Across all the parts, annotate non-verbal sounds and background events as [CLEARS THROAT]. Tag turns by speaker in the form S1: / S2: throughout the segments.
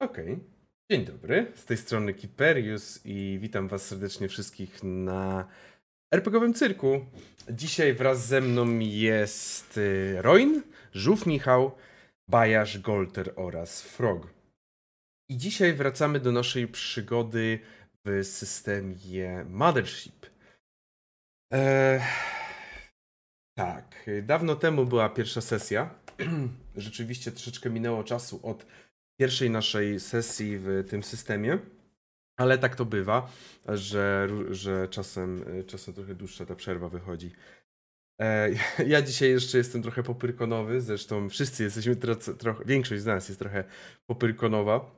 S1: Okej. Dzień dobry, z tej strony Kiperius i witam was serdecznie wszystkich na RPGowym Cyrku. Dzisiaj wraz ze mną jest y, Roin, Żółw Michał, Bajarz, Golter oraz Frog. I dzisiaj wracamy do naszej przygody w systemie Mothership. Eee, tak, dawno temu była pierwsza sesja. [CLEARS THROAT] Rzeczywiście troszeczkę minęło czasu od pierwszej naszej sesji w tym systemie. Ale tak to bywa, że, że czasem, czasem trochę dłuższa ta przerwa wychodzi. E, ja dzisiaj jeszcze jestem trochę popyrkonowy, zresztą wszyscy jesteśmy trochę, trochę większość z nas jest trochę popyrkonowa.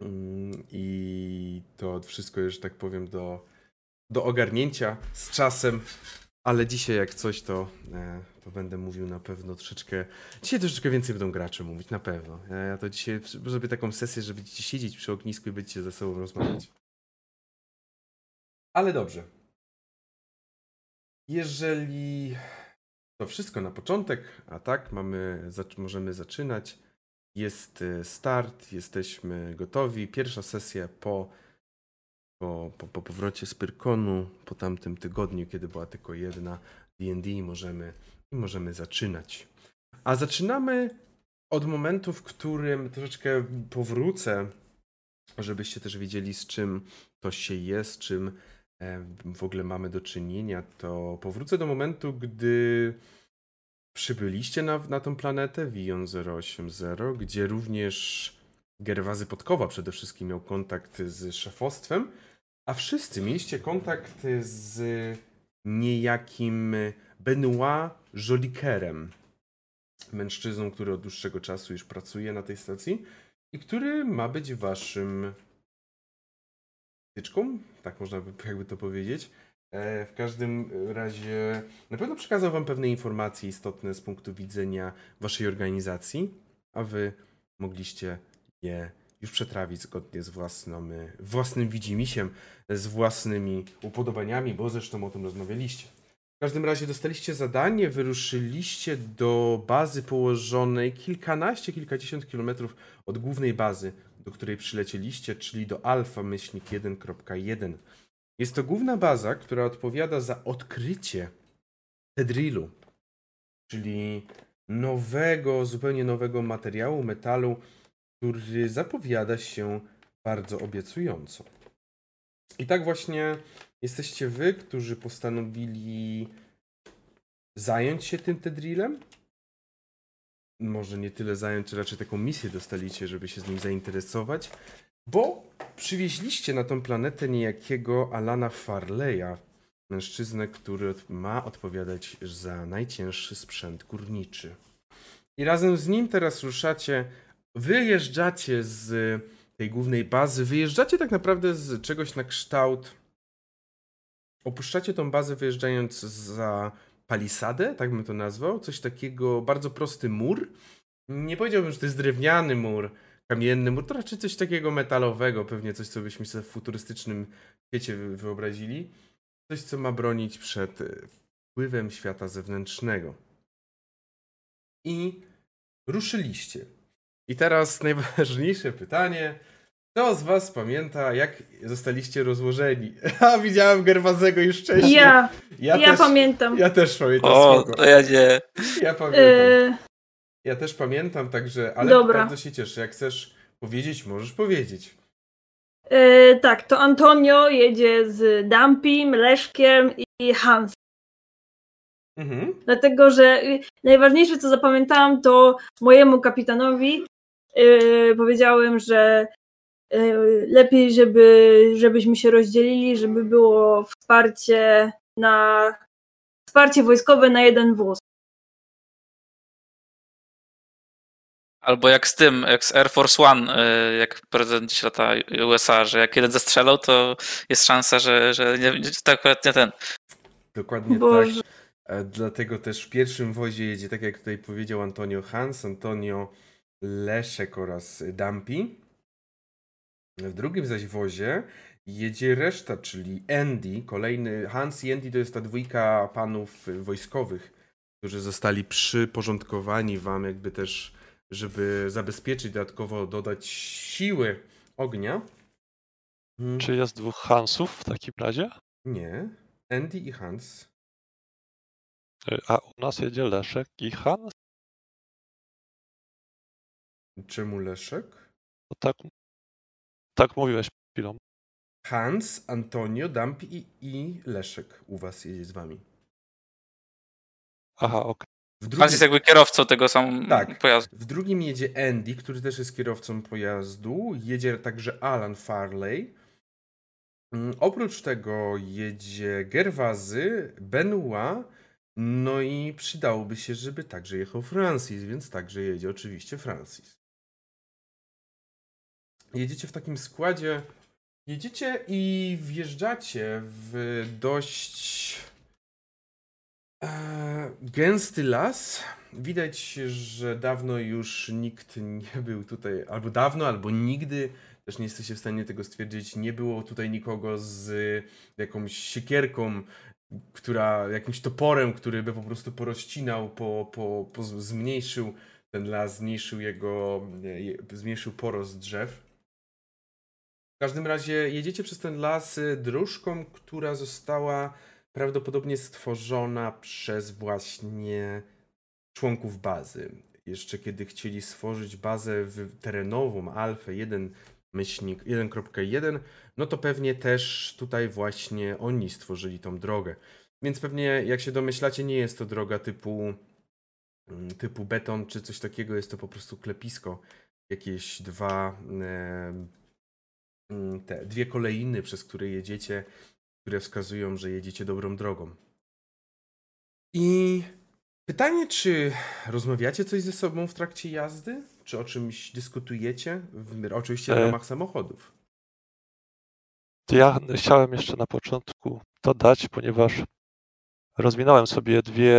S1: Mm, I to wszystko już, tak powiem, do, do ogarnięcia z czasem. Ale dzisiaj jak coś, to, e, to będę mówił na pewno troszeczkę. Dzisiaj troszeczkę więcej będą gracze mówić, na pewno. Ja to dzisiaj zrobię taką sesję, że będziecie siedzieć przy ognisku i będziecie ze sobą rozmawiać. Ale dobrze. Jeżeli to wszystko na początek, a tak, mamy, możemy zaczynać. Jest e, start, jesteśmy gotowi. Pierwsza sesja po po, po, po powrocie z Pyrkonu, po tamtym tygodniu, kiedy była tylko jedna D&D, możemy, możemy zaczynać. A zaczynamy od momentu, w którym troszeczkę powrócę, żebyście też wiedzieli, z czym to się jest, czym e, w ogóle mamy do czynienia, to powrócę do momentu, gdy przybyliście na, na tą planetę Vion 080, gdzie również Gerwazy Podkowa przede wszystkim miał kontakt z szefostwem, a wszyscy mieliście kontakt z niejakim Benoit Jolikerem, mężczyzną, który od dłuższego czasu już pracuje na tej stacji i który ma być waszym tyczką, tak można by [LAUGHS] jakby to powiedzieć. E, w każdym razie na pewno przekazał wam pewne informacje istotne z punktu widzenia waszej organizacji, a wy mogliście je już przetrawić zgodnie z własną, y, własnym widzimisiem, z własnymi upodobaniami, bo zresztą o tym rozmawialiście. W każdym razie dostaliście zadanie, wyruszyliście do bazy położonej kilkanaście, kilkadziesiąt kilometrów od głównej bazy, do której przylecieliście, czyli do Alfa myślnik 1.1. Jest to główna baza, która odpowiada za odkrycie Tedrilu, czyli nowego, zupełnie nowego materiału, metalu, który zapowiada się bardzo obiecująco. I tak właśnie jesteście wy, którzy postanowili zająć się tym Tedrilem. Może nie tyle zająć, czy raczej taką misję dostaliście, żeby się z nim zainteresować, bo przywieźliście na tą planetę niejakiego Alana Farleya, mężczyznę, który ma odpowiadać za najcięższy sprzęt górniczy. I razem z nim teraz ruszacie wyjeżdżacie z tej głównej bazy, wyjeżdżacie tak naprawdę z czegoś na kształt. Opuszczacie tą bazę wyjeżdżając za palisadę, tak bym to nazwał. Coś takiego, bardzo prosty mur. Nie powiedziałbym, że to jest drewniany mur, kamienny mur, to raczej coś takiego metalowego, pewnie coś, co byśmy sobie w futurystycznym świecie wyobrazili. Coś, co ma bronić przed wpływem świata zewnętrznego. I ruszyliście. I teraz najważniejsze pytanie. Kto z was pamięta, jak zostaliście rozłożeni? [LAUGHS] A, widziałem Gerwazego już wcześniej.
S2: Ja, ja, ja też, pamiętam.
S1: Ja też pamiętam.
S3: O, to ja nie.
S1: Ja pamiętam. Y... Ja też pamiętam, także, ale Dobra. bardzo się cieszę. Jak chcesz powiedzieć, możesz powiedzieć.
S2: Yy, tak, to Antonio jedzie z Dampim, Leszkiem i Hans. Mhm. Dlatego, że najważniejsze, co zapamiętałam, to mojemu kapitanowi yy, powiedziałem, że lepiej, żeby, żebyśmy się rozdzielili, żeby było wsparcie na wsparcie wojskowe na jeden wóz.
S3: Albo jak z tym, jak z Air Force One, y, jak prezydent dziś lata USA, że jak jeden zestrzelał, to jest szansa, że, że nie, to akurat nie ten.
S1: Dokładnie Boże. tak. E, dlatego też w pierwszym wozie jedzie, tak jak tutaj powiedział Antonio Hans, Antonio Leszek oraz Dampi. W drugim zaś wozie jedzie reszta, czyli Andy, kolejny Hans i Andy to jest ta dwójka panów wojskowych, którzy zostali przyporządkowani wam jakby też żeby zabezpieczyć, dodatkowo dodać siły ognia.
S4: Hmm. Czy jest dwóch Hansów w takim razie?
S1: Nie. Andy i Hans.
S4: Y, a u nas jedzie Leszek i Hans?
S1: Czemu Leszek?
S4: To tak, tak mówiłeś chwilą.
S1: Hans, Antonio, Dampi i, i Leszek u was jedzie z wami.
S4: Aha, okej.
S3: Okay. Drugim... Hans jest jakby kierowcą tego samego tak. pojazdu.
S1: W drugim jedzie Andy, który też jest kierowcą pojazdu. Jedzie także Alan Farley. Mm, oprócz tego jedzie Gerwazy, Benoit, no i przydałoby się, żeby także jechał Francis, więc także jedzie oczywiście Francis. Jedziecie w takim składzie, jedziecie i wjeżdżacie w dość e, gęsty las. Widać, że dawno już nikt nie był tutaj, albo dawno, albo nigdy też nie jesteście w stanie tego stwierdzić. Nie było tutaj nikogo z jakąś siekierką, która, jakimś toporem, który by po prostu porozcinał, po, po, po zmniejszył ten las, zmniejszył jego, zmniejszył porost drzew. W każdym razie jedziecie przez ten las y, dróżką, która została prawdopodobnie stworzona przez właśnie członków bazy. Jeszcze kiedy chcieli stworzyć bazę terenową, alfę 1 myślnik 1.1, no to pewnie też tutaj właśnie oni stworzyli tą drogę. Więc pewnie, jak się domyślacie, nie jest to droga typu, mm, typu beton czy coś takiego, jest to po prostu klepisko. Jakieś dwa, mm, te dwie kolejny, przez które jedziecie, które wskazują, że jedziecie dobrą drogą. I pytanie, czy rozmawiacie coś ze sobą w trakcie jazdy? Czy o czymś dyskutujecie? W, oczywiście w e, ramach samochodów.
S4: Ja chciałem jeszcze na początku dodać, ponieważ rozwinąłem sobie dwie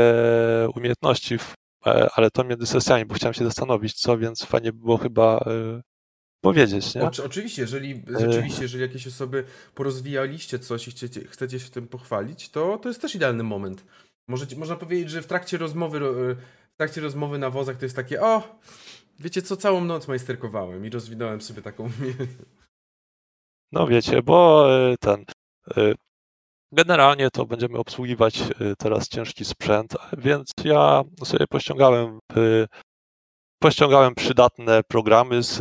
S4: umiejętności, e, ale to między sesjami, bo chciałem się zastanowić, co, więc fajnie było chyba e, powiedzieć, nie?
S1: O, oczywiście, jeżeli rzeczywiście, jeżeli jakieś osoby porozwijaliście coś i chcecie, chcecie się tym pochwalić, to to jest też idealny moment. Możecie, można powiedzieć, że w trakcie rozmowy w trakcie rozmowy na wozach to jest takie, o, Wiecie co, całą noc majsterkowałem i rozwinąłem sobie taką [LAUGHS]
S4: No wiecie, bo e, ten... E, generalnie to będziemy obsługiwać e, teraz ciężki sprzęt, więc ja sobie pościągałem, pościągałem przydatne programy z,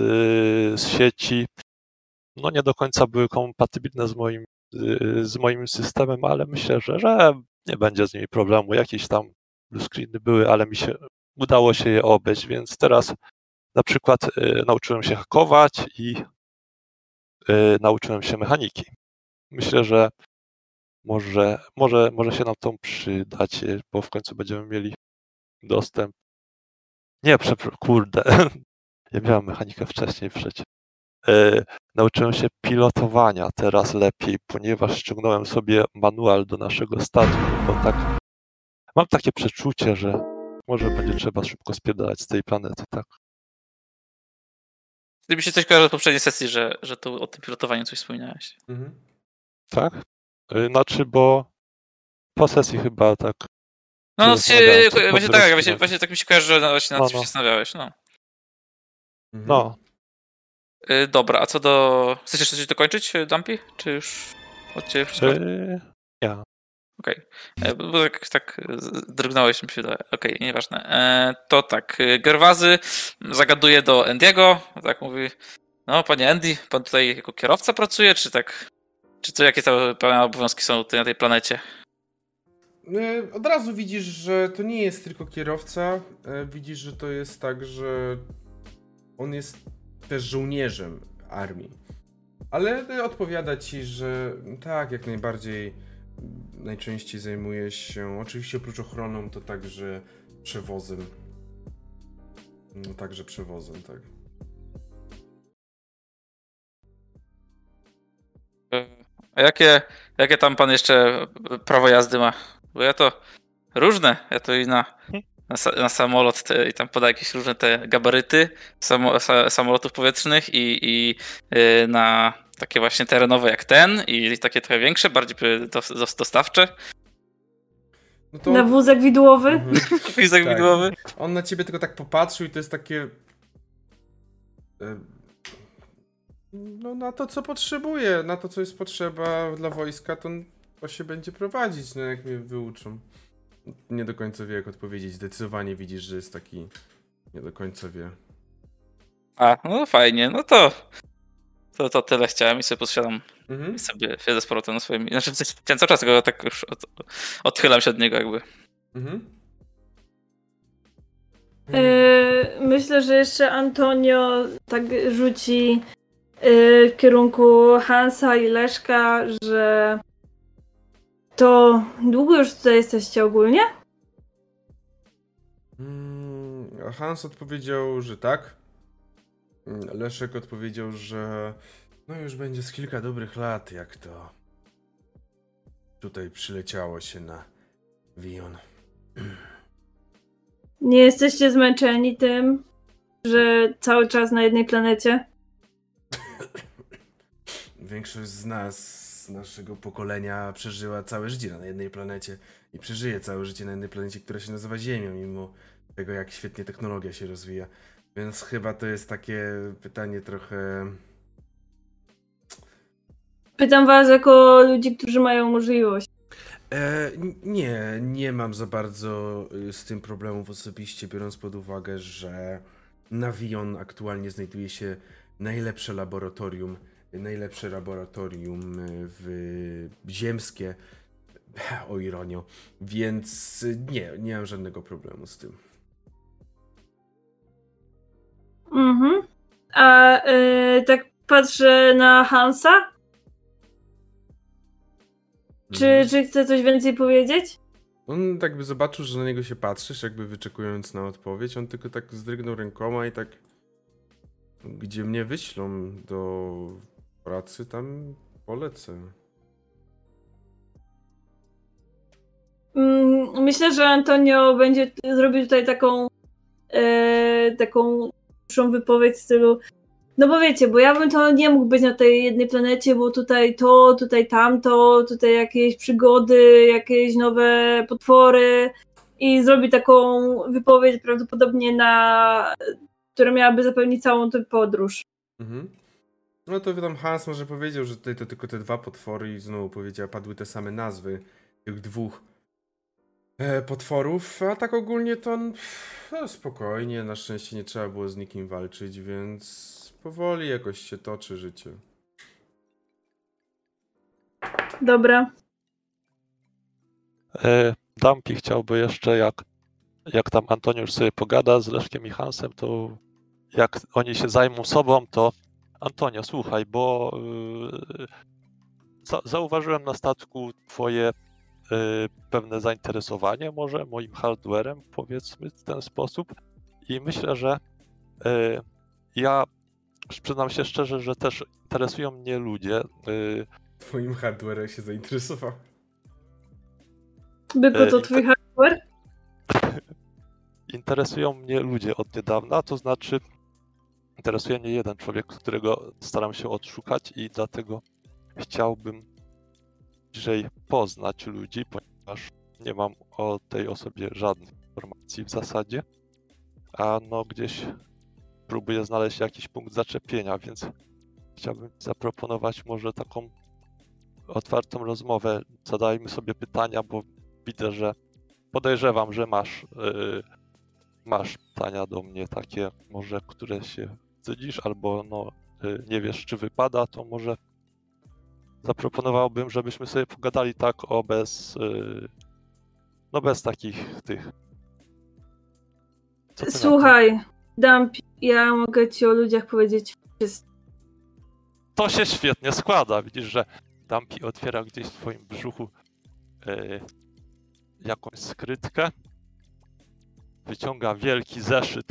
S4: z sieci. No nie do końca były kompatybilne z moim, z moim systemem, ale myślę, że, że nie będzie z nimi problemu. Jakieś tam screeny były, ale mi się udało się je obejść, więc teraz na przykład y, nauczyłem się hakować i y, nauczyłem się mechaniki. Myślę, że może, może, może się nam to przydać, y, bo w końcu będziemy mieli dostęp. Nie, kurde. [LAUGHS] Ja miałem mechanikę wcześniej przecież. nauczyłem się pilotowania teraz lepiej, ponieważ ściągnąłem sobie manual do naszego statku, bo tak mam takie przeczucie, że może będzie trzeba szybko spierdalać z tej planety, tak?
S3: Gdyby się coś kojarzy z poprzedniej sesji, że, że tu o tym pilotowaniu coś wspominałeś. Mhm.
S4: Tak? Y, znaczy, bo po sesji chyba tak.
S3: No, no się, właśnie tak, właśnie, właśnie tak mi się kojarzy, że właśnie na no, no. się zastanawiałeś. No.
S4: Mhm. no.
S3: Y, dobra, a co do. Chcesz jeszcze coś dokończyć, Dumpy? Czy już od ciebie wszystko?
S4: Yy, ja.
S3: Okej, okay. E, bo tak, tak drgnąłeś mi się Okej, okay, nieważne. E, to tak, Gerwazy zagaduje do Endiego, tak mówi, no panie Andy, pan tutaj jako kierowca pracuje, czy tak, czy co, jakie to pana obowiązki są tutaj na tej planecie?
S1: E, od razu widzisz, że to nie jest tylko kierowca, widzisz, że to jest tak, że on jest też żołnierzem armii. Ale odpowiada ci, że tak, jak najbardziej najczęściej zajmuję się, oczywiście oprócz ochroną, to także przewozem. No, także przewozem, tak.
S3: A jakie, jakie tam pan jeszcze prawo jazdy ma? Bo ja to różne. Ja to i na, na, na samolot te, i tam poda jakieś różne te gabaryty samo, sa, samolotów powietrznych i, i yy, na takie właśnie terenowe jak ten i takie trochę większe, bardziej dostawcze.
S2: No to... Na wózek widłowy?
S3: Mhm. [LAUGHS] wózek tak. widłowy.
S1: On na ciebie tylko tak popatrzył i to jest takie no na to, co potrzebuje, na to, co jest potrzeba dla wojska, to, to się będzie prowadzić, no jak mnie wyuczą. Nie do końca wie, jak odpowiedzieć. Zdecydowanie widzisz, że jest taki. Nie do końca wie.
S3: A, no fajnie, no to. To, to tyle chciałem i sobie posiadam. Mhm. I sobie siedzę z powrotem na swoim. Znaczy, chciałem cały czas, tylko tak już od, odchylam się od niego, jakby. Mhm.
S2: Yy, myślę, że jeszcze Antonio tak rzuci yy, w kierunku Hansa i Leszka, że to długo już tutaj jesteście ogólnie?
S1: Mm, Hans odpowiedział, że tak. Mm, Leszek odpowiedział, że no już będzie z kilka dobrych lat, jak to tutaj przyleciało się na Wion.
S2: Nie jesteście zmęczeni tym, że cały czas na jednej planecie?
S1: Większość z nas, naszego pokolenia, przeżyła całe życie na jednej planecie i przeżyje całe życie na jednej planecie, która się nazywa Ziemią, mimo tego, jak świetnie technologia się rozwija. Więc chyba to jest takie pytanie trochę.
S2: Pytam was jako ludzi, którzy mają możliwość.
S1: E, nie, nie mam za bardzo y, z tym problemów osobiście, biorąc pod uwagę, że na Vion aktualnie znajduje się najlepsze laboratorium, najlepsze laboratorium y, w ziemskie, o ironio, więc nie, nie mam żadnego problemu z tym.
S2: Mhm. A y, tak patrzę na Hansa. Czy, mhm. czy chce coś więcej powiedzieć?
S1: On tak by zobaczył, że na niego się patrzysz, jakby wyczekując na odpowiedź. On tylko tak zdrygnął rękoma i tak. Gdzie mnie wyślą do pracy, tam polecę.
S2: Mm, myślę, że Antonio będzie zrobił tutaj taką e, taką dłuższą wypowiedź w stylu no bo wiecie, bo ja bym to nie mógł być na tej jednej planecie, bo tutaj to, tutaj tamto, tutaj jakieś przygody, jakieś nowe potwory i zrobi taką wypowiedź prawdopodobnie na, która miałaby zapewnić całą tę podróż. Mhm.
S1: No to tam Hans może powiedział, że tutaj to tylko te dwa potwory i znowu powiedział, padły te same nazwy tych dwóch e, potworów, a tak ogólnie to no, spokojnie, na szczęście nie trzeba było z nikim walczyć, więc powoli jakoś się toczy życie.
S2: Dobra.
S4: E, Dampi chciałby jeszcze, jak, jak tam Antoniusz sobie pogada z Leszkiem i Hansem, to jak oni się zajmą sobą, to Antonio, słuchaj, bo yy, za, zauważyłem na statku twoje yy, pewne zainteresowanie może moim hardwarem, powiedzmy w ten sposób. I myślę, że yy, ja przyznam się szczerze, że też interesują mnie ludzie. Y,
S1: Twoim hardwarem się zainteresował.
S2: Byku, to twój hardware? [LAUGHS]
S4: Interesują mnie ludzie od niedawna, to znaczy interesuje mnie jeden człowiek, którego staram się odszukać i dlatego chciałbym bliżej poznać ludzi, ponieważ nie mam o tej osobie żadnych informacji w zasadzie. A no gdzieś próbuję znaleźć jakiś punkt zaczepienia, więc chciałbym zaproponować może taką otwartą rozmowę. Zadajmy sobie pytania, bo widzę, że podejrzewam, że masz, yy, masz pytania do mnie takie, może które się wstydzisz, albo no, yy, nie wiesz, czy wypada, to może zaproponowałbym, żebyśmy sobie pogadali tak o bez, yy, no bez takich tych.
S2: Słuchaj, Dump, ja mogę ci o ludziach powiedzieć wszystko.
S4: To się świetnie składa. Widzisz, że Dumpy otwiera gdzieś w swoim brzuchu yy, jakąś skrytkę. Wyciąga wielki zeszyt.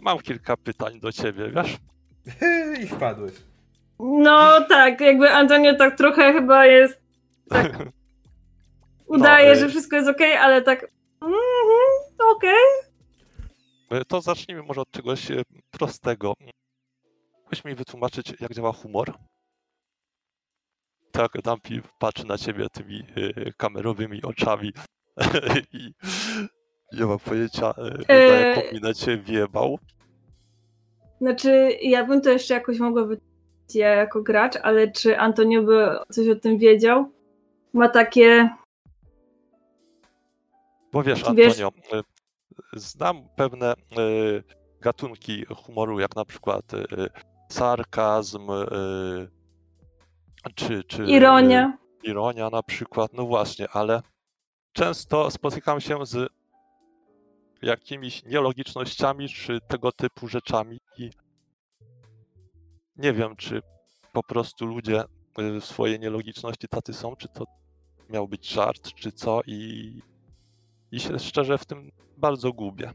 S4: Mam kilka pytań do ciebie, wiesz? [LAUGHS]
S1: I wpadłeś.
S2: No tak, jakby Antonio tak trochę chyba jest. Tak, [LAUGHS] udaje, no, że wszystko jest ok, ale tak. -hmm, okej. Okay.
S4: E, to zacznijmy może od czegoś e, prostego. Mógłbyś mi wytłumaczyć, jak działa humor? Tak, Dampi patrzy na ciebie tymi y, kamerowymi oczami [LAUGHS] i nie ma pojęcia, eee... na ciebie wiebał.
S2: Znaczy, ja bym to jeszcze jakoś mogła być ja jako gracz, ale czy Antonio by coś o tym wiedział? Ma takie.
S4: Bo wiesz, Antonio, wiesz... Znam pewne y, gatunki humoru, jak na przykład y, sarkazm, czy, czy.
S2: Ironia.
S4: Ironia na przykład, no właśnie, ale często spotykam się z jakimiś nielogicznościami, czy tego typu rzeczami i nie wiem, czy po prostu ludzie y, w swojej nielogiczności tacy są, czy to miał być żart, czy co i, i się szczerze w tym bardzo gubię.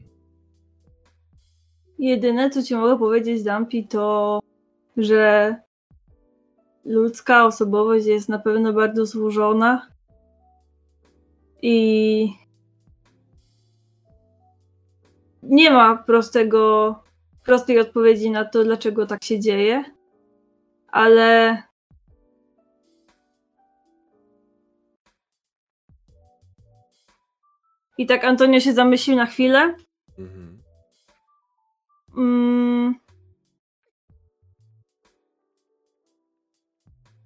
S2: Jedyne, co ci mogę powiedzieć, Dampi, to że ludzka osobowość jest na pewno bardzo złożona i nie ma prostego, prostej odpowiedzi na to, dlaczego tak się dzieje, ale I tak Antonio się zamyślił na chwilę. Mhm. Mm.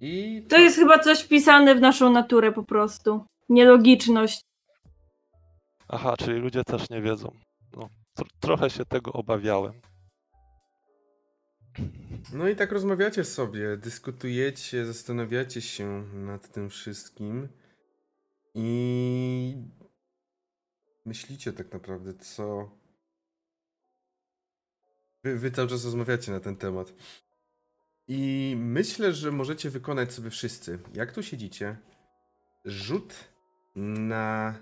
S2: I to jest chyba coś wpisane w naszą naturę po prostu. Nielogiczność.
S4: Aha, czyli ludzie też nie wiedzą. Trochę się tego obawiałem.
S1: No i tak rozmawiacie sobie, dyskutujecie, zastanawiacie się nad tym wszystkim i myślicie tak naprawdę, co. Wy, wy cały czas rozmawiacie na ten temat. I myślę, że możecie wykonać sobie wszyscy, jak tu siedzicie, rzut na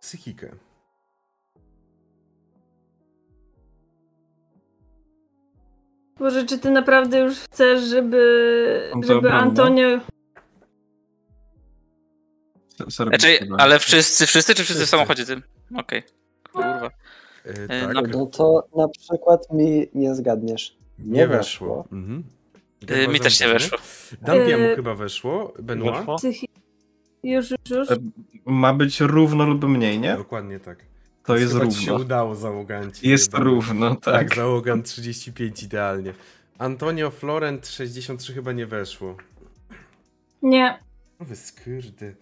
S1: psychikę.
S2: Boże, czy ty naprawdę już chcesz, żeby, żeby Antonio...
S3: Znaczy, ale wszyscy, wszyscy czy wszyscy w samochodzie tym? Okej. Okay. Kurwa.
S5: Yy, tak. no, no to na przykład mi nie zgadniesz.
S1: Nie, nie weszło. weszło. Mhm.
S3: Yy, mi też nie weszło.
S1: Dampiemu yy, chyba weszło. Benoit?
S2: Już, już, już.
S6: Ma być równo lub mniej, nie?
S1: Dokładnie tak.
S6: To jest równo.
S1: się udało załoganci.
S6: Jest chyba. równo, tak. Tak,
S1: załogan 35 idealnie. Antonio Florent 63 chyba nie weszło.
S2: Nie.
S1: O wy skyrdy.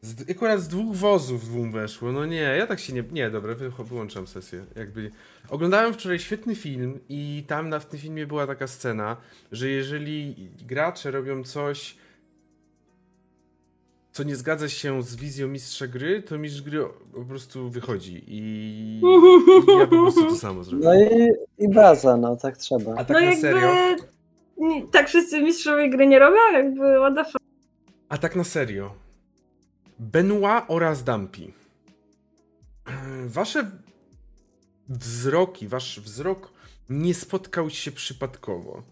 S1: Z, akurat z dwóch wozów dwóm weszło. No nie, ja tak się nie. Nie, dobra, wyłączam sesję. Jakby. Oglądałem wczoraj świetny film i tam na, w tym filmie była taka scena, że jeżeli gracze robią coś co nie zgadza się z wizją mistrza gry, to mistrz gry po prostu wychodzi i ja po prostu to samo zrobię.
S5: No i, i baza, no tak trzeba.
S1: A tak no na jakby... serio?
S2: Tak wszyscy mistrzowie gry nie robią? Jakby what the fuck?
S1: A tak na serio. Benoit oraz Dampi. Wasze wzroki, wasz wzrok nie spotkał się przypadkowo.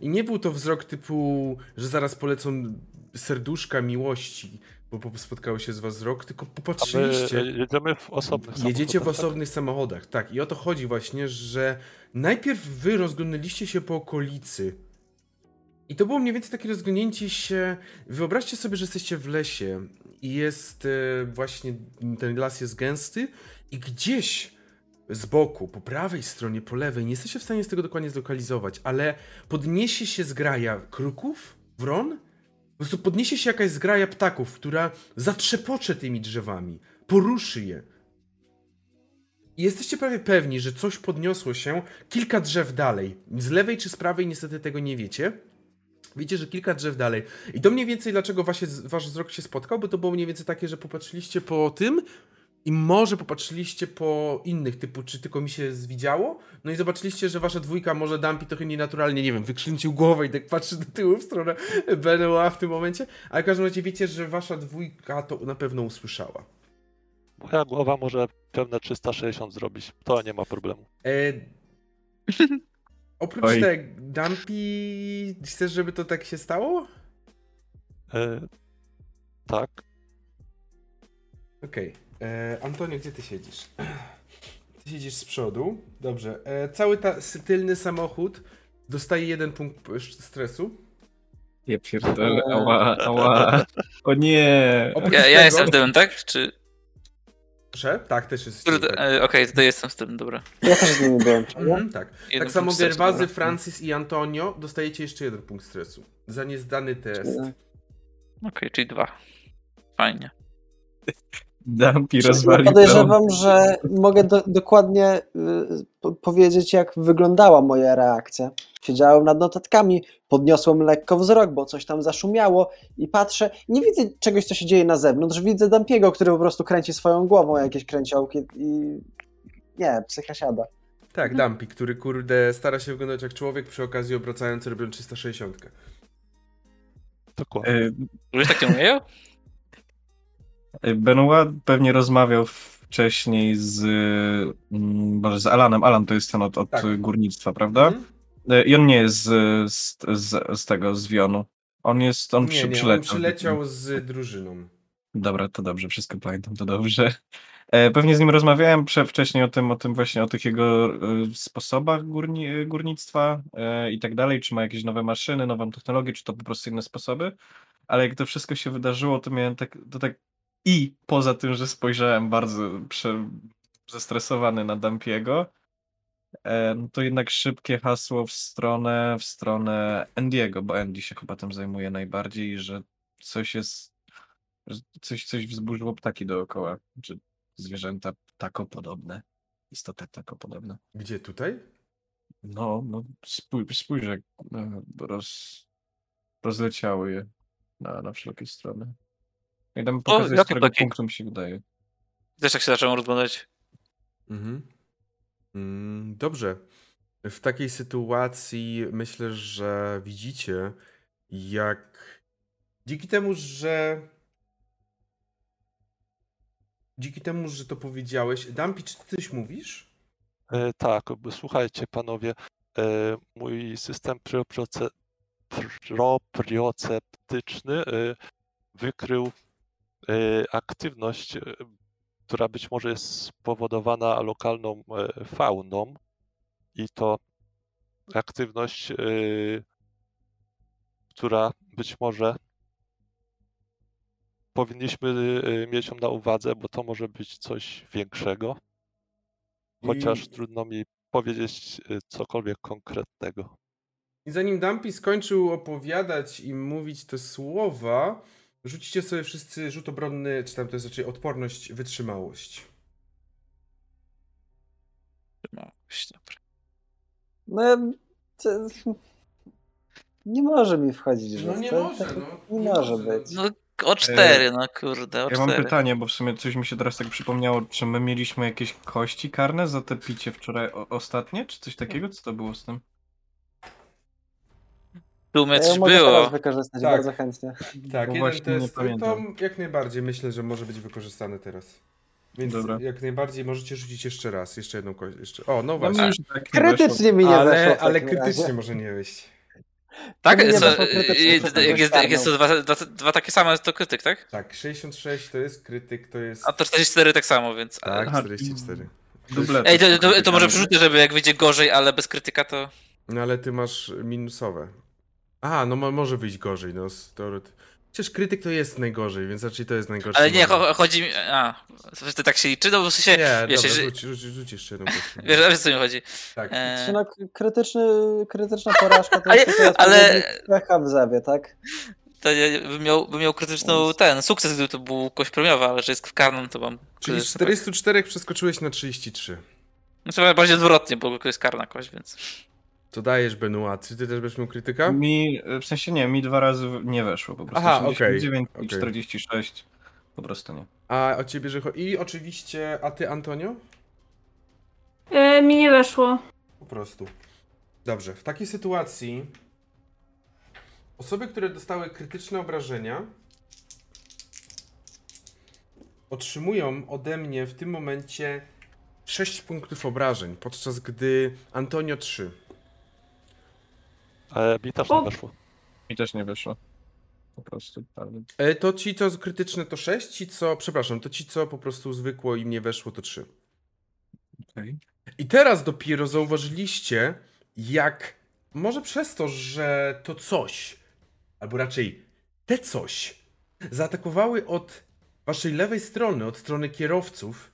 S1: I nie był to wzrok typu, że zaraz polecą serduszka miłości, bo spotkało się z was rok, tylko popatrzyliście.
S4: jedziemy w osobnych.
S1: Jedziecie w tak? osobnych tak? samochodach, tak. I o to chodzi właśnie, że najpierw wy rozglądaliście się po okolicy. I to było mniej więcej takie rozglądnięcie się. Wyobraźcie sobie, że jesteście w lesie i jest e, właśnie ten las jest gęsty i gdzieś z boku, po prawej stronie, po lewej, nie jesteście w stanie z tego dokładnie zlokalizować, ale podniesie się zgraja kruków, wron po prostu podniesie się jakaś zgraja ptaków, która zatrzepocze tymi drzewami, poruszy je. I jesteście prawie pewni, że coś podniosło się kilka drzew dalej. Z lewej czy z prawej niestety tego nie wiecie. Wiecie, że kilka drzew dalej. I to mniej więcej dlaczego wasz, wasz wzrok się spotkał, bo to było mniej więcej takie, że popatrzyliście po tym, i może popatrzyliście po innych, typu czy tylko mi się zwidziało, no i zobaczyliście, że wasza dwójka może Dampi trochę nienaturalnie, nie wiem, wykrzyńczył głowę i tak patrzy do tyłu w stronę Benoit w tym momencie, ale w każdym razie wiecie, że wasza dwójka to na pewno usłyszała.
S4: Moja głowa może pewne 360 zrobić, to nie ma problemu. E... [LAUGHS]
S1: Oprócz Oj. tego, Dampi, chcesz, żeby to tak się stało?
S4: E... Tak.
S1: Okej. Okay. E, Antonio, gdzie ty siedzisz? Ty siedzisz z przodu. Dobrze. E, cały ta, tylny samochód dostaje jeden punkt stresu.
S6: Nie pierdolę, ała, ała. O nie.
S3: ja, ja jestem tyłem, tak? Czy...
S1: Proszę? Tak, też jest.
S3: Kurde,
S1: tak.
S3: e, Okej, tutaj jestem z tym, dobra.
S5: Ja też z nimi byłem. nie?
S1: Mhm, tak.
S3: Jeden
S1: tak samo
S3: punkt stresu,
S1: Gerwazy,
S3: dobra.
S1: Francis i Antonio dostajecie jeszcze jeden punkt stresu. Za niezdany test.
S3: Okej, czyli dwa. Fajnie.
S6: Dampi rozwalił
S5: podejrzewam, że mogę do, dokładnie y, po, powiedzieć, jak wyglądała moja reakcja. Siedziałem nad notatkami, podniosłem lekko wzrok, bo coś tam zaszumiało i patrzę, nie widzę czegoś, co się dzieje na zewnątrz, widzę Dampiego, który po prostu kręci swoją głową jakieś kręciołki i nie, psycha siada.
S1: Tak, Dumpy, który kurde stara się wyglądać jak człowiek, przy okazji obracając robią 360.
S4: Dokładnie.
S3: Ludzie tak nie umieją?
S6: Benoit pewnie rozmawiał wcześniej z, mm, Boże, z Alanem. Alan to jest ten od, od
S1: Tak.
S6: górnictwa, prawda?
S1: Mhm.
S6: E, I on nie jest z, z, z, z tego, z Wionu. On jest, on
S1: Nie,
S6: przy,
S1: nie,
S6: przyleciał.
S1: on przyleciał z drużyną.
S6: Dobra, to dobrze, wszystko pamiętam, to dobrze. [LAUGHS] E, Pewnie z nim rozmawiałem wcześniej o tym, o tym właśnie, o tych jego e, sposobach górni, górnictwa e, i tak dalej, czy ma jakieś nowe maszyny, nową technologię, czy to po prostu inne sposoby, ale jak to wszystko się wydarzyło, to miałem tak, to tak i poza tym, że spojrzałem bardzo prze, zestresowany na Dampiego, e, no to jednak szybkie hasło w stronę, w stronę Andiego, bo Andy się chyba tym zajmuje najbardziej, że coś jest coś, coś wzburzyło ptaki dookoła, czy zwierzęta ptakopodobne, istoty ptakopodobne.
S1: Gdzie tutaj?
S6: No, no spójrz, spójrz jak e, roz, rozleciały je na, na wszelkie strony. I tam pokazuje, z którego punktu mi się wydaje.
S3: Też tak się zacząłem rozglądać.
S1: Mhm. Mm, dobrze. W takiej sytuacji myślę, że widzicie, jak dzięki temu, że dzięki temu, że to powiedziałeś, Dampi, czy ty coś mówisz?
S4: E, tak, bo słuchajcie panowie, e, mój system proprioce- proprioceptyczny e, wykrył aktywność, e, która być może jest spowodowana lokalną e, fauną i to aktywność, e, która być może powinniśmy e, mieć ją na uwadze, bo to może być coś większego. Chociaż
S1: I-
S4: trudno mi powiedzieć cokolwiek konkretnego.
S1: I zanim Dampi skończył opowiadać i mówić te słowa, rzucicie sobie wszyscy rzut obronny, czy tam to jest raczej odporność, wytrzymałość.
S3: No, dobra.
S5: No, ja- to, nie może mi wchodzić, że
S1: No nie
S5: to,
S1: może,
S5: tak
S1: no.
S5: nie może być.
S3: No o cztery, no kurde, o
S6: Ja mam
S3: cztery.
S6: pytanie, bo w sumie coś mi się teraz tak przypomniało, czy my mieliśmy jakieś kości karne za te picie wczoraj o, ostatnie, czy coś takiego? Co to było z tym?
S3: Tu mnie
S5: Ja
S3: było.
S5: wykorzystać
S1: Tak.
S5: bardzo chętnie.
S1: Tak, jeden
S6: właśnie nie
S1: test, to jak najbardziej myślę, że może być wykorzystane teraz. Więc
S6: Dobra.
S1: jak najbardziej możecie rzucić jeszcze raz, jeszcze jedną kość. Jeszcze... O, no
S6: No
S1: właśnie.
S6: już tak nie weszło.
S5: Krytycznie mi nie weszło
S1: ale
S5: w
S1: ale
S5: takim
S1: krytycznie
S5: razie.
S1: może nie wyjść.
S3: Tak,
S5: nie weszło
S3: jak, jest, jak jest to dwa, dwa, dwa takie same, to krytyk, tak?
S1: Tak, 66 to jest krytyk, to jest...
S3: A to 44 tak samo, więc...
S1: Tak,
S6: Aha,
S1: 44.
S6: Dubletów
S3: Ej, to, to, to może przerzucę, żeby jak wyjdzie gorzej, ale bez krytyka, to...
S1: No ale ty masz minusowe. A, no mo- może wyjść gorzej, no z teoret... Przecież krytyk to jest najgorzej, więc raczej to jest najgorsze.
S3: Ale nie, cho- chodzi mi... A, że to tak się liczy? No bo w sensie...
S1: Nie,
S3: wiesz,
S1: dobra,
S3: że-
S1: rzuć, rzuć, rzuć jeszcze jedną. [LAUGHS]
S3: Wiesz, wiesz, o co mi chodzi.
S1: Tak.
S3: E,
S5: Czy no, krytyczny, krytyczna porażka to
S3: Ale- [LAUGHS]
S5: jest
S3: ale-
S5: odpowiednik pecha w zębie, tak?
S3: to ja bym miał, bym miał krytyczną ten sukces, gdyby to był kość premiowa, ale że jest w karnym, to mam...
S1: Czyli z
S3: krytyczny
S1: 404 przeskoczyłeś na 33.
S3: pech. No to bardziej odwrotnie, bo to jest karna kość, więc...
S1: To dajesz Benoit. Czy ty też będziesz miał krytyka?
S6: Mi, w sensie nie, mi dwa razy nie weszło po prostu.
S1: Aha, okej,
S6: 89 i
S1: okej.
S6: 46. Po prostu nie.
S1: A o ciebie, że. I oczywiście, a ty, Antonio?
S2: E, mi nie weszło.
S1: Po prostu. Dobrze, w takiej sytuacji osoby, które dostały krytyczne obrażenia otrzymują ode mnie w tym momencie 6 punktów obrażeń, podczas gdy Antonio 3.
S4: Ale mi też
S2: O.
S4: nie weszło.
S6: Mi też nie wyszło. Po prostu. Ale...
S1: E, To ci, co krytyczne, to 6, ci, co. Przepraszam, to ci, co po prostu zwykło im nie weszło, to 3.
S6: okej.
S1: I teraz dopiero zauważyliście, jak może przez to, że to coś, albo raczej te coś, zaatakowały od waszej lewej strony, od strony kierowców,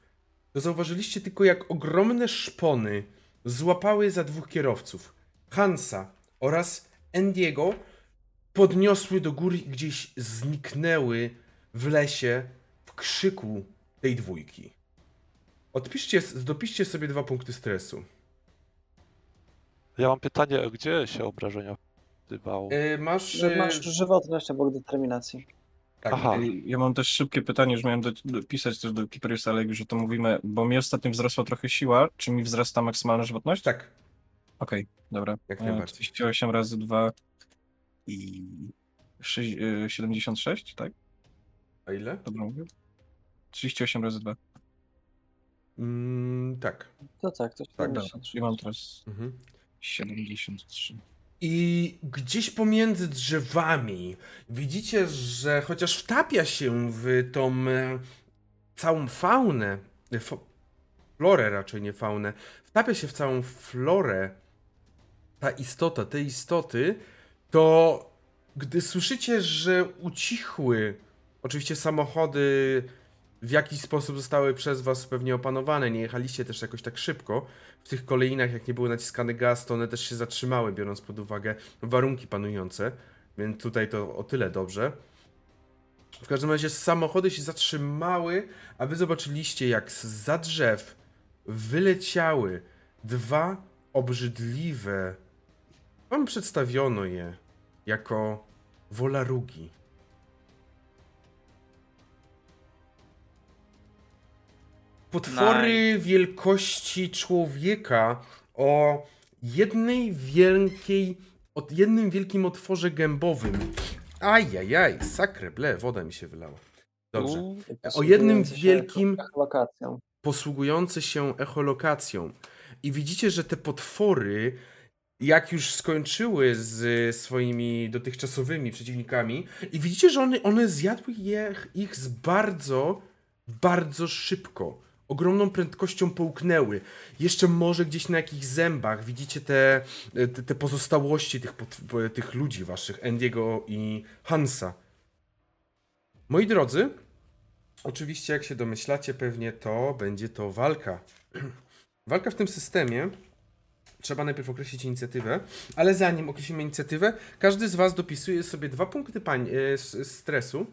S1: to zauważyliście tylko jak ogromne szpony złapały za dwóch kierowców. Hansa oraz Endiego podniosły do góry i gdzieś zniknęły w lesie w krzyku tej dwójki. Odpiszcie, dopiszcie sobie dwa punkty stresu.
S4: Ja mam pytanie, gdzie się obrażenia wzywało?
S1: Yy, masz,
S5: Że masz żywotność obok determinacji.
S1: Tak,
S4: Aha.
S6: Ja mam też szybkie pytanie, już miałem do, pisać też do Kiperiusa, ale jak już o to mówimy, bo mi ostatnio wzrosła trochę siła, czy mi wzrasta maksymalna żywotność?
S1: tak.
S6: Okej, okay, dobra.
S1: Jak
S6: E,
S1: najbardziej.
S6: 38 razy 2 i 6, e, 76, tak?
S1: A ile?
S6: Dobrze mówię? 38 razy 2.
S1: Mm, tak.
S5: To tak, to
S1: Tak,
S6: Dobra,
S5: 73.
S6: i mam teraz
S1: Mhm.
S6: 73.
S1: I gdzieś pomiędzy drzewami widzicie, że chociaż wtapia się w tą e, całą faunę, e, florę raczej, nie faunę, wtapia się w całą florę ta istota, te istoty, to gdy słyszycie, że ucichły oczywiście samochody w jakiś sposób zostały przez was pewnie opanowane, nie jechaliście też jakoś tak szybko. W tych kolejnach, jak nie był naciskany gaz, to one też się zatrzymały, biorąc pod uwagę warunki panujące, więc tutaj to o tyle dobrze. W każdym razie samochody się zatrzymały, a wy zobaczyliście, jak za drzew wyleciały dwa obrzydliwe. Wam przedstawiono je jako wolarugi. Potwory wielkości człowieka o jednej wielkiej, od jednym wielkim otworze gębowym. Ajajaj, sakre, ble, woda mi się wylała. Dobrze. O jednym wielkim posługujący się echolokacją. I widzicie, że te potwory, jak już skończyły z swoimi dotychczasowymi przeciwnikami, i widzicie, że one, one zjadły je, ich z bardzo, bardzo szybko. Ogromną prędkością połknęły. Jeszcze może gdzieś na jakichś zębach widzicie te, te, te pozostałości tych, tych ludzi waszych, Endiego i Hansa. Moi drodzy, Oczywiście, jak się domyślacie, pewnie to będzie to walka. [CLEARS THROAT] Walka w tym systemie. Trzeba najpierw określić inicjatywę, ale zanim określimy inicjatywę, każdy z Was dopisuje sobie dwa punkty pań, e, s- stresu.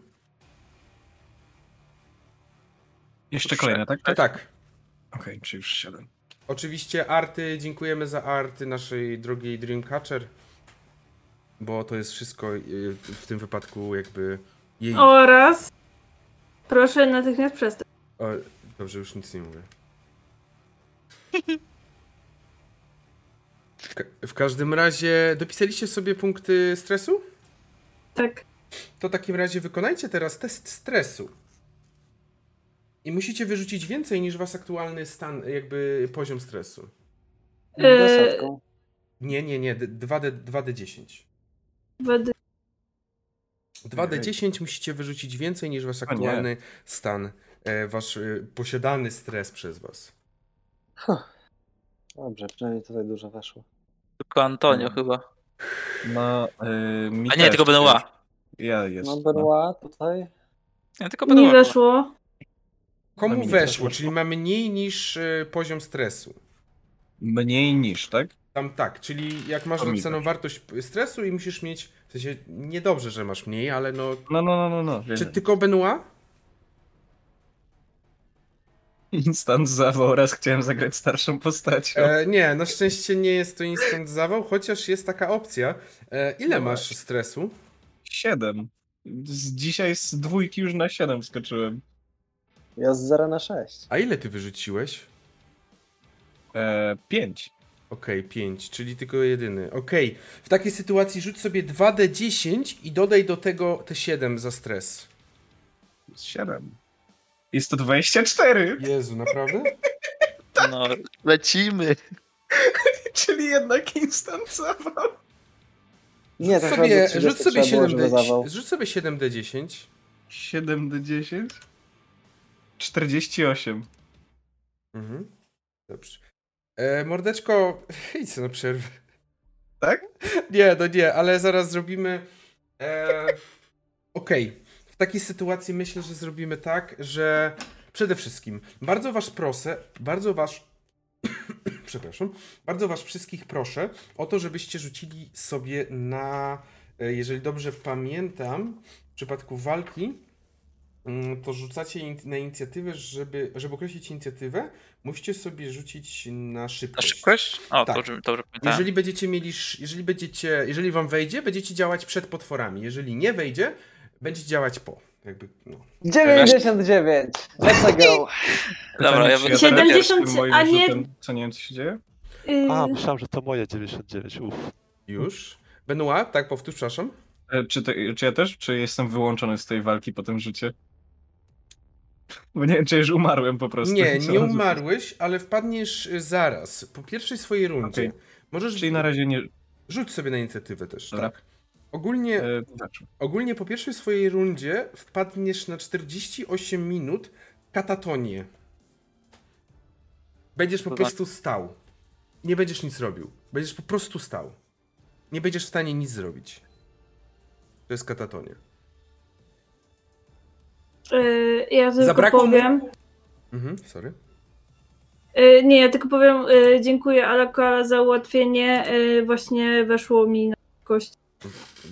S6: Jeszcze kolejne, tak?
S1: Tak. tak.
S6: Okej, czy już 7.
S1: Oczywiście arty, dziękujemy za arty naszej drogiej Dreamcatcher, bo to jest wszystko e, w tym wypadku jakby jej...
S2: Oraz proszę natychmiast przestać.
S1: O, dobrze, już nic nie mówię. [LAUGHS] W, ka- w każdym razie dopisaliście sobie punkty stresu?
S2: Tak.
S1: To w takim razie wykonajcie teraz test stresu. I musicie wyrzucić więcej niż wasz aktualny stan, jakby poziom stresu.
S2: Eee.
S1: Nie, nie, nie, d- 2D, 2D10.
S2: Wady.
S1: 2D10 musicie wyrzucić więcej niż wasz aktualny stan, e, wasz e, posiadany stres przez was.
S5: Huh. Dobrze, przynajmniej tutaj dużo weszło.
S3: Tylko Antonio
S6: No.
S3: chyba.
S6: No, yy, mi
S3: A nie,
S6: też,
S3: tylko Benoit.
S6: Ja jest.
S5: No Benoit tutaj.
S3: Nie, tylko
S2: Nie
S3: Benoit.
S2: weszło.
S1: Komu
S6: mi nie
S1: weszło,
S6: weszło.
S1: czyli ma mniej niż e, poziom stresu.
S6: Mniej niż, tak?
S1: Tam tak, czyli jak masz
S6: To mi
S1: wartość p- stresu i musisz mieć, w sensie niedobrze, że masz mniej, ale no...
S6: No, no, no, no. no.
S1: Czy tylko Benoit?
S6: Instant zawał, raz chciałem zagrać starszą postacią.
S1: E, nie, na szczęście nie jest to instant zawał, chociaż jest taka opcja. E, ile
S6: No
S1: masz stresu?
S6: 7. Z dzisiaj z dwójki już na 7 skoczyłem.
S5: Ja z 0 na 6.
S1: A ile ty wyrzuciłeś?
S6: E, 5.
S1: Okej, 5, czyli tylko jedyny. Okej, w takiej sytuacji rzuć sobie 2d10 i dodaj do tego te 7 za stres.
S6: 7. Jest to 24.
S1: Jezu, naprawdę? [LAUGHS]
S3: No, lecimy. [LAUGHS]
S6: Czyli jednak instant zawał.
S5: Nie,
S1: Rzuć
S5: tak
S1: sobie,
S5: naprawdę 30
S1: rzuć sobie,
S5: trzeba było, żeby
S1: 7D,
S5: zawał.
S1: rzuć sobie 7d10.
S6: 7 do 10. 48.
S1: Mhm. Dobrze. E, mordeczko, [LAUGHS] idź na przerwę.
S6: Tak?
S1: Nie, no nie, ale zaraz zrobimy. E, Okej. W takiej sytuacji myślę, że zrobimy tak, że przede wszystkim, bardzo was proszę, bardzo was, [COUGHS] przepraszam, bardzo was wszystkich proszę o to, żebyście rzucili sobie na, e, jeżeli dobrze pamiętam, w przypadku walki, mm, to rzucacie na inicjatywę, żeby, żeby określić inicjatywę, musicie sobie rzucić na szybkość.
S3: Na szybkość? O,
S1: tak.
S3: dobrze, dobrze
S1: Jeżeli będziecie mieli, jeżeli będziecie, jeżeli wam wejdzie, będziecie działać przed potworami. Jeżeli nie wejdzie, będziecie działać po. Jakby, no.
S5: 99! Let's go!
S3: Dobra, ja bym...
S2: 70, a nie...
S6: Co nie wiem, co się dzieje?
S4: A, myślałem, że to moje 99, uff.
S1: Już. Benoit, tak, powtórz, przepraszam.
S6: E, czy, to, czy ja też? Czy jestem wyłączony z tej walki po tym rzucie? Bo nie wiem, czy już umarłem po prostu.
S1: Nie, [LAUGHS] nie umarłeś, ale wpadniesz zaraz. Po pierwszej swojej rundzie. Okay. Możesz...
S6: Czyli na razie nie...
S1: Rzuć sobie na inicjatywę też, Dobra. tak. Ogólnie, e,
S6: znaczy.
S1: ogólnie po pierwszej swojej rundzie wpadniesz na 48 minut katatonię. Będziesz po prostu stał. Nie będziesz nic robił. Będziesz po prostu stał. Nie będziesz w stanie nic zrobić. To jest katatonia.
S2: Yy, ja tylko Zabrakło powiem. Mu...
S1: Mhm, sorry.
S2: Yy, nie, ja tylko powiem yy, dziękuję Alaka za ułatwienie. Yy, właśnie weszło mi na kość.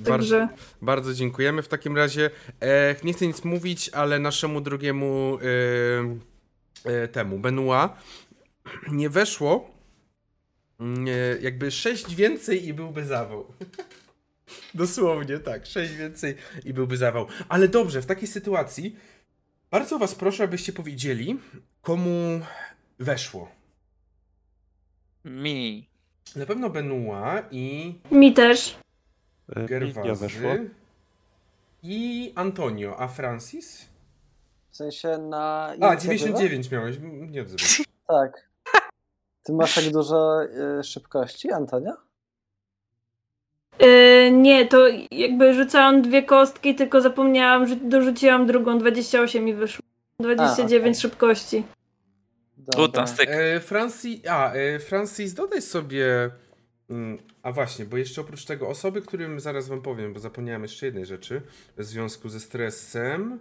S1: Także... Bardzo, bardzo dziękujemy. W takim razie e, nie chcę nic mówić, ale naszemu drugiemu e, e, temu, Benua, nie weszło mm, jakby sześć więcej i byłby zawał. [LAUGHS] Dosłownie, tak. Sześć więcej i byłby zawał. Ale dobrze, w takiej sytuacji bardzo was proszę, abyście powiedzieli, komu weszło.
S3: Mi.
S1: Na pewno Benua i...
S2: Mi też.
S4: E, Gerwazy. weszło.
S1: I Antonio. A Francis?
S5: W sensie na...
S1: A, 99 miałeś. Nie odzywaj. [LAUGHS]
S5: Tak. Ty masz tak dużo y, szybkości, Antonio?
S2: Yy, nie, to jakby rzucałam dwie kostki, tylko zapomniałam, że dorzuciłam drugą, 28 i wyszło. 29 a, okay. szybkości.
S3: Dobra. styk.
S1: E, Francis, a, e, Francis, dodaj sobie. Mm, a właśnie, bo jeszcze oprócz tego osoby, którym zaraz wam powiem, bo zapomniałem jeszcze jednej rzeczy w związku ze stresem.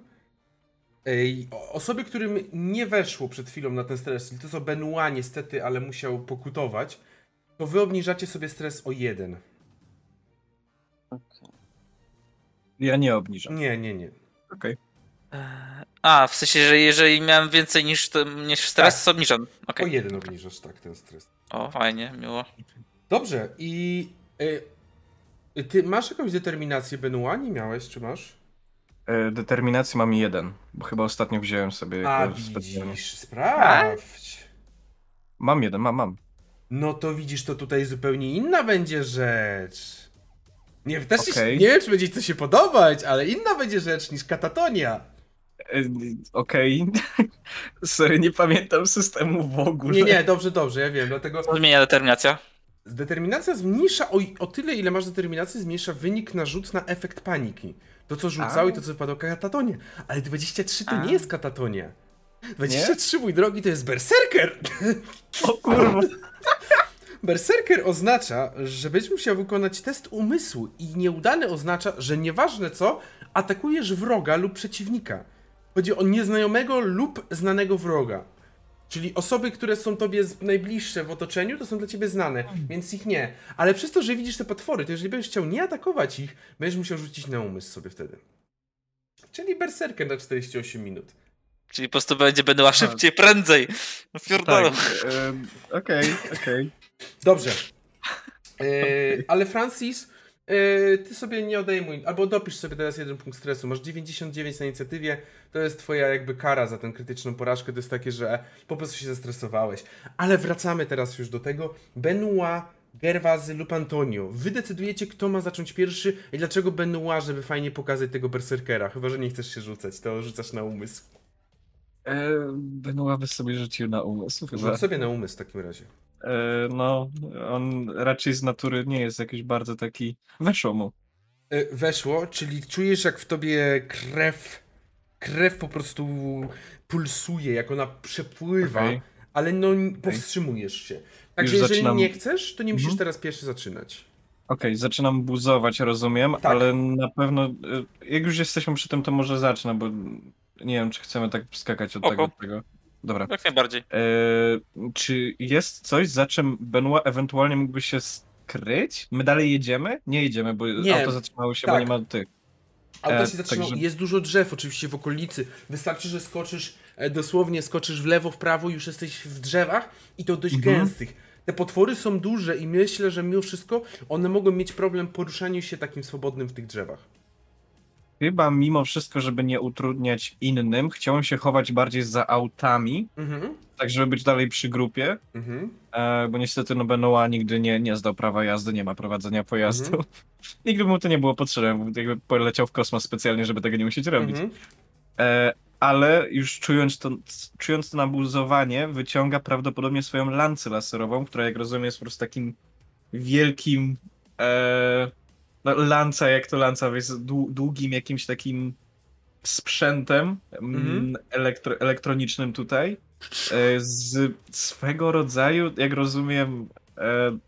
S1: Ej, osoby, którym nie weszło przed chwilą na ten stres, to co Benoit niestety, ale musiał pokutować, to wy obniżacie sobie stres o jeden.
S6: Okay. Ja nie obniżam.
S1: Nie, nie, nie.
S6: Okej.
S3: Okay. A, w sensie, że jeżeli miałem więcej niż, niż stres, tak. to obniżam. Okay.
S1: O jeden obniżasz, tak, ten stres.
S3: O, fajnie, miło.
S1: Dobrze, i y, ty masz jakąś determinację, Benoit? Nie miałeś, czy masz?
S6: E, determinację mam jeden, bo chyba ostatnio wziąłem sobie.
S1: A, widzisz, sprawdź.
S6: Mam jeden, mam, mam.
S1: No to widzisz, to tutaj zupełnie inna będzie rzecz. Nie, też okay. nie wiem, czy będzie ci to się podobać, ale inna będzie rzecz niż katatonia.
S6: E, okej. Okay. [LAUGHS] Sorry, nie pamiętam systemu w ogóle.
S1: Nie, nie, dobrze, dobrze, ja wiem, dlatego...
S3: Co zmienia determinacja?
S1: Determinacja zmniejsza, o, o tyle ile masz determinacji, zmniejsza wynik na rzut na efekt paniki. To co rzucał A. i to co wypadło katatonie. Ale 23 to A. nie jest katatonia. 23, nie? mój drogi, to jest berserker! [LAUGHS]
S6: O kurwa. [LAUGHS]
S1: Berserker oznacza, że będziesz musiał wykonać test umysłu i nieudany oznacza, że nieważne co, atakujesz wroga lub przeciwnika. Chodzi o nieznajomego lub znanego wroga. Czyli osoby, które są tobie najbliższe w otoczeniu, to są dla ciebie znane, więc ich nie. Ale przez to, że widzisz te potwory, to jeżeli będziesz chciał nie atakować ich, będziesz musiał rzucić na umysł sobie wtedy. Czyli berserker na 48 minut.
S3: Czyli po prostu będzie będę szybciej, prędzej.
S6: Pierdolę. Tak, okej, okej.
S1: Dobrze. E, ale Francis, e, ty sobie nie odejmuj, albo dopisz sobie teraz jeden punkt stresu. Masz 99 na inicjatywie, to jest twoja jakby kara za tę krytyczną porażkę. To jest takie, że po prostu się zestresowałeś. Ale wracamy teraz już do tego. Benoit, Gerwazy lub Antonio. Wy decydujecie, kto ma zacząć pierwszy i dlaczego Benoit, żeby fajnie pokazać tego berserkera. Chyba, że nie chcesz się rzucać, to rzucasz na umysł.
S6: E, Benoit by sobie rzucił na umysł.
S1: Chyba. Rzuć sobie na umysł w takim razie.
S6: E, no, on raczej z natury nie jest jakiś bardzo taki. Weszło mu.
S1: E, weszło, czyli czujesz, jak w tobie krew, krew po prostu pulsuje, jak ona przepływa, okay. ale no powstrzymujesz się. Także jeżeli zaczynam... nie chcesz, to nie musisz mhm. teraz pierwszy zaczynać.
S6: Okej, okay, zaczynam buzować, rozumiem, tak. ale na pewno, e, jak już jesteśmy przy tym, to może zacznę, bo nie wiem, czy chcemy tak skakać od tego, od tego. Dobra.
S3: Jak najbardziej. E,
S6: czy jest coś, za czym Benoit ewentualnie mógłby się skryć? My dalej jedziemy? Nie jedziemy, bo nie, auto zatrzymało się, tak. bo nie ma tych.
S1: Auto się zatrzymało. Także... Jest dużo drzew oczywiście w okolicy. Wystarczy, że skoczysz, e, dosłownie skoczysz w lewo, w prawo, już jesteś w drzewach i to dość mhm. gęstych. Te potwory są duże i myślę, że mimo wszystko one mogą mieć problem poruszaniu się takim swobodnym w tych drzewach.
S6: Chyba mimo wszystko, żeby nie utrudniać innym, chciałem się chować bardziej za autami, mhm. tak żeby być dalej przy grupie, mhm. e, bo niestety no Benoit nigdy nie, nie zdał prawa jazdy, nie ma prowadzenia pojazdu. Mhm. [LAUGHS] nigdy mu to nie było potrzebne, jakby poleciał w kosmos specjalnie, żeby tego nie musieć robić. Mhm. E, ale już czując to, czując to nabuzowanie, wyciąga prawdopodobnie swoją lancę laserową, która jak rozumiem jest po prostu takim wielkim e, lanca, jak to lanca jest długim jakimś takim sprzętem mm, elektro, elektronicznym tutaj. E, z swego rodzaju, jak rozumiem, e,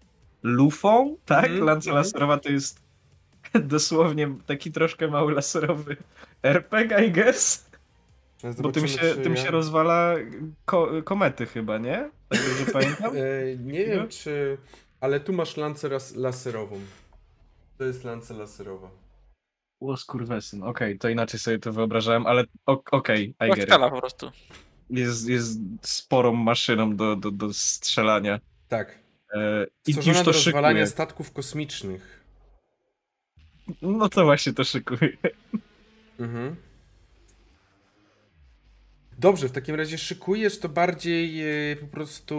S6: lufą, tak? Mm Lanca laserowa to jest [LAUGHS] dosłownie taki troszkę mały laserowy RPG, I guess. Bo tym się, tym się rozwala ko komety chyba, nie? Tak dobrze [LAUGHS] pamiętam?
S1: E, nie wiem, czy... Ale tu masz lancę laserową. To jest lanca laserowa.
S6: O skurwesyn, okej, okay, to inaczej sobie to wyobrażałem, ale okej, okay,
S3: I get skala po prostu.
S6: Jest, jest sporą maszyną do, do, do strzelania.
S1: Tak. E, I już to do rozwalania statków kosmicznych.
S6: No to właśnie to szykuje. Mhm.
S1: Dobrze, w takim razie szykujesz to bardziej e, po prostu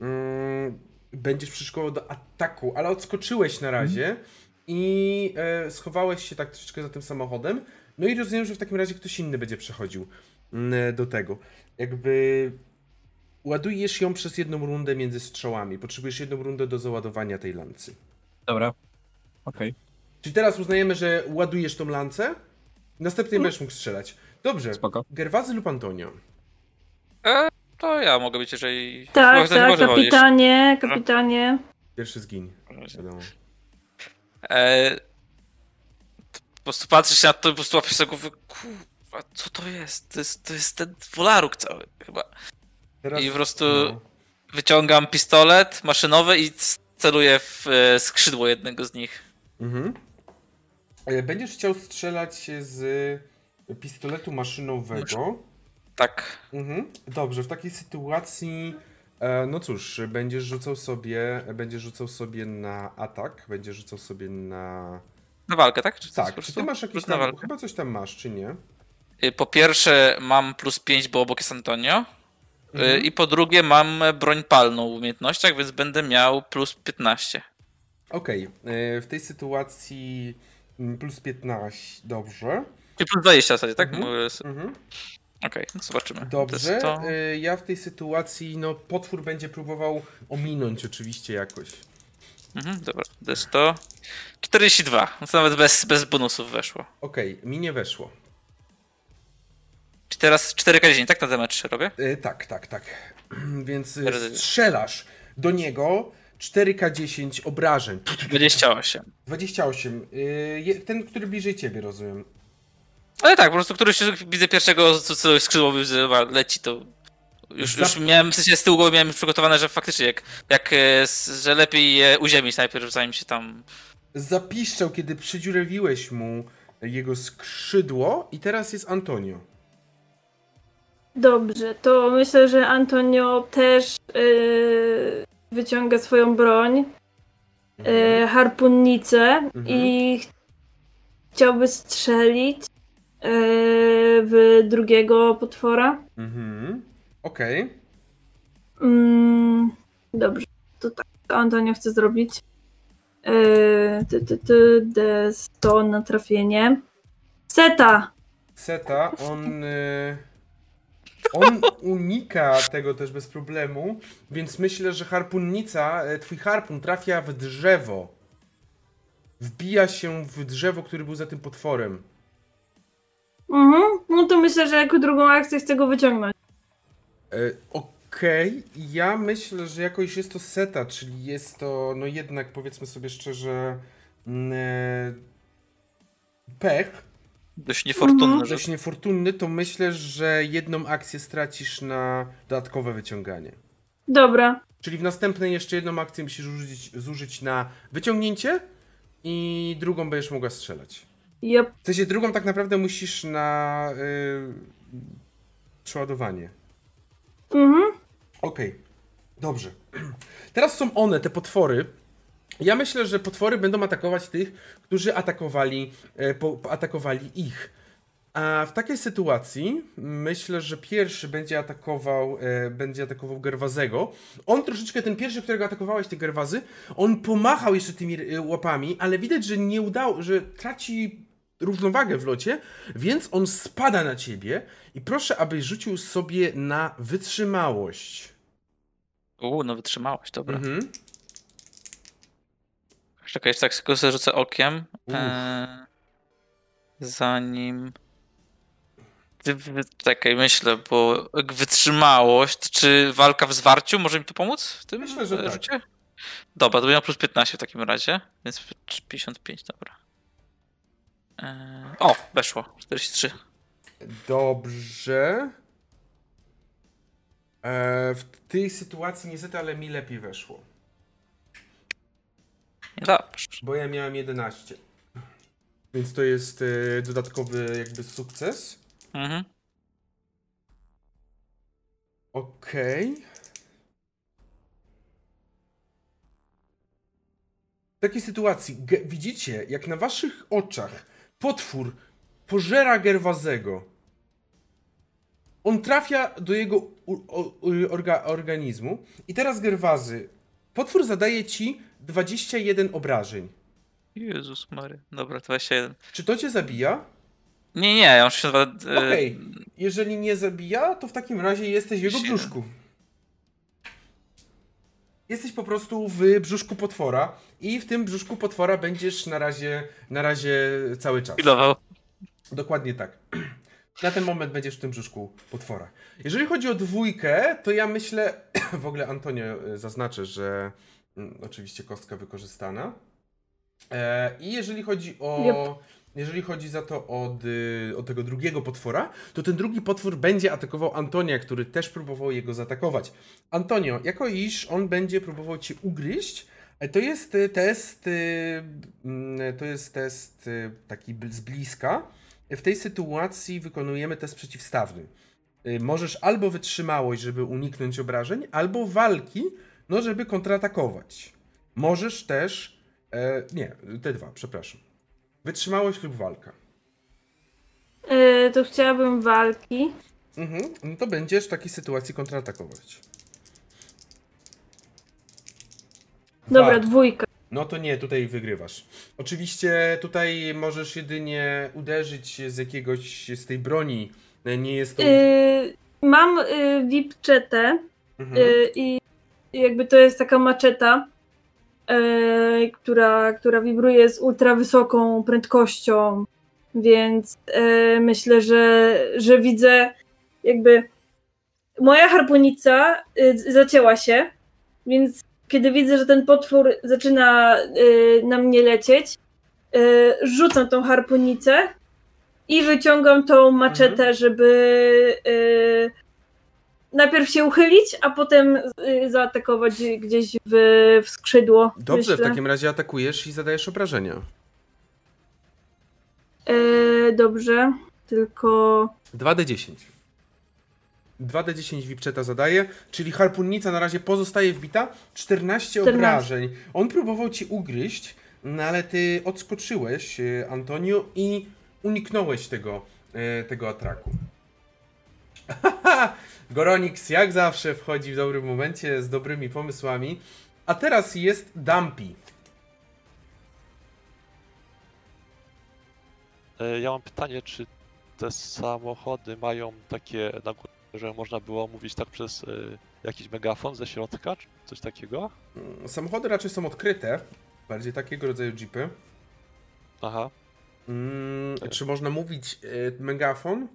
S1: mm, będziesz przyszykował do ataku, ale odskoczyłeś na razie mm. i e, schowałeś się tak troszeczkę za tym samochodem. No i rozumiem, że w takim razie ktoś inny będzie przechodził mm, do tego. Jakby ładujesz ją przez jedną rundę między strzałami. Potrzebujesz jedną rundę do załadowania tej lancy.
S6: Dobra. Okej. Okay.
S1: Czyli teraz uznajemy, że ładujesz tą lancę, następnie mm. będziesz mógł strzelać. Dobrze. Spoko. Gerwazy lub Antonio?
S3: E, to ja mogę być, jeżeli...
S2: Tak, tak, kapitanie, kapitanie.
S1: Pierwszy zgiń, wiadomo.
S3: E, po prostu patrzysz na to i po prostu łapiesz sobie głowę, kurwa, co to jest? To jest, to jest ten wolaruk cały chyba. Teraz, I po prostu no. wyciągam pistolet maszynowy i celuję w e, skrzydło jednego z nich. Mhm.
S1: E, będziesz chciał strzelać z pistoletu maszynowego.
S3: Tak.
S1: Mhm. Dobrze, w takiej sytuacji, e, no cóż, będziesz rzucał sobie, będziesz rzucał sobie na atak, będziesz rzucał sobie na...
S3: Na walkę, tak?
S1: Czy tak, czy ty masz jakieś tam, walkę? chyba coś tam masz, czy nie?
S3: Y, po pierwsze mam plus 5, bo obok jest Antonio. Y, mhm. I po drugie mam broń palną w umiejętnościach, więc będę miał plus 15.
S1: Okej, okay. w tej sytuacji mm, plus 15, dobrze.
S3: Czyli plus 20 w zasadzie, tak? Mhm. Okej, okay, zobaczymy.
S1: Dobrze. To... Y, ja w tej sytuacji, no, potwór będzie próbował ominąć oczywiście jakoś.
S3: Mhm, dobra, to jest to. 42. No to nawet bez, bez bonusów weszło.
S1: Okej, okay, mi nie weszło.
S3: Czy teraz 4K10, tak na temat 3 robię?
S1: Yy, tak, tak, tak. [CLEARS THROAT] Więc y, strzelasz do niego 4K10 obrażeń.
S3: 28.
S1: 28. Yy, ten, który bliżej ciebie, rozumiem.
S3: Ale tak, po prostu któryś widzę pierwszego, co, co skrzydłowy leci, to już, już miałem, w sensie z tyłu głowy miałem przygotowane, że faktycznie jak, jak e, że lepiej je uziemić najpierw, zanim się tam...
S1: Zapiszczał, kiedy przydziurewiłeś mu jego skrzydło i teraz jest Antonio.
S2: Dobrze, to myślę, że Antonio też yy, wyciąga swoją broń, yy, harpunnicę mhm. i chciałby strzelić w drugiego potwora. Mhm.
S1: Okej.
S2: Okay. Mm, dobrze, to tak. Antonio chce zrobić. Yy, ty, ty, ty, to na trafienie. Seta!
S1: Seta, on. Yy, on unika tego też bez problemu, więc myślę, że harpunnica, twój harpun trafia w drzewo. Wbija się w drzewo, który był za tym potworem.
S2: Mhm. No to myślę, że jako drugą akcję chcę go wyciągnąć.
S1: E, Okej, okay. ja myślę, że jakoś jest to seta, czyli jest to, no jednak powiedzmy sobie szczerze, mm, e, pech,
S3: Dość niefortunny.
S2: Mhm.
S1: Dość niefortunny, to myślę, że jedną akcję stracisz na dodatkowe wyciąganie.
S2: Dobra.
S1: Czyli w następnej jeszcze jedną akcję musisz zużyć, zużyć na wyciągnięcie i drugą będziesz mogła strzelać.
S2: Yep.
S1: W sensie drugą tak naprawdę musisz na yy, przeładowanie.
S2: Mhm.
S1: Okej, dobrze. Teraz są one, te potwory. Ja myślę, że potwory będą atakować tych, którzy atakowali, e, po, po- atakowali ich. A w takiej sytuacji myślę, że pierwszy będzie atakował, e, będzie atakował Gerwazego. On troszeczkę, ten pierwszy, którego atakowałeś, ty Gerwazy, on pomachał jeszcze tymi e, łapami, ale widać, że nie udało, że traci równowagę w locie, więc on spada na ciebie i proszę, abyś rzucił sobie na wytrzymałość.
S3: Uuu, no wytrzymałaś, dobra.
S1: Mhm.
S3: Czekaj, jeszcze tak tylko sobie rzucę okiem. E, zanim... Czekaj, myślę, bo wytrzymałość, czy walka w zwarciu może mi tu pomóc w tym
S1: Myślę, że
S3: e,
S1: tak.
S3: rzucie? Dobra, to miał plus 15 w takim razie, więc 55, dobra. E, o, weszło, 43.
S1: Dobrze. E, w tej sytuacji niestety, ale mi lepiej weszło.
S3: Dobrze.
S1: Bo ja miałem 11. Więc to jest e, dodatkowy jakby sukces.
S3: Mhm.
S1: Okej. W takiej sytuacji ge- widzicie, jak na waszych oczach potwór pożera Gerwazego. On trafia do jego orga- organizmu i teraz Gerwazy, potwór zadaje ci 21 obrażeń.
S3: Jezus Mary. Dobra, 21.
S1: Czy to cię zabija?
S3: Nie, nie, ja mam 62. e,
S1: Okej. Jeżeli nie zabija, to w takim razie jesteś w jego
S3: Siedem.
S1: brzuszku. Jesteś po prostu w brzuszku potwora i w tym brzuszku potwora będziesz na razie, na razie cały czas.
S3: Chwilował.
S1: Dokładnie tak. [CLEARS THROAT] Na ten moment będziesz w tym brzuszku potwora. Jeżeli chodzi o dwójkę, to ja myślę, [CLEARS THROAT] w ogóle Antonio e, zaznaczę, że mm, oczywiście kostka wykorzystana. E, I jeżeli chodzi o. Jeżeli chodzi za to od, y, od tego drugiego potwora, to ten drugi potwór będzie atakował Antonia, który też próbował jego zaatakować. Antonio, jako iż on będzie próbował cię ugryźć, e, to jest test, y, mm, to jest test y, taki z bliska. W tej sytuacji wykonujemy test przeciwstawny. Możesz albo wytrzymałość, żeby uniknąć obrażeń, albo walki, no żeby kontratakować. Możesz też, e, nie, te dwa, przepraszam. Wytrzymałość lub walka.
S2: E, to chciałabym walki.
S1: Mhm, no to będziesz w takiej sytuacji kontratakować.
S2: Dobra,
S1: Dwa.
S2: dwójka.
S1: No to nie, tutaj wygrywasz. Oczywiście tutaj możesz jedynie uderzyć z jakiegoś, z tej broni. Nie jest to...
S2: E, mam e, VIP czetę
S1: Mhm.
S2: e, i jakby to jest taka maczeta, e, która, która wibruje z ultra wysoką prędkością, więc e, myślę, że, że widzę jakby moja harpunica e, zacięła się, więc kiedy widzę, że ten potwór zaczyna e, na mnie lecieć, e, rzucam tą harpunicę i wyciągam tą maczetę, żeby e, najpierw się uchylić, a potem y, zaatakować gdzieś w, w skrzydło.
S1: Dobrze,
S2: myślę.
S1: w takim razie atakujesz i zadajesz obrażenia.
S2: E, dobrze, tylko
S1: 2d10. 2d10 Wipczeta zadaje, czyli harpunnica na razie pozostaje wbita. 14
S2: 14.
S1: obrażeń. On próbował ci ugryźć, no ale ty odskoczyłeś, e, Antonio, i uniknąłeś tego, e, tego atraku. [LAUGHS] Goronix jak zawsze wchodzi w dobrym momencie z dobrymi pomysłami. A teraz jest Dumpy.
S4: E, Ja mam pytanie, czy te samochody mają takie że można było mówić tak przez e, jakiś megafon ze środka, czy coś takiego?
S1: Mm, Samochody raczej są odkryte, bardziej takiego rodzaju jeepy.
S4: Aha.
S1: Mm, czy można mówić e, megafon?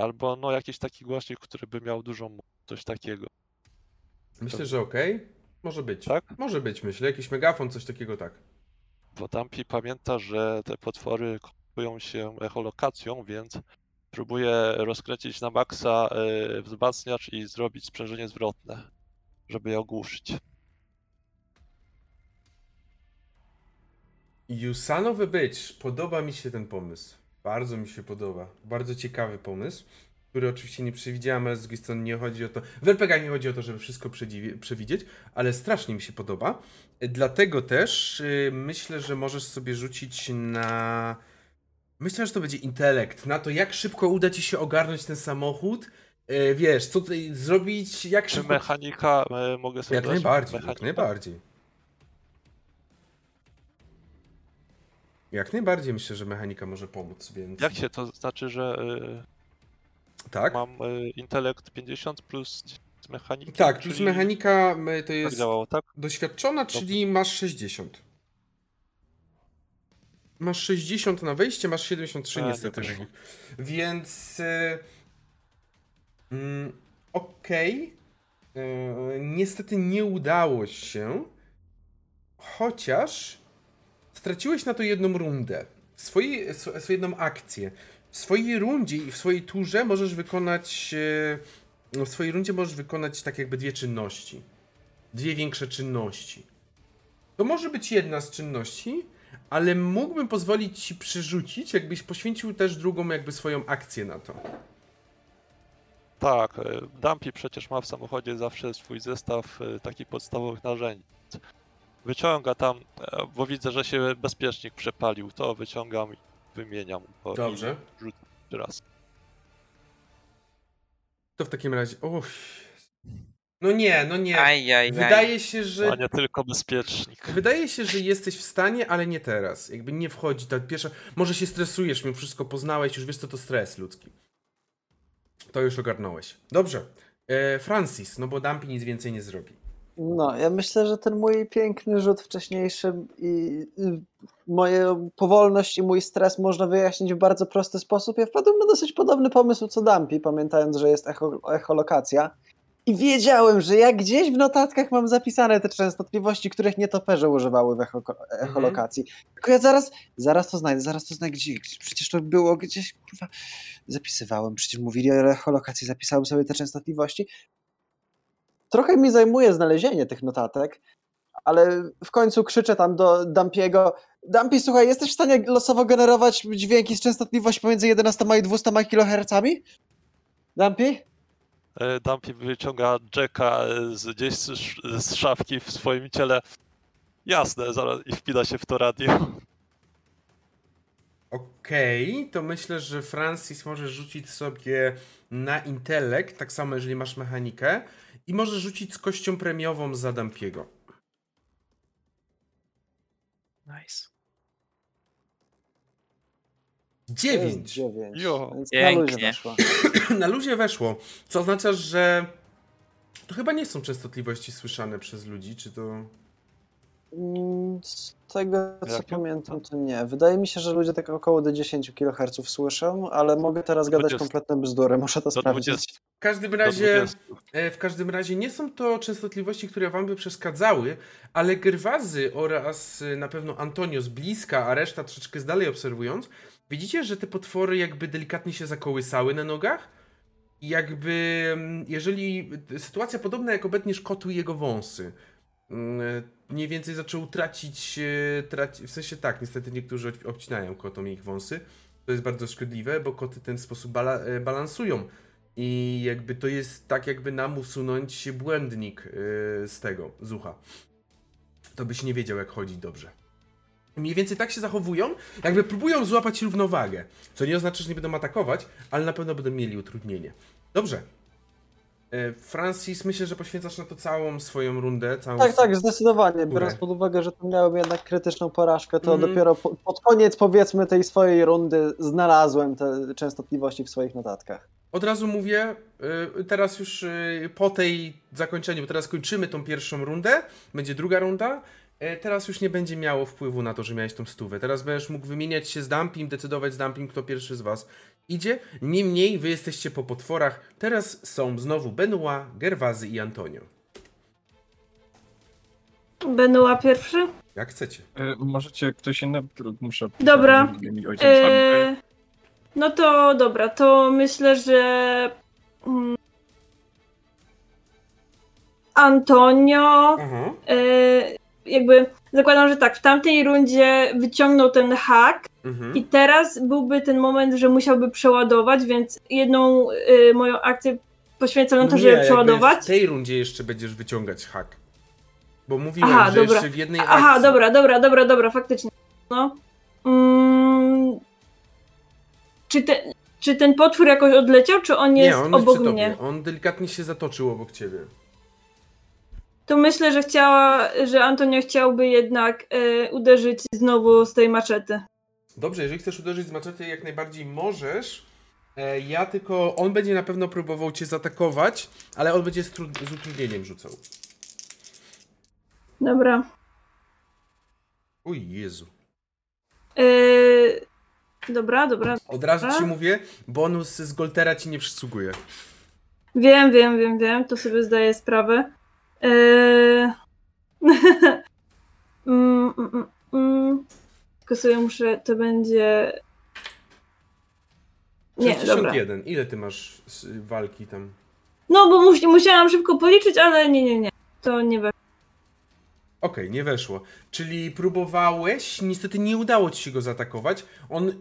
S4: Albo no jakiś taki głośnik, który by miał dużą moc, coś takiego.
S1: Myślę, że okej. Może być.
S4: Tak?
S1: Może być, myślę. Jakiś megafon, coś takiego tak.
S4: Bo Tampi pamięta, że te potwory posługują się echolokacją, więc próbuję rozkręcić na maksa e, wzmacniacz i zrobić sprzężenie zwrotne, żeby je ogłuszyć.
S1: Jusanowy być. Podoba mi się ten pomysł. Bardzo mi się podoba. Bardzo ciekawy pomysł, który oczywiście nie przewidziałem, ale z drugiej strony nie chodzi o to. W RPG nie chodzi o to, żeby wszystko przewidzieć, ale strasznie mi się podoba. Dlatego też yy, myślę, że możesz sobie rzucić na. Myślę, że to będzie intelekt. Na to, jak szybko uda ci się ogarnąć ten samochód. Yy, wiesz, co tutaj zrobić, jak szybko.
S4: mechanika yy, mogę sobie
S1: Jak najbardziej,
S4: Mechanika?
S1: jak najbardziej. Jak najbardziej myślę, że mechanika może pomóc, więc.
S4: Jak się to znaczy, że y,
S1: Tak?
S4: mam y, intelekt 50 plus z mechaniki?
S1: Tak, plus
S4: czyli
S1: mechanika y, to
S4: Tak
S1: jest
S4: działało, tak?
S1: doświadczona, czyli masz 60. Masz 60 na wejście, masz 73
S4: A, nie
S1: niestety.
S4: poszło.
S1: Więc. mm, Okej. Y, niestety nie udało się. Chociaż straciłeś na to jedną rundę. Swojej, sw- jedną akcję. W swojej rundzie i w swojej turze możesz wykonać. y, no, W swojej rundzie możesz wykonać tak jakby dwie czynności. Dwie większe czynności. To może być jedna z czynności, ale mógłbym pozwolić ci przerzucić, jakbyś poświęcił też drugą jakby swoją akcję na to.
S4: Tak, y, Dumpy przecież ma w samochodzie zawsze swój zestaw y, takich podstawowych narzędzi. Wyciąga tam, e, bo widzę, że się bezpiecznik przepalił, to wyciągam i wymieniam go
S1: Dobrze.
S4: jeszcze raz.
S1: To w takim razie. Uff. No nie, no nie.
S3: Ajajaj.
S1: Wydaje się, że
S4: A nie tylko bezpiecznik.
S1: Wydaje się, że jesteś w stanie, ale nie teraz. Jakby nie wchodzi ta pierwsza. Może się stresujesz, mimo wszystko poznałeś, już wiesz, co to stres ludzki. To już ogarnąłeś. Dobrze. E, Francis, no bo Dumpy nic więcej nie zrobi.
S5: No, ja myślę, że ten mój piękny rzut wcześniejszy i i moją powolność i mój stres można wyjaśnić w bardzo prosty sposób. Ja wpadłem na dosyć podobny pomysł co Dumpy, pamiętając, że jest echo, echolokacja. I wiedziałem, że ja gdzieś w notatkach mam zapisane te częstotliwości, których nietoperze używały w echo, echolokacji. Tylko ja zaraz, zaraz to znajdę, zaraz to znajdę. Gdzie, gdzie- przecież to było gdzieś, kurwa, zapisywałem. Przecież mówili o echolokacji, zapisałem sobie te częstotliwości. Trochę mi zajmuje znalezienie tych notatek, ale w końcu krzyczę tam do Dumpiego. Dumpy, słuchaj, jesteś w stanie losowo generować dźwięki z częstotliwości pomiędzy 11 i 200 kHz? Dumpy?
S4: E, Dumpy wyciąga Jacka e, z, gdzieś z, sz- z szafki w swoim ciele. Jasne, zaraz i wpina się w to radio.
S1: Okej, to myślę, że Francis może rzucić sobie na intelekt, tak samo jeżeli masz mechanikę, i może rzucić z kością premiową za Dumpiego.
S3: Nice.
S1: 9.
S5: 9.
S4: Jo.
S5: Więc na luzie
S3: Pięknie.
S5: weszła. [CLEARS THROAT]
S1: na luzie weszło, co oznacza, że to chyba nie są częstotliwości słyszane przez ludzi, czy to...
S5: Mm, Z tego co
S4: Jakie?
S5: pamiętam, to nie. Wydaje mi się, że ludzie tak około do 10 kHz słyszą, ale mogę teraz gadać
S4: 20.
S5: kompletne bzdury, muszę to
S4: Do
S5: sprawdzić.
S4: 20.
S1: W każdym razie...
S4: 20.
S1: E, W każdym razie nie są to częstotliwości, które wam by przeszkadzały, ale Gerwazy oraz e, na pewno Antonio z bliska, a reszta troszeczkę z dalej obserwując, widzicie, że te potwory jakby delikatnie się zakołysały na nogach. I jakby, mm, jeżeli sytuacja podobna jak obetniesz kotu i jego wąsy, mm, mniej więcej zaczął tracić, e, traci, w sensie tak, niestety niektórzy ob- obcinają kotom ich wąsy, to jest bardzo szkodliwe, bo koty w ten sposób bala, e, balansują i jakby to jest tak, jakby nam usunąć błędnik yy, z tego, z ucha. To byś nie wiedział, jak chodzić dobrze. Mniej więcej tak się zachowują, jakby próbują złapać równowagę. Co nie oznacza, że nie będą atakować, ale na pewno będą mieli utrudnienie. Dobrze. Yy, Francis, myślę, że poświęcasz na to całą swoją rundę. Całą
S5: Tak, tak, zdecydowanie. Biorąc pod uwagę, że tu miałem jednak krytyczną porażkę, to
S1: Mhm.
S5: dopiero po, pod koniec powiedzmy tej swojej rundy znalazłem te częstotliwości w swoich notatkach.
S1: Od razu mówię, y, teraz już y, po tej zakończeniu, bo teraz kończymy tą pierwszą rundę, będzie druga runda, y, teraz już nie będzie miało wpływu na to, że miałeś tą stówę. Teraz będziesz mógł wymieniać się z Dumpim, decydować z Dumpim, kto pierwszy z was idzie. Niemniej wy jesteście po potworach. Teraz są znowu Benoit, Gerwazy i Antonio.
S2: Benua pierwszy?
S1: Jak chcecie.
S6: E, możecie ktoś inny, muszę...
S2: Dobra. E, no to dobra, to myślę, że... Mm, Antonio... E, jakby zakładam, że tak, w tamtej rundzie wyciągnął ten hak mhm. i teraz byłby ten moment, że musiałby przeładować, więc jedną y, moją akcję poświęcę na to, Nie, żeby przeładować.
S1: w tej rundzie jeszcze będziesz wyciągać hak. Bo mówiłem, Aha, że dobra. jeszcze w jednej akcji...
S2: Aha, dobra, dobra, dobra, dobra, faktycznie. No. Mm, czy, te, czy ten potwór jakoś odleciał, czy on jest Nie, on obok jest mnie?
S1: On delikatnie się zatoczył obok ciebie
S2: to myślę, że chciała, że Antonio chciałby jednak e, uderzyć znowu z tej maczety.
S1: Dobrze, jeżeli chcesz uderzyć z maczety, jak najbardziej możesz. E, ja tylko, on będzie na pewno próbował cię zaatakować, ale on będzie z, z utrudnieniem rzucał.
S2: Dobra.
S1: Uj, Jezu.
S2: E, dobra, dobra.
S1: Od razu ci mówię, bonus z Goltera ci nie przysługuje.
S2: Wiem, wiem, wiem, wiem, to sobie zdaję sprawę. Eee... [LAUGHS] mm, mm, mm. Tylko sobie muszę, to będzie...
S1: Nie, 61. Dobra. Ile ty masz walki tam?
S2: No, bo mus musiałam szybko policzyć, ale nie, nie, nie. To nie weszło.
S1: Okej, okay, nie weszło. Czyli próbowałeś, niestety nie udało ci się go zaatakować. On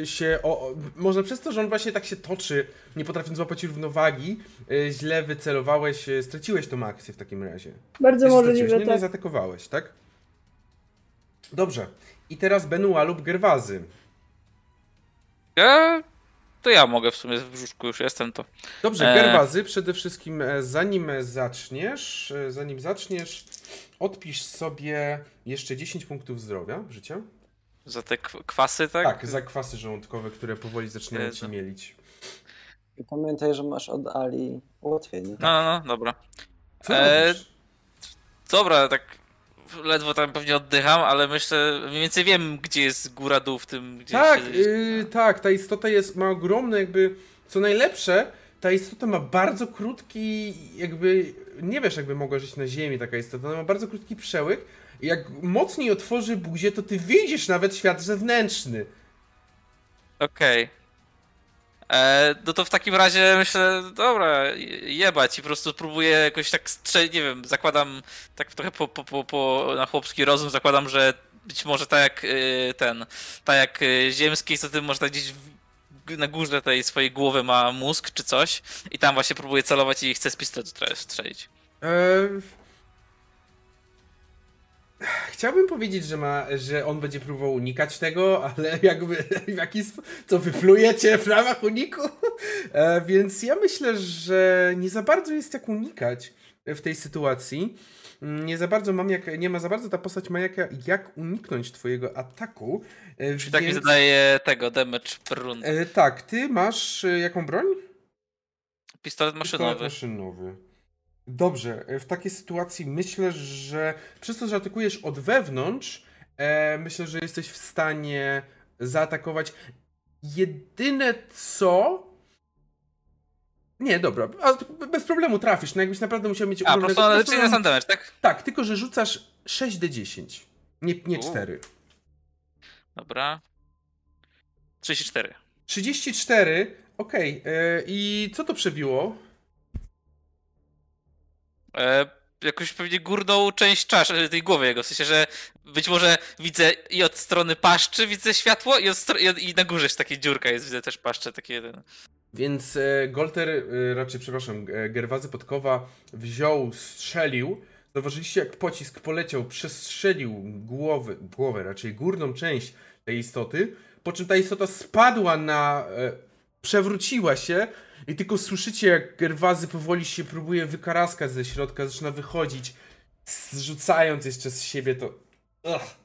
S1: e, się, o, może przez to, że on właśnie tak się toczy, nie potrafiąc złapać równowagi, e, źle wycelowałeś, e, straciłeś tą akcję w takim razie.
S2: Bardzo możliwe,
S1: nie, tak. Nie zaatakowałeś, tak? Dobrze. I teraz Benua lub Gerwazy.
S3: Ja to ja mogę w sumie w brzuszku już jestem to.
S1: Dobrze, Gerwazy, przede wszystkim zanim zaczniesz, zanim zaczniesz, odpisz sobie jeszcze 10 punktów zdrowia, życia.
S3: Za te kwasy, tak?
S1: Tak, za kwasy żołądkowe, które powoli zaczynają ci mielić.
S5: I pamiętaj, że masz od Ali ułatwienie. No,
S3: no, no, dobra. E, dobra, tak ledwo tam pewnie oddycham, ale myślę, mniej więcej wiem, gdzie jest góra dół w tym, gdzie
S1: Tak, się... yy, tak, ta istota jest, ma ogromne jakby, co najlepsze, ta istota ma bardzo krótki, jakby, nie wiesz, jakby mogła żyć na ziemi taka istota, ona ma bardzo krótki przełyk i jak mocniej otworzy buzię, to ty widzisz nawet świat zewnętrzny.
S3: Okej. Okay. E, no to w takim razie myślę, dobra, jebać i po prostu próbuję jakoś tak nie wiem, zakładam tak trochę po, po, po, po, na chłopski rozum, zakładam, że być może tak jak y, ten, tak jak y, ziemski, to ty może tak gdzieś na górze tej swojej głowy ma mózg czy coś i tam właśnie próbuje celować i chce z pistoletu strzelić. Eee...
S1: Chciałbym powiedzieć, że, ma, że on będzie próbował unikać tego, ale [LAUGHS] jakby w jaki co wyplujecie w ramach uniku? E, więc ja myślę, że nie za bardzo jest jak unikać w tej sytuacji. Nie za bardzo mam jak, nie ma za bardzo ta postać ma jak, jak uniknąć twojego ataku.
S3: E, Czyli więc... tak mi zadaje tego damage per.
S1: E, tak, ty masz e, jaką broń?
S3: Pistolet maszynowy. Pistolet
S1: maszynowy. Dobrze, w takiej sytuacji myślę, że przez to, że atakujesz od wewnątrz, e, myślę, że jesteś w stanie zaatakować. Jedyne co. Nie, dobra, bez problemu trafisz, no jakbyś naprawdę musiał mieć
S3: A, po prostu na sam damage, tak?
S1: Tak, tylko że rzucasz 6d10, nie, nie 4.
S3: Dobra. 34.
S1: 34, okej. Okay. E, I co to przebiło?
S3: E, jakąś pewnie górną część czaszy, tej głowy jego, w sensie, że być może widzę i od strony paszczy widzę światło i, od i na górze jest taka dziurka, jest widzę też paszczę, taki jeden.
S1: Więc e, Golter, e, raczej przepraszam, e, Gerwazy Podkowa wziął, strzelił, zauważyliście jak pocisk poleciał, przestrzelił głowę, głowę, raczej górną część tej istoty, po czym ta istota spadła na... E, przewróciła się i tylko słyszycie, jak Gerwazy powoli się próbuje wykaraskać ze środka, zaczyna wychodzić, zrzucając jeszcze z siebie to. Ugh.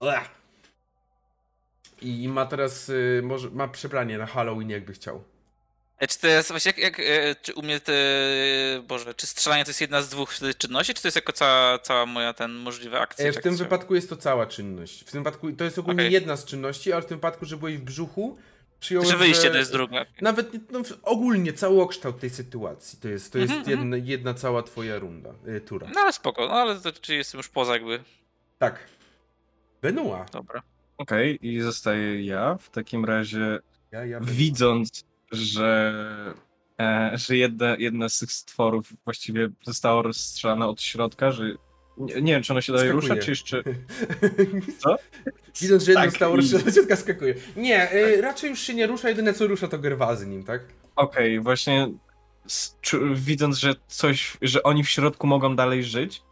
S1: Ugh. I ma teraz, y, może, ma przebranie na Halloween, jakby chciał.
S3: E, czy to jest właśnie jak, jak e, czy u mnie te, Boże, czy strzelanie to jest jedna z dwóch czynności, czy to jest jako cała, cała moja ten możliwa akcja?
S1: E, w tym wypadku jest to cała czynność. W tym wypadku to jest ogólnie okay. jedna z czynności, ale w tym wypadku, że byłeś w brzuchu,
S3: przyjąłem, że wyjście to jest druga.
S1: Nawet no, ogólnie całokształt tej sytuacji to jest, to jest mm -hmm. jedna, jedna, cała twoja runda, y, tura.
S3: No ale spoko, no ale to, czy jestem już poza jakby.
S1: Tak. Benoit.
S3: Dobra.
S6: Okej, i zostaję ja. W takim razie,
S1: Ja, ja
S6: widząc, że, e, że jedna, jedna z tych stworów właściwie została rozstrzelana od środka, że nie, nie wiem, czy ona się dalej rusza,
S1: Skakuje.
S6: czy jeszcze... [LAUGHS] Co?
S1: Widząc, że jedno
S6: Tak,
S1: rozstrzelone, ciotka skakuje. Nie, y, raczej już się nie rusza, jedyne co rusza to gerwazy nim, tak?
S6: Okej, właśnie s- czu- widząc, że coś, że oni w środku mogą dalej żyć,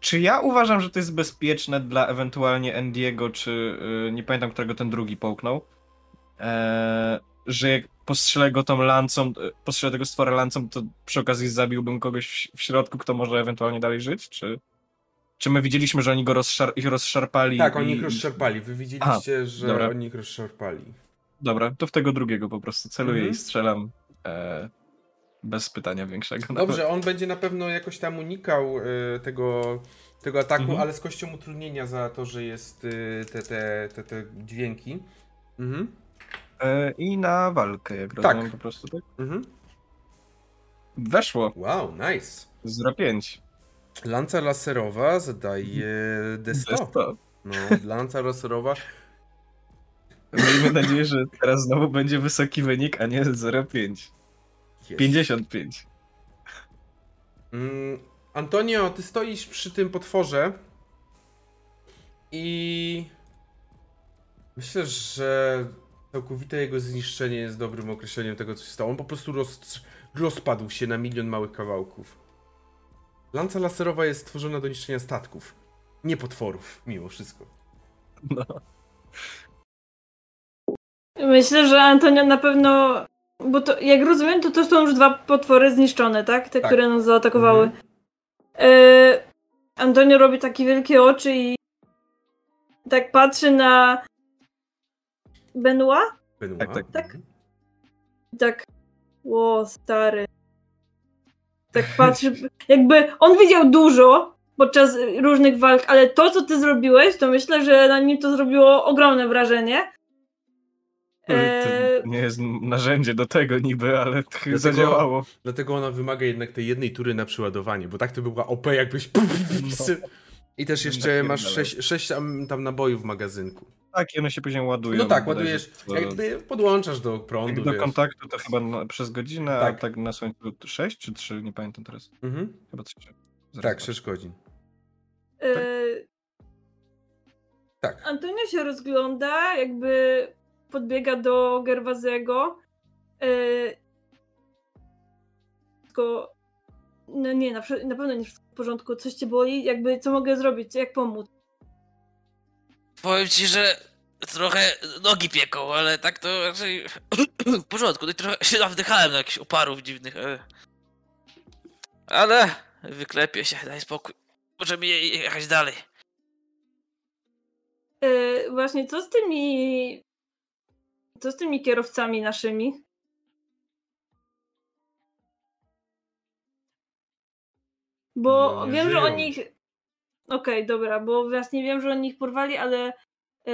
S6: czy ja uważam, że to jest bezpieczne dla ewentualnie Endiego, czy y, nie pamiętam, którego ten drugi połknął, e, że jak postrzelę go tą lancą, y, postrzelę tego stwora lancą, to przy okazji zabiłbym kogoś w, w środku, kto może ewentualnie dalej żyć, czy... Czy my widzieliśmy, że oni go rozszar ich rozszarpali?
S1: Tak, oni
S6: i-
S1: ich rozszarpali. Wy widzieliście, że
S6: dobra.
S1: oni ich rozszarpali.
S6: Dobra, to w tego drugiego po prostu celuję
S1: Mhm.
S6: i strzelam e, bez pytania większego.
S1: Dobrze, on będzie na pewno jakoś tam unikał y, tego, tego ataku,
S6: Mhm.
S1: ale z kością utrudnienia za to, że jest y, te, te, te, te dźwięki. Mhm.
S6: E, I na walkę, jak
S1: Tak.
S6: rozumiem po prostu, tak?
S1: Mhm.
S6: Weszło.
S1: Wow, nice.
S6: 0,5.
S1: Lanca laserowa zadaje D100.
S6: D100.
S1: No, lanca laserowa.
S6: Miejmy nadzieję, że teraz znowu będzie wysoki wynik, a nie 0,5.
S1: Jest.
S6: 55.
S1: Mm, Antonio, ty stoisz przy tym potworze i myślę, że całkowite jego zniszczenie jest dobrym określeniem tego, co się stało. On po prostu roz, rozpadł się na milion małych kawałków. Lanca laserowa jest stworzona do niszczenia statków, nie potworów, mimo wszystko.
S6: No.
S2: Myślę, że Antonio na pewno. Bo to, jak rozumiem, to to są już dwa potwory zniszczone, tak? Te,
S1: Tak.
S2: które nas zaatakowały.
S1: Mhm.
S2: E, Antonio robi takie wielkie oczy i tak patrzy na Benoit
S1: Benoit.
S6: Tak, tak.
S2: Tak. i tak. O, stary. Tak patrzy. Jakby on widział dużo podczas różnych walk, ale to, co ty zrobiłeś, to myślę, że na nim to zrobiło ogromne wrażenie. E,
S6: To nie jest narzędzie do tego niby, ale to
S1: Dlatego-
S6: zadziałało.
S1: Dlatego ona wymaga jednak tej jednej tury na przeładowanie, bo tak to by była OP jakbyś... [LAUGHS] I też jeszcze masz
S6: Napierdalał.
S1: 6, sześć tam, tam nabojów w magazynku.
S6: Tak, i one się później ładują.
S1: No tak, ładujesz,
S6: to-
S1: jakby podłączasz do prądu,
S6: Jak do
S1: wiesz.
S6: kontaktu to chyba na, przez godzinę,
S1: Tak.
S6: a tak na słońcu 6 czy 3, nie pamiętam teraz.
S1: Mhm.
S6: Chyba 3. Zaraz
S1: Tak,
S6: zobaczę.
S1: 6 godzin.
S2: e,
S1: Tak.
S2: Antonio się rozgląda, jakby podbiega do Gerwazego. E, tylko, no nie, na, na pewno nie wszystko w porządku. Coś cię boli? Jakby, co mogę zrobić? Jak pomóc?
S3: Powiem ci, że trochę nogi pieką, ale tak to raczej [CLEARS THROAT] w porządku. No i trochę się nawdychałem na jakichś oparów dziwnych. e. Ale wyklepię się, daj spokój. Możemy je- jechać dalej.
S2: E, właśnie, co z tymi... Co z tymi kierowcami naszymi? Bo
S1: No,
S2: wiem, że
S1: żyją.
S2: oni Okej, dobra, bo właśnie wiem, że oni ich porwali, ale e,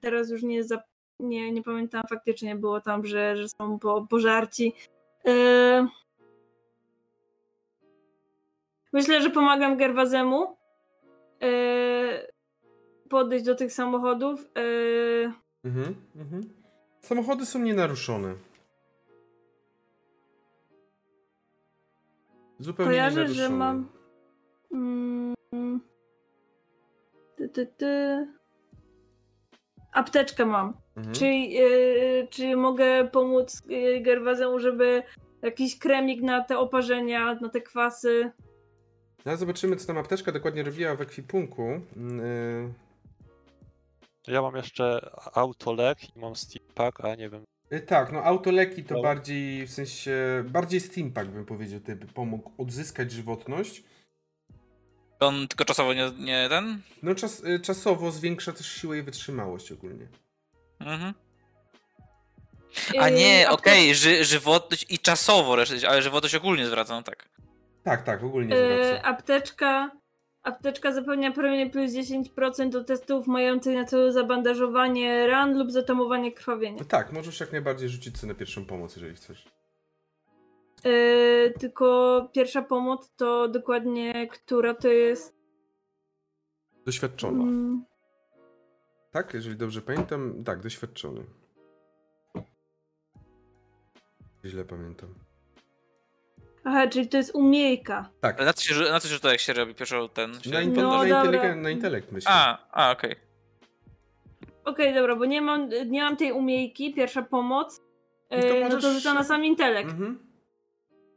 S2: teraz już nie, zap... nie nie pamiętam faktycznie było tam, że, że są po, pożarci. E, myślę, że pomagam Gerwazemu e, podejść do tych samochodów. E,
S1: Mhm, mhm. Samochody są nienaruszone. Zupełnie
S2: Kojarzę,
S1: nienaruszone.
S2: że mam. Mm, ty, ty, ty. Apteczkę mam.
S1: Mhm.
S2: Czy, yy, czy mogę pomóc yy, Gerwazemu, żeby jakiś kremik na te oparzenia, na te kwasy?
S1: No, zobaczymy, co tam apteczka dokładnie robiła w ekwipunku. Yy,
S4: Ja mam jeszcze autolek i mam steampack, a nie wiem.
S1: yy, tak, no autoleki to
S4: No.
S1: bardziej, w sensie, bardziej steampack bym powiedział, ty by pomógł odzyskać żywotność.
S3: On tylko czasowo nie, nie ten?
S1: No czas, yy, czasowo zwiększa też siłę i wytrzymałość ogólnie.
S3: Mhm. A
S2: Yy,
S3: nie,
S2: apte-
S3: okej, ży, żywotność i czasowo resztę, ale żywotność ogólnie zwracam, tak.
S1: Tak, tak, ogólnie
S2: Yy,
S1: zwraca.
S2: apteczka. Apteczka zapewnia premię plus 10% do testów mających na celu zabandażowanie ran lub zatamowanie krwawienia.
S1: No tak, możesz jak najbardziej rzucić sobie na pierwszą pomoc, jeżeli chcesz.
S2: Yy, tylko pierwsza pomoc to dokładnie, która to jest.
S1: Doświadczona.
S2: Mm,
S1: Tak, jeżeli dobrze pamiętam. Tak, doświadczony. Źle pamiętam.
S2: Aha, czyli to jest umiejka.
S1: Tak.
S3: Ale na co, się, na co się to jak się robi pierwszy ten?
S1: Na,
S3: Się...
S1: inte-
S2: No,
S1: na, intelekt, na intelekt myślę.
S3: A, a okej.
S2: Okej, dobra, bo nie mam, nie mam tej umiejki, pierwsza pomoc.
S1: No to
S2: to, no
S1: możesz-
S2: to rzucam na sam intelekt.
S1: Mhm.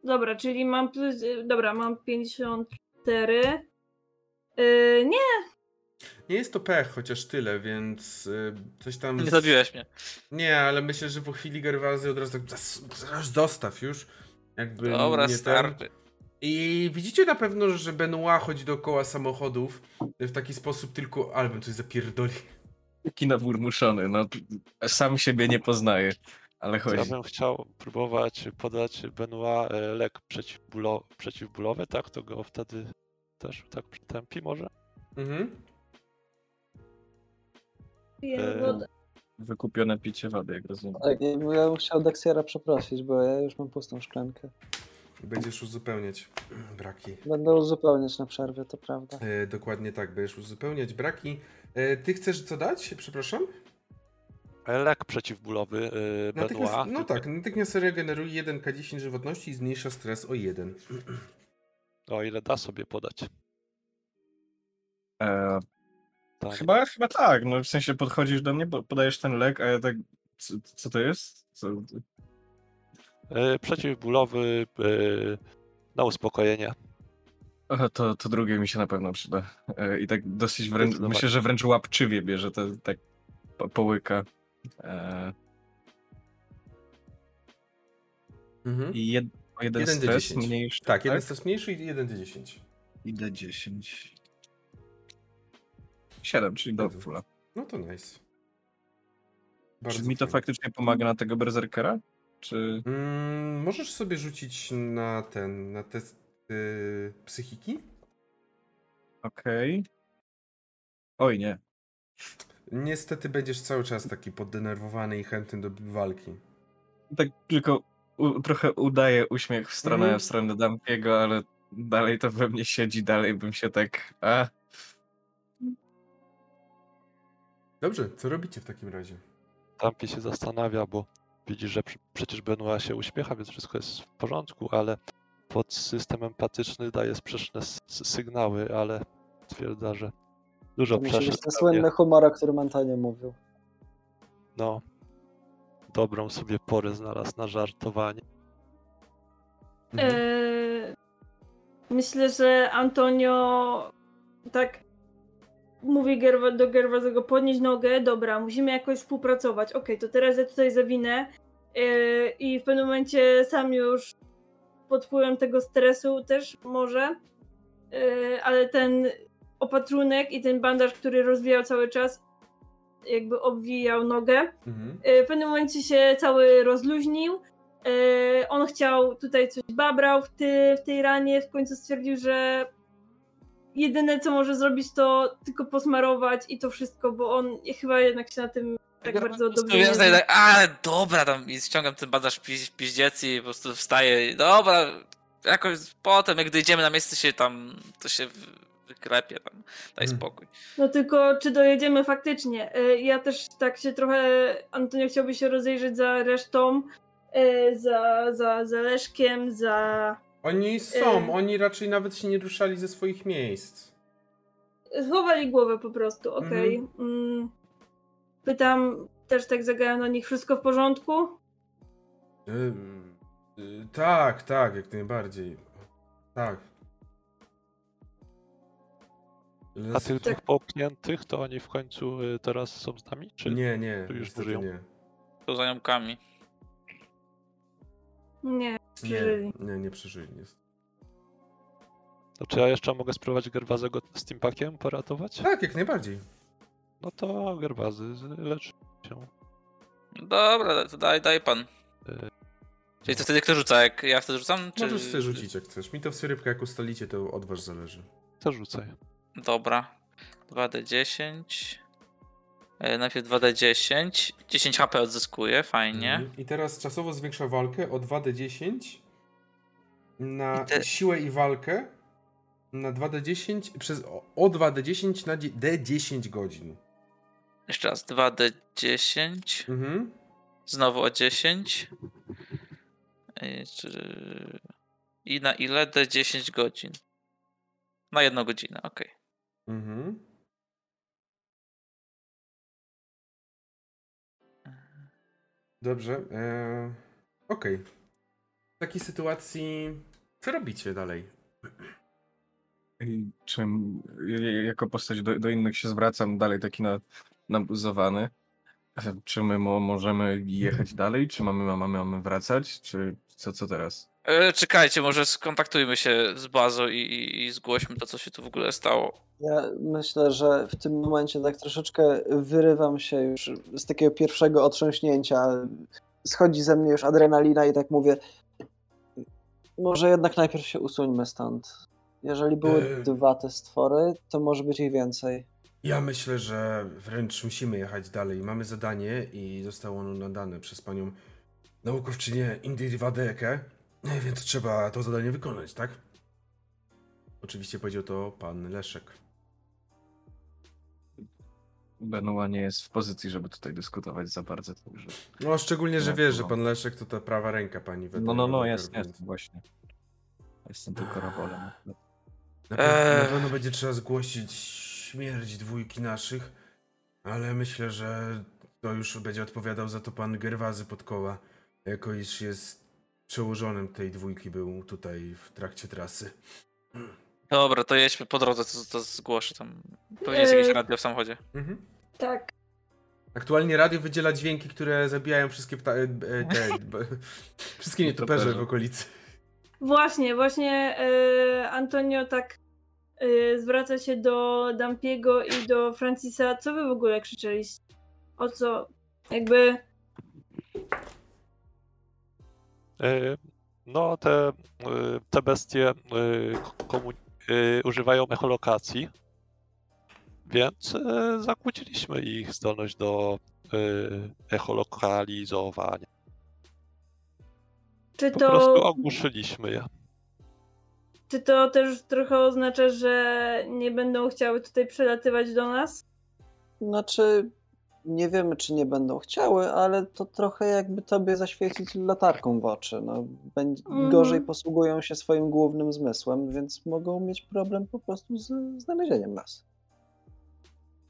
S2: Dobra, czyli mam plus, y, dobra, mam 54. Yy, nie,
S1: Nie jest to pech, chociaż tyle, więc y, coś tam.
S3: Nie zabiłeś mnie.
S1: Nie, ale myślę, że po chwili Gerwazy od razu tak. "Zas- Zaraz dostaw już. Jakby
S3: Dobra,
S1: nie ten.
S3: starczy.
S1: I widzicie na pewno, że Benoit chodzi dookoła samochodów w taki sposób tylko. Album coś zapierdoli.
S6: Taki nawurmuszony, no sam siebie nie poznaje, ale
S4: Ja
S6: chodzi.
S4: bym chciał próbować podać Benoit e, lek przeciwbólo, przeciwbólowy, tak? To go wtedy też tak przytępi może?
S1: Mhm.
S2: wodę.
S6: Wykupione picie wody, jak rozumiem.
S5: Tak, ja ja bym chciał Dexiera przeprosić, bo ja już mam pustą szklankę.
S1: Będziesz uzupełniać braki.
S5: Będę uzupełniać na przerwie, to prawda.
S1: E, dokładnie tak, będziesz uzupełniać braki. E, ty chcesz co dać? Przepraszam?
S4: Lek przeciwbólowy
S1: Natychmiast,
S4: Benoit.
S1: no tak, natychmiast regeneruje 1k10 żywotności i zmniejsza stres o 1.
S4: O ile da sobie podać.
S6: E,
S4: Tak.
S6: chyba, chyba tak, no w sensie podchodzisz do mnie, podajesz ten lek, a ja tak, co, co to jest? Co,
S4: E, Przeciwbólowy e, na uspokojenie.
S6: To, to drugie mi się na pewno przyda. E, I tak dosyć wręcz, myślę, że wręcz łapczywie bierze, to tak po, połyka. E,
S1: Mhm.
S6: I jed, o jeden
S1: Jeden
S6: stres
S1: 10.
S6: mniejszy.
S1: Tak, jeden stres mniejszy i 1 do 10.
S6: I D10. 7, czyli do fulla.
S1: No to nice.
S6: Czy mi to
S1: fajnie.
S6: faktycznie pomaga na tego berserkera? Czy...
S1: Mm, możesz sobie rzucić na ten, na test y, psychiki?
S6: Okej. Oj, nie.
S1: Niestety będziesz cały czas taki poddenerwowany i chętny do walki.
S6: Tak tylko u, trochę udaje uśmiech w stronę,
S1: Mhm.
S6: w stronę Dampiego, ale dalej to we mnie siedzi, dalej bym się tak... A,
S1: Dobrze, co robicie w takim razie?
S4: Tampi się zastanawia, bo widzi, że pr- przecież Benoit się uśmiecha, więc wszystko jest w porządku, ale pod system empatyczny daje sprzeczne sygnały, ale stwierdza, że dużo
S5: To
S4: przeszedł.
S5: ten słynny humor, o którym Antonio mówił.
S4: No, dobrą sobie porę znalazł na żartowanie.
S1: Mhm.
S2: Eee, myślę, że Antonio tak mówi Gerwa, do Gerwazego podnieść nogę, dobra, musimy jakoś współpracować. Okej, to teraz ja tutaj zawinę eee, i w pewnym momencie sam już pod wpływem tego stresu też może, eee, ale ten opatrunek i ten bandaż, który rozwijał cały czas, jakby obwijał nogę,
S1: Mhm.
S2: E, w pewnym momencie się cały rozluźnił. E, On chciał tutaj coś babrał w, ty, w tej ranie, w końcu stwierdził, że jedyne co może zrobić to tylko posmarować i to wszystko, bo on chyba jednak się na tym tak bardzo dobrze nie
S3: Ja
S2: zna.
S3: tak, ale dobra, tam i ściągam ten bandaż piź, piździec i po prostu wstaję i dobra, jakoś potem jak dojdziemy na miejsce się tam, to się wyklepie tam, daj
S1: Mhm.
S3: spokój.
S2: No tylko czy dojedziemy faktycznie? E, Ja też tak się trochę, Antonio chciałby się rozejrzeć za resztą, e, za, za, za Leszkiem, za...
S1: Oni są,
S2: Y-
S1: oni raczej nawet się nie ruszali ze swoich miejsc.
S2: Schowali głowę po prostu, okej. Mm. Pytam, też tak zagałem na nich, wszystko w porządku?
S1: Y, y, tak, tak, jak najbardziej. Tak.
S4: A tych dwóch połkniętych, to oni w końcu y, teraz są z nami? Czy
S1: Nie, nie,
S4: czy już
S1: niestety
S4: żyją?
S1: nie.
S3: To zająkami.
S2: Nie,
S1: Nie,
S2: przeżyli.
S1: nie, nie przeżyli. Jest.
S4: to czy ja jeszcze mogę spróbować Gerwazego z Timpakiem poratować?
S1: Tak, jak najbardziej.
S4: No to Gerwazy z- leczy się.
S3: Dobra, to daj, daj pan.
S4: Y,
S3: Czyli to wtedy kto rzuca? Jak ja wtedy rzucam? Czy...
S1: Możesz sobie rzucić jak chcesz. Mi to w rybkę jak ustalicie, to od was zależy.
S4: To rzucaj.
S3: Dobra. 2D10. E, najpierw 2D10. 10 HP odzyskuję, fajnie.
S1: Mhm. I teraz czasowo zwiększa walkę o 2d10 na
S3: I te-
S1: siłę i walkę na 2d10 przez o- o 2d10 na dzie- d10 godzin.
S3: Jeszcze raz, 2D10. Mhm. Znowu o 10. I na ile? D10 godzin. Na jedną godzinę, ok. Mhm.
S1: Dobrze. E... Okej. Okay. W takiej sytuacji, co robicie dalej?
S6: Czym jako postać do, do innych się zwracam dalej taki na, nabuzowany. Czy my mo, możemy jechać dalej? Czy mamy, mamy, mamy wracać? Czy co, co teraz?
S3: E, czekajcie, może skontaktujmy się z bazą i, i, i zgłośmy to, co się tu w ogóle stało.
S5: Ja myślę, że w tym momencie tak troszeczkę wyrywam się już z takiego pierwszego otrząśnięcia. Schodzi ze mnie już adrenalina i tak mówię, może jednak najpierw się usuńmy stąd. Jeżeli były yy... dwa te stwory, to może być ich więcej.
S1: Ja myślę, że wręcz musimy jechać dalej. Mamy zadanie i zostało ono nadane przez panią naukowczynię Indy Wadekę, więc trzeba to zadanie wykonać, tak? Oczywiście powiedział to pan Leszek.
S6: Benoit nie jest w pozycji, żeby tutaj dyskutować za bardzo. Także...
S1: No, szczególnie, że wiesz, że pan Leszek to ta prawa ręka pani
S6: Wedle No, no, no, jest, jest, właśnie. Jestem tylko rabolem.
S1: Na, eee. na pewno będzie trzeba zgłosić śmierć dwójki naszych, ale myślę, że to już będzie odpowiadał za to pan Gerwazy Podkoła, jako iż jest przełożonym tej dwójki był tutaj w trakcie trasy.
S3: Dobra, to jedźmy po drodze, to, to zgłoszę tam. Pewnie jest jakieś radio w samochodzie.
S2: Mhm. Tak.
S1: Aktualnie radio wydziela dźwięki, które zabijają wszystkie pta- e, te, [LAUGHS] wszystkie nietoperze w okolicy.
S2: Właśnie, właśnie yy, Antonio tak yy, zwraca się do Dampiego i do Francisa. Co wy w ogóle krzyczeliście? O co? Jakby.
S4: No, te, te bestie używają echolokacji, więc zakłóciliśmy ich zdolność do echolokalizowania. Czy po to... prostu ogłuszyliśmy je.
S2: Czy to też trochę oznacza, że nie będą chciały tutaj przelatywać do nas?
S5: Znaczy, nie wiemy, czy nie będą chciały, ale to trochę jakby tobie zaświecić latarką w oczy. No, mm. Gorzej posługują się swoim głównym zmysłem, więc mogą mieć problem po prostu z znalezieniem nas.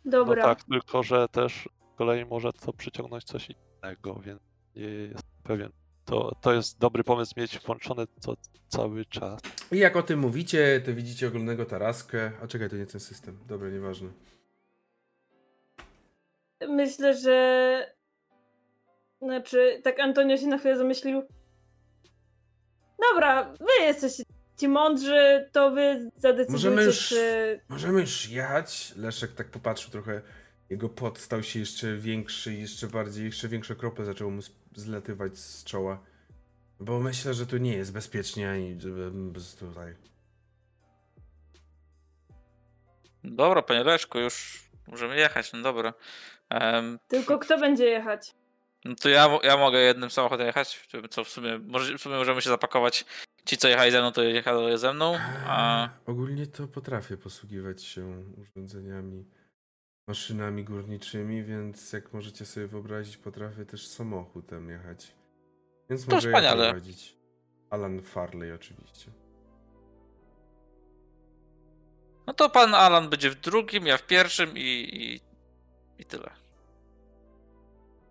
S2: Dobra.
S4: No tak, tylko że też z kolei może to przyciągnąć coś innego, więc nie jestem pewien to, to jest dobry pomysł mieć włączone to cały czas.
S1: I jak o tym mówicie, to widzicie oglądnego taraskę. A czekaj, to nie ten system. Dobra, nieważne.
S2: Myślę, że. Znaczy, tak Antonio się na chwilę zamyślił. Dobra, wy jesteście ci mądrzy, to wy zadecydujcie, możemy już, czy...
S1: Możemy już jechać? Leszek tak popatrzył trochę, jego pot stał się jeszcze większy, jeszcze bardziej, jeszcze większe krople zaczęło mu zlatywać z czoła. Bo myślę, że tu nie jest bezpiecznie i tutaj.
S3: Dobra, panie Leszku, już możemy jechać, no dobra. Um,
S2: Tylko kto będzie jechać?
S3: No to ja, ja mogę jednym samochodem jechać, co w sumie, może, w sumie możemy się zapakować. Ci, co jechali ze mną, to jechali ze mną. A...
S1: Ogólnie to potrafię posługiwać się urządzeniami maszynami górniczymi, więc jak możecie sobie wyobrazić, potrafię też samochodem jechać. Więc to mogę wspaniale. prowadzić. Alan Farley oczywiście.
S3: No to pan Alan będzie w drugim, ja w pierwszym i, i, i tyle.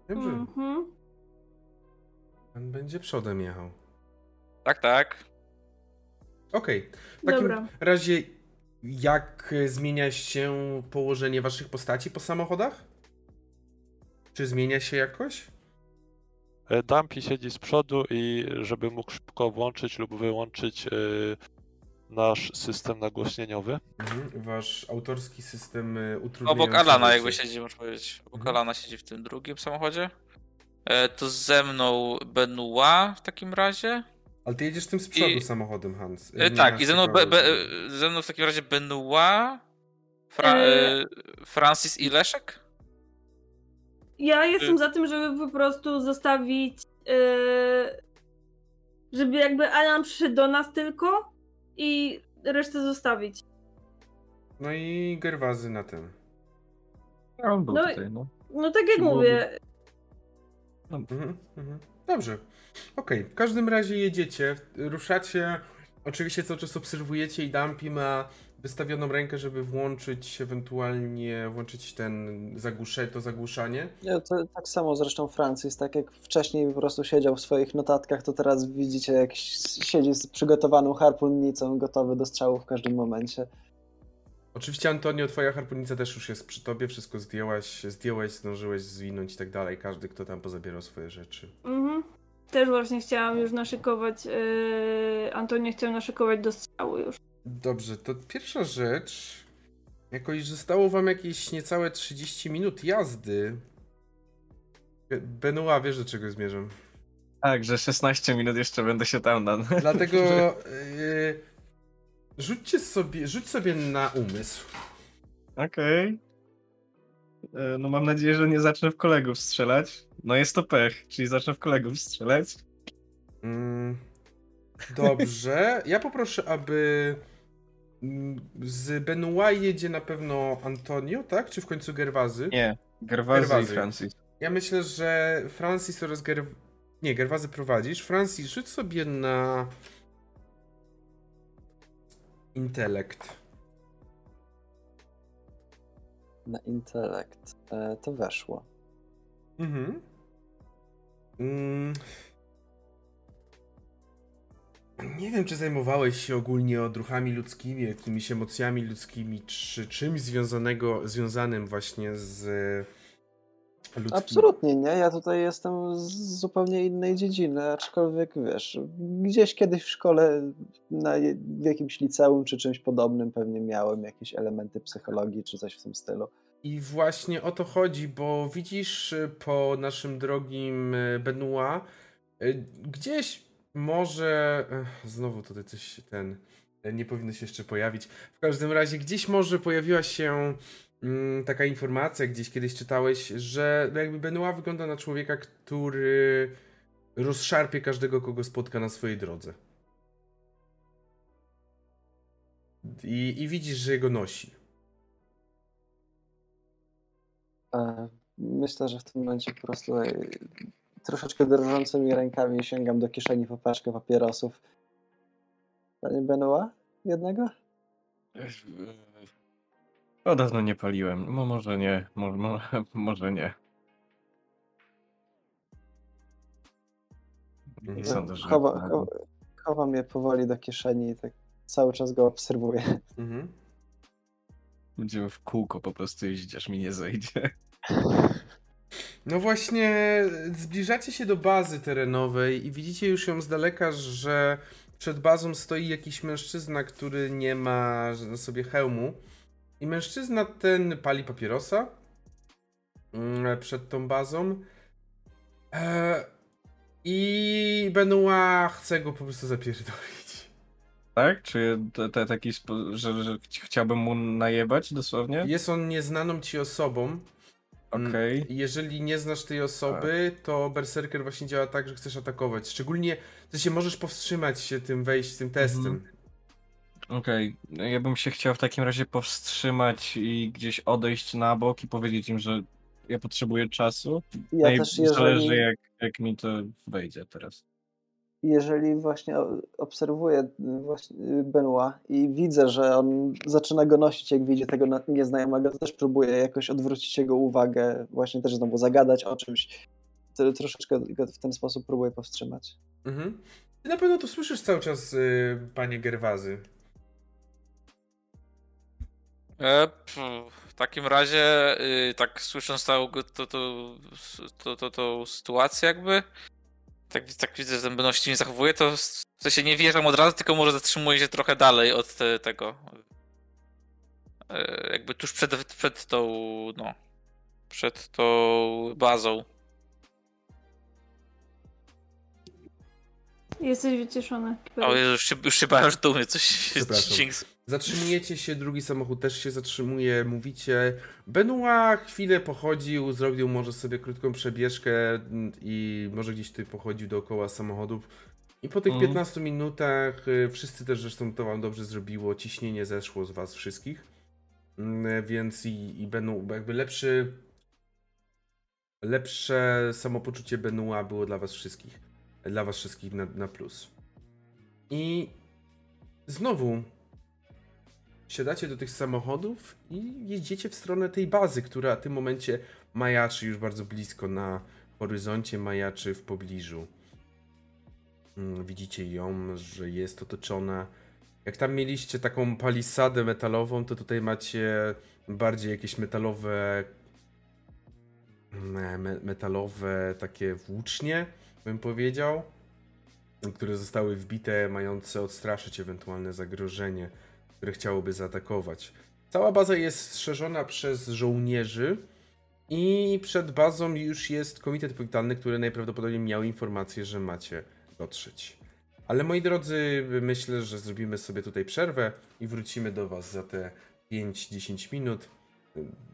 S1: Dobrze. Mhm. Pan będzie przodem jechał.
S3: Tak, tak.
S1: Okej. Okay. W takim Dobra. razie jak zmienia się położenie waszych postaci po samochodach? Czy zmienia się jakoś?
S4: E, Dumpy siedzi z przodu i żeby mógł szybko włączyć lub wyłączyć yy, nasz system nagłośnieniowy.
S1: Mhm, wasz autorski system
S3: e, utrudniający... Obok Alana jakby siedzi, można powiedzieć. Obok mhm. Alana siedzi w tym drugim samochodzie. E, to ze mną Benoit w takim razie.
S1: Ale ty jedziesz tym z przodu I... samochodem, Hans.
S3: E, tak, i ze mną, be, be, ze mną w takim razie Benoit, Fra, e... Francis i Leszek?
S2: Ja jestem za tym, żeby po prostu zostawić. E... Żeby jakby Alan przyszedł do nas tylko i resztę zostawić.
S1: No i Gerwazy na tym.
S6: on był no tutaj, no.
S2: No tak jak mówię.
S1: No. Mhm, mhm. Dobrze. Okej, okay. w każdym razie jedziecie, ruszacie, oczywiście cały czas obserwujecie i Dampi ma wystawioną rękę, żeby włączyć ewentualnie, włączyć ten zagłusze, to zagłuszanie.
S5: Nie, to tak samo zresztą Francis, tak jak wcześniej po prostu siedział w swoich notatkach, to teraz widzicie jak siedzi z przygotowaną harpunnicą, gotowy do strzału w każdym momencie.
S1: Oczywiście Antonio, twoja harpunica też już jest przy tobie, wszystko zdjęłaś, zdjęłaś, zdążyłeś zwinąć i tak dalej, każdy kto tam pozabierał swoje rzeczy.
S2: Mhm. Też właśnie chciałam już naszykować, yy, Antonio chciał naszykować do strzału już.
S1: Dobrze, to pierwsza rzecz. Jakoś zostało wam jakieś niecałe 30 minut jazdy. Benoit, wiesz do czego zmierzam?
S6: Tak, że 16 minut jeszcze będę się tam na...
S1: Dlatego [LAUGHS] yy, rzućcie sobie, rzuć sobie na umysł.
S6: Okej. Okay. E, no mam nadzieję, że nie zacznę w kolegów strzelać. No jest to pech, czyli zacznę w kolegów strzelać. Mm,
S1: dobrze. Ja poproszę, aby z Benoit jedzie na pewno Antonio, tak? Czy w końcu Gerwazy?
S6: Nie, Gerwazy, Gerwazy. i Francis.
S1: Ja myślę, że Francis oraz Ger... Nie, Gerwazy prowadzisz. Francis, rzuć sobie na intelekt.
S5: Na intelekt. E, to weszło. Mhm. Mm.
S1: Nie wiem, czy zajmowałeś się ogólnie odruchami ludzkimi, jakimiś emocjami ludzkimi, czy czymś związanego, związanym właśnie z
S5: ludzkim. Absolutnie nie. Ja tutaj jestem z zupełnie innej dziedziny, aczkolwiek wiesz, gdzieś kiedyś w szkole, na, w jakimś liceum czy czymś podobnym pewnie miałem jakieś elementy psychologii czy coś w tym stylu.
S1: I właśnie o to chodzi, bo widzisz po naszym drogim e, Benoit, e, gdzieś może. Znowu tutaj coś ten. Nie powinno się jeszcze pojawić. W każdym razie, gdzieś może pojawiła się mm, taka informacja, gdzieś kiedyś czytałeś, że jakby Benoit wygląda na człowieka, który rozszarpie każdego, kogo spotka na swojej drodze. I, i widzisz, że jego nosi.
S5: E, myślę, że w tym momencie po prostu troszeczkę drżącymi rękami sięgam do kieszeni po paczkę papierosów. Panie Benoit? Jednego?
S6: O, dawno nie paliłem. No, może nie, może, [LAUGHS] może nie.
S5: Nie mhm. sądzę, że... Chowa, chowa, chowam je powoli do kieszeni i tak cały czas go obserwuję. Mhm.
S6: Będziemy w kółko po prostu jeździć, aż mi nie zejdzie. [LAUGHS]
S1: No właśnie, zbliżacie się do bazy terenowej i widzicie już ją z daleka, że przed bazą stoi jakiś mężczyzna, który nie ma na sobie hełmu. I mężczyzna ten pali papierosa mm, przed tą bazą. E, I Benoit chce go po prostu zapierdolić.
S6: Tak? Czy to, to taki, że, że chciałbym mu najebać dosłownie?
S1: Jest on nieznaną ci osobą.
S6: Mm, okay.
S1: Jeżeli nie znasz tej osoby, tak. to Berserker właśnie działa tak, że chcesz atakować. Szczególnie, że się możesz powstrzymać się tym wejść, tym testem. Mhm.
S6: Okej, okay. ja bym się chciał w takim razie powstrzymać i gdzieś odejść na bok i powiedzieć im, że ja potrzebuję czasu. Ja no też, jeżeli... Zależy jak, jak mi to wejdzie teraz
S5: jeżeli właśnie obserwuję właśnie Benoit i widzę, że on zaczyna go nosić, jak widzi tego nieznajomego, to też próbuję jakoś odwrócić jego uwagę, właśnie też znowu zagadać o czymś. To troszeczkę go w ten sposób próbuję powstrzymać. Mhm.
S1: Ty na pewno to słyszysz cały czas, y, panie Gerwazy.
S3: E, w takim razie, y, tak słysząc tą, to, to, to, to, to sytuację jakby, tak, tak widzę, że Beności nie zachowuje, to w sensie nie wjeżdżam od razu, tylko może zatrzymuje się trochę dalej od te, tego. E, jakby tuż przed, przed tą, no, przed tą bazą.
S2: Jesteś wycieszony.
S3: O Jezu, już się, już się bałem, że tu mnie coś się
S1: Zatrzymujecie się, drugi samochód też się zatrzymuje, mówicie. Benoit chwilę pochodził, zrobił może sobie krótką przebieżkę i może gdzieś tutaj pochodził dookoła samochodów. I po tych mm. 15 minutach, y, wszyscy też zresztą to wam dobrze zrobiło, ciśnienie zeszło z was wszystkich. Mm, więc i, i będą jakby lepszy lepsze samopoczucie Benua było dla was wszystkich. Dla was wszystkich na, na plus. I znowu siadacie do tych samochodów i jedziecie w stronę tej bazy, która w tym momencie majaczy już bardzo blisko na horyzoncie, majaczy w pobliżu. Mm, widzicie ją, że jest otoczona. Jak tam mieliście taką palisadę metalową, to tutaj macie bardziej jakieś metalowe me metalowe takie włócznie, bym powiedział, które zostały wbite, mające odstraszyć ewentualne zagrożenie, które chciałoby zaatakować. Cała baza jest strzeżona przez żołnierzy i przed bazą już jest komitet powitalny, który najprawdopodobniej miał informację, że macie dotrzeć. Ale moi drodzy, myślę, że zrobimy sobie tutaj przerwę i wrócimy do Was za te 5-10 minut,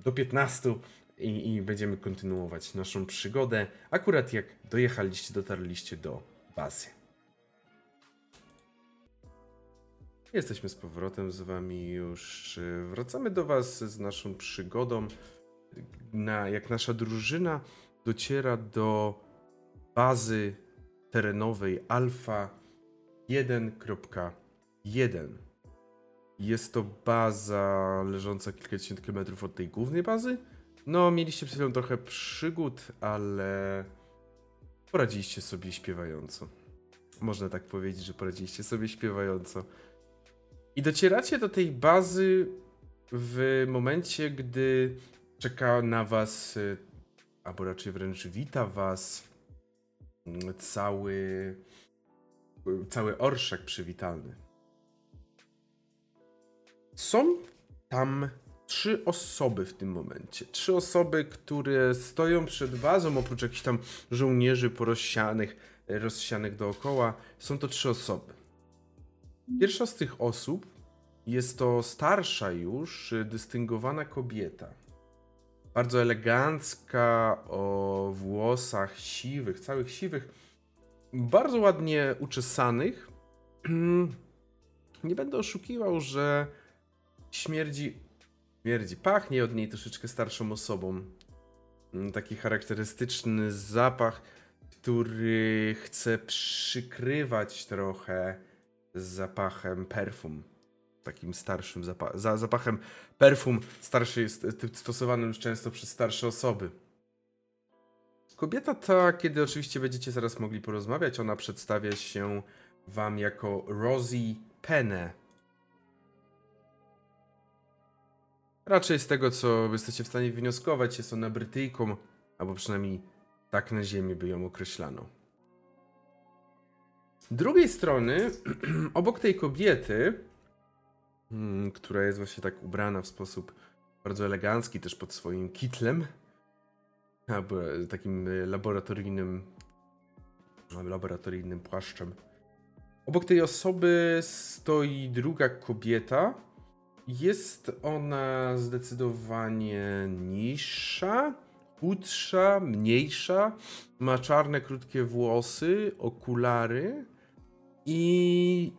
S1: do 15 i, i będziemy kontynuować naszą przygodę, akurat jak dojechaliście, dotarliście do bazy. Jesteśmy z powrotem z Wami już. Wracamy do Was z naszą przygodą. Na, jak nasza drużyna dociera do bazy terenowej Alfa 1.1. Jest to baza leżąca kilkadziesiąt kilometrów od tej głównej bazy. No, mieliście przed chwilą trochę przygód, ale poradziliście sobie śpiewająco. Można tak powiedzieć, że poradziliście sobie śpiewająco. I docieracie do tej bazy w momencie, gdy czeka na was, albo raczej wręcz wita was cały, cały orszak przywitalny. Są tam trzy osoby w tym momencie. Trzy osoby, które stoją przed bazą, oprócz jakichś tam żołnierzy porozsianych, rozsianych dookoła. Są to trzy osoby. Pierwsza z tych osób jest to starsza już, dystyngowana kobieta. Bardzo elegancka, o włosach siwych, całych siwych, bardzo ładnie uczesanych. [CLEARS THROAT] Nie będę oszukiwał, że śmierdzi Śmierdzi. Pachnie od niej troszeczkę starszą osobą. Mm, taki charakterystyczny zapach, który chce przykrywać trochę zapachem perfum. Takim starszym zapachem. Za, zapachem perfum starszy jest stosowanym często przez starsze osoby. Kobieta ta, kiedy oczywiście będziecie zaraz mogli porozmawiać, ona przedstawia się wam jako Rosie Penne. Raczej z tego, co jesteście w stanie wnioskować, jest ona Brytyjką, albo przynajmniej tak na ziemi by ją określano. Z drugiej strony, [CLEARS THROAT] obok tej kobiety, hmm, która jest właśnie tak ubrana w sposób bardzo elegancki, też pod swoim kitlem, albo takim laboratoryjnym, laboratoryjnym płaszczem. Obok tej osoby stoi druga kobieta, jest ona zdecydowanie niższa, chudsza, mniejsza. Ma czarne, krótkie włosy, okulary i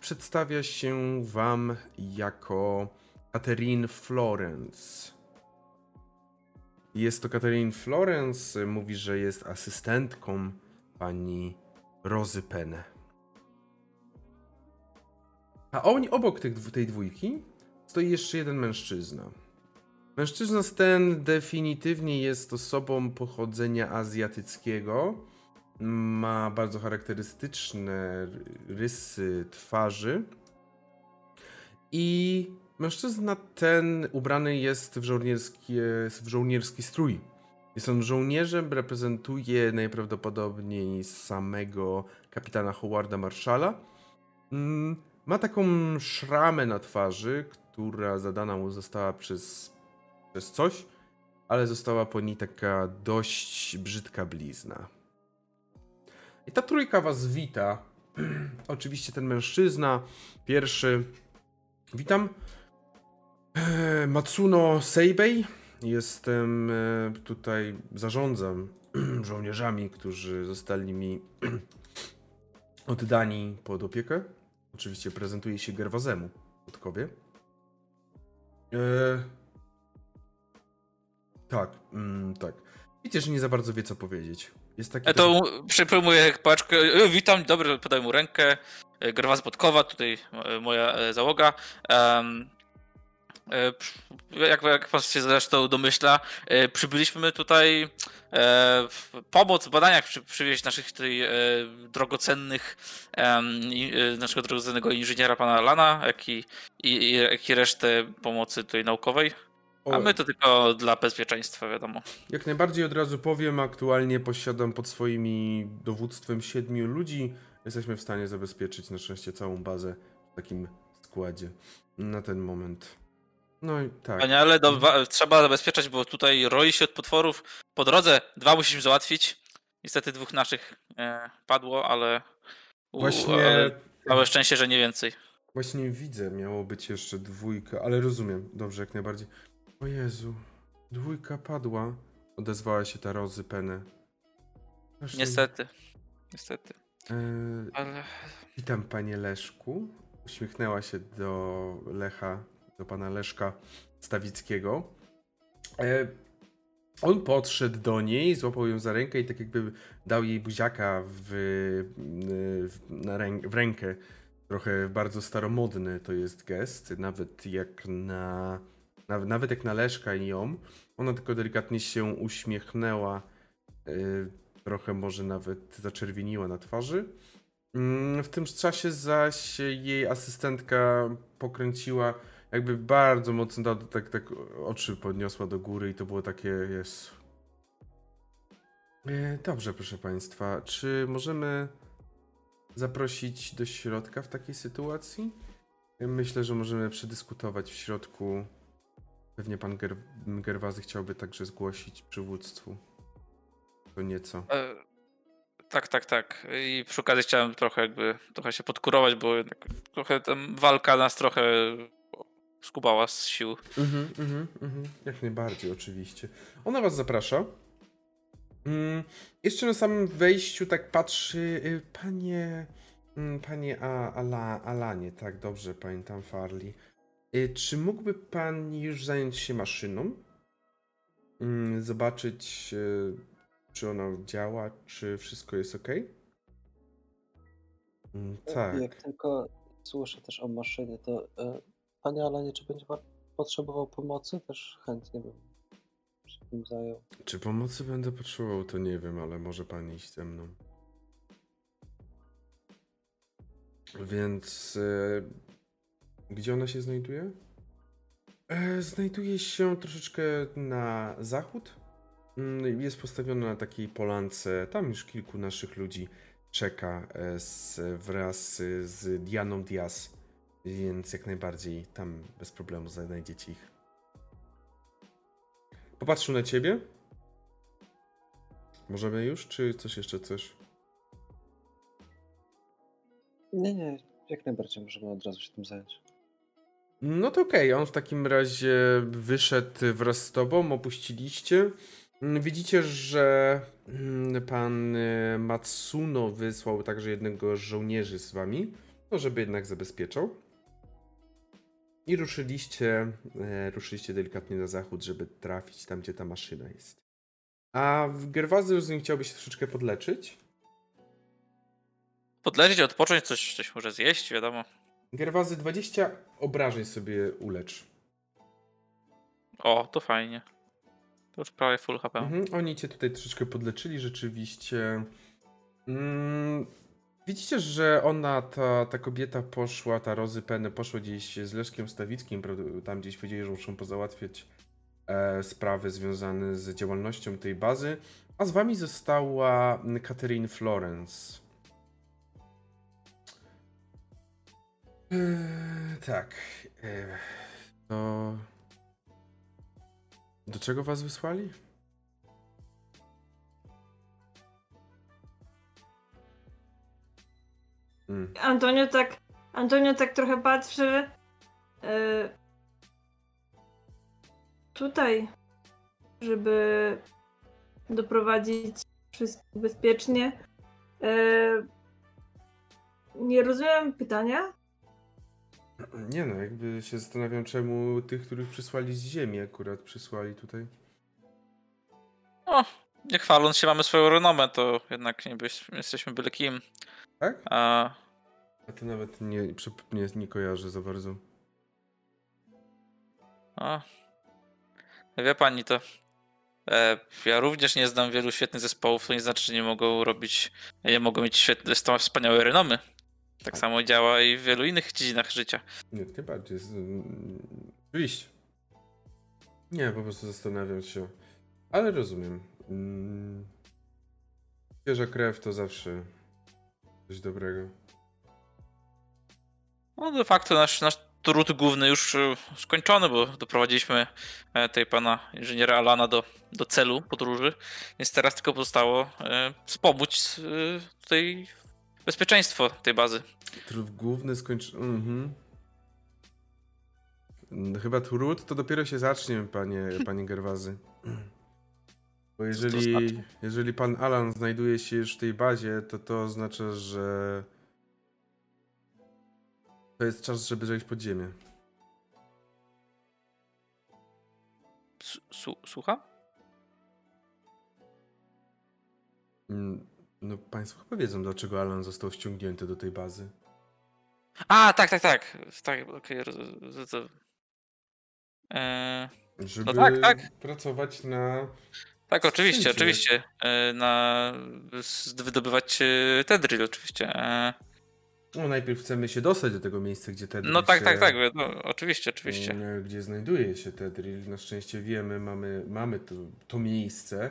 S1: przedstawia się wam jako Catherine Florence. Jest to Catherine Florence, mówi, że jest asystentką pani Rozy Penne. A oni obok tych, tej dwójki stoi jeszcze jeden mężczyzna. Mężczyzna ten definitywnie jest osobą pochodzenia azjatyckiego. Ma bardzo charakterystyczne rysy twarzy. I mężczyzna ten ubrany jest w żołnierski, w żołnierski strój. Jest on żołnierzem, reprezentuje najprawdopodobniej samego kapitana Howarda Marshalla. Mm, ma taką szramę na twarzy, która zadana mu została przez, przez coś, ale została po niej taka dość brzydka blizna. I ta trójka was wita. [CLEARS THROAT] Oczywiście ten mężczyzna, pierwszy. Witam. E, Matsuno Seibei. Jestem e, tutaj, zarządzam [CLEARS THROAT] żołnierzami, którzy zostali mi [CLEARS THROAT] oddani pod opiekę. Oczywiście prezentuje się Gerwazemu, Podkowie. E... Tak, mm, tak. Że nie za bardzo wie, co powiedzieć. Jest taki
S3: to przypróbuję paczkę. E, witam, dobry, podaję mu rękę. E, Grwa Podkowa, tutaj e, moja załoga. Um, jak, jak pan się zresztą domyśla, przybyliśmy tutaj e, pomoc w badaniach przy, przywieźć naszych tutaj e, drogocennych, e, naszego drogocennego inżyniera pana Lana, jak i, i, jak i resztę pomocy tutaj naukowej. A my to tylko dla bezpieczeństwa, wiadomo.
S1: Jak najbardziej od razu powiem, aktualnie posiadam pod swoimi dowództwem siedmiu ludzi. Jesteśmy w stanie zabezpieczyć na szczęście całą bazę w takim składzie na ten moment. No i tak.
S3: Panie, ale do, trzeba zabezpieczać, bo tutaj roi się od potworów. Po drodze dwa musimy załatwić. Niestety dwóch naszych e, padło, ale.
S1: Właśnie. Ale
S3: całe szczęście, że nie więcej.
S1: Właśnie widzę, miało być jeszcze dwójka, ale rozumiem. Dobrze, jak najbardziej. O Jezu, dwójka padła. Odezwała się ta Rozy Penny.
S3: Niestety. Niestety.
S1: E, ale... Witam, panie Leszku. Uśmiechnęła się do Lecha do pana Leszka Stawickiego. E, on podszedł do niej, złapał ją za rękę i tak jakby dał jej buziaka w, w, ręk, w rękę. Trochę bardzo staromodny to jest gest, nawet jak na, nawet jak na Leszka i ją. Ona tylko delikatnie się uśmiechnęła, e, trochę może nawet zaczerwieniła na twarzy. Mm, w tym czasie zaś jej asystentka pokręciła jakby bardzo mocno tak, tak oczy podniosła do góry i to było takie jest. E, dobrze, proszę Państwa. Czy możemy zaprosić do środka w takiej sytuacji? Myślę, że możemy przedyskutować w środku. Pewnie pan Ger Gerwazy chciałby także zgłosić przywództwu. To nieco. E,
S3: tak, tak, tak. I przy okazji chciałem trochę jakby trochę się podkurować, bo trochę tam walka nas trochę skubała z sił.
S1: Mhm, mhm, mhm. Jak najbardziej, oczywiście. Ona was zaprasza. Mm, jeszcze na samym wejściu tak patrzy, y, panie, mm, panie A, Ala, Alanie, tak dobrze pamiętam Farley. Y, czy mógłby pan już zająć się maszyną? Mm, zobaczyć, y, czy ona działa, czy wszystko jest ok?
S5: Tak. Jak tylko słyszę też o maszynie, to Panie Alanie, czy będzie pan potrzebował pomocy? Też chętnie bym się tym zajął.
S1: Czy pomocy będę potrzebował, to nie wiem, ale może pan iść ze mną. Więc e, gdzie ona się znajduje? E, znajduje się troszeczkę na zachód. Mm, jest postawiona na takiej polance. Tam już kilku naszych ludzi czeka e, z, wraz z Dianą Diaz więc jak najbardziej tam bez problemu znajdziecie ich. Popatrzył na ciebie. Możemy już, czy coś jeszcze coś?
S5: Nie, nie, jak najbardziej możemy od razu się tym zająć.
S1: No to okej, okay. on w takim razie wyszedł wraz z tobą, opuściliście. Widzicie, że mm, pan e, Matsuno wysłał także jednego z żołnierzy z wami, no żeby jednak zabezpieczał. I ruszyliście, e, ruszyliście delikatnie na zachód, żeby trafić tam, gdzie ta maszyna jest. A Gerwazy rozumiem, chciałbyś się troszeczkę podleczyć?
S3: Podleczyć, odpocząć, coś, coś może zjeść, wiadomo.
S1: Gerwazy 20 obrażeń sobie ulecz.
S3: O, to fajnie. To już prawie full HP.
S1: Mhm, oni cię tutaj troszeczkę podleczyli, rzeczywiście. Mm, Widzicie, że ona, ta, ta kobieta poszła, ta Rozy Penny poszła gdzieś z Leszkiem Stawickim, tam gdzieś powiedzieli, że muszą pozałatwiać e, sprawy związane z działalnością tej bazy, a z wami została Catherine Florence. E, tak. E, to... Do czego was wysłali?
S2: Mm. Antonio tak, Antonio tak trochę patrzy. Yy, tutaj, żeby doprowadzić wszystko bezpiecznie. Nie rozumiem pytania. [CLEARS THROAT]
S1: Nie no, jakby się zastanawiam, czemu tych, których przysłali z Ziemi akurat przysłali tutaj.
S3: O, nie chwaląc się mamy swoją renomę, to jednak nie byś, jesteśmy byle kim.
S1: Tak?
S3: A...
S1: A to nawet nie, nie, nie kojarzę za bardzo.
S3: A. Wie pani to. E, ja również nie znam wielu świetnych zespołów, to nie znaczy, że nie mogą robić, nie mogą mieć świetne, wspaniałe renomy. Tak samo działa i w wielu innych dziedzinach życia.
S1: Nie, tym bardziej. Oczywiście. Nie, po prostu zastanawiam się. Ale rozumiem. Mm. Świeża krew to zawsze coś dobrego.
S3: No de facto nasz, nasz trud główny już e, skończony, bo doprowadziliśmy e, tej pana inżyniera Alana do, do celu podróży, więc teraz tylko pozostało e, wspomóc tutaj bezpieczeństwo tej bazy.
S1: Trud główny skończony. Mhm. Chyba trud to dopiero się zacznie, panie, panie Gerwazy. Bo jeżeli, znaczy? jeżeli pan Alan znajduje się już w tej bazie, to to oznacza, że to jest czas, żeby zejść pod ziemię.
S3: Słucham?
S1: Mm, no, państwo chyba wiedzą, dlaczego Alan został ściągnięty do tej bazy.
S3: A, tak, tak, tak. Tak, okej. Okay.
S1: Eee, żeby no tak, tak. pracować na.
S3: Tak, oczywiście, oczywiście. E, na wydobywać e, Tedril, oczywiście. E,
S1: no, najpierw chcemy się dostać do tego miejsca, gdzie Tedril
S3: No tak,
S1: się,
S3: tak, tak, no, oczywiście, oczywiście.
S1: Mm, gdzie znajduje się Tedril. Na szczęście wiemy, mamy, mamy to, to miejsce.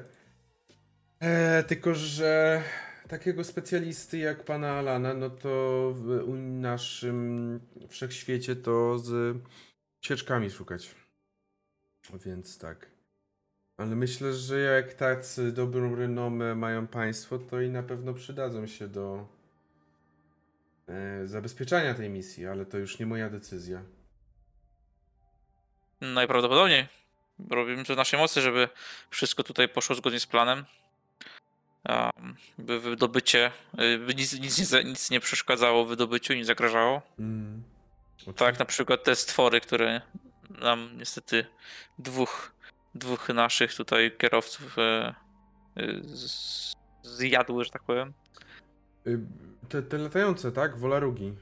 S1: E, tylko, że takiego specjalisty jak pana Alana, no to w naszym wszechświecie to z cieczkami szukać. Więc tak. Ale myślę, że jak tacy dobrą renomę mają państwo, to i na pewno przydadzą się do e, zabezpieczania tej misji, ale to już nie moja decyzja.
S3: Najprawdopodobniej. Robimy to w naszej mocy, żeby wszystko tutaj poszło zgodnie z planem. By wydobycie, y, by nic, nic, nie, nic nie przeszkadzało wydobyciu, nie zagrażało. Mm, tak, na przykład te stwory, które nam niestety dwóch, dwóch naszych tutaj kierowców e, e, zjadły, że tak powiem.
S1: Y, te, te latające, tak? Wolarugi.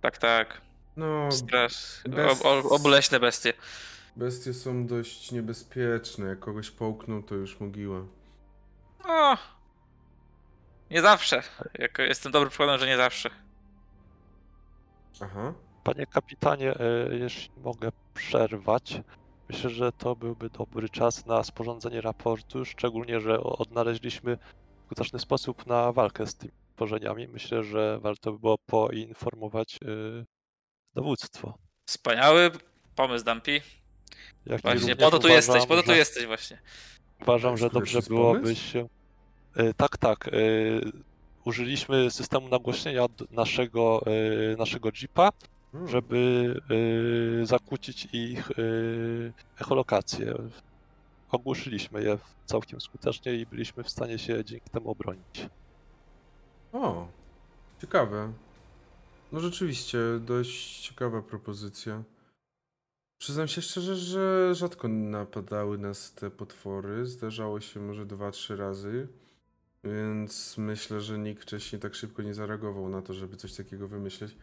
S3: Tak, tak. No. Stres. Obleśne bestie.
S1: Bestie są dość niebezpieczne. Jak kogoś połkną, to już mogiła.
S3: O! Nie zawsze. Jak jestem dobrym przykładem, że nie zawsze.
S4: Aha. Panie kapitanie, e, jeśli mogę przerwać, myślę, że to byłby dobry czas na sporządzenie raportu, szczególnie, że odnaleźliśmy skuteczny sposób na walkę z tymi tworzeniami. Myślę, że warto by było poinformować e, dowództwo.
S3: Wspaniały pomysł, Dampi. właśnie, po to tu uważam, jesteś, po to tu że... jesteś właśnie.
S4: Uważam, że dobrze byłoby się... E, tak, tak. Użyliśmy systemu nagłośnienia naszego, naszego Jeepa Hmm. żeby zakłócić ich echolokację. Ogłuszyliśmy je całkiem skutecznie i byliśmy w stanie się dzięki temu obronić.
S1: O, ciekawe. No rzeczywiście, dość ciekawa propozycja. Przyznam się szczerze, że rzadko napadały nas te potwory. Zdarzało się może dwa, trzy razy. Więc myślę, że nikt wcześniej tak szybko nie zareagował na to, żeby coś takiego wymyśleć.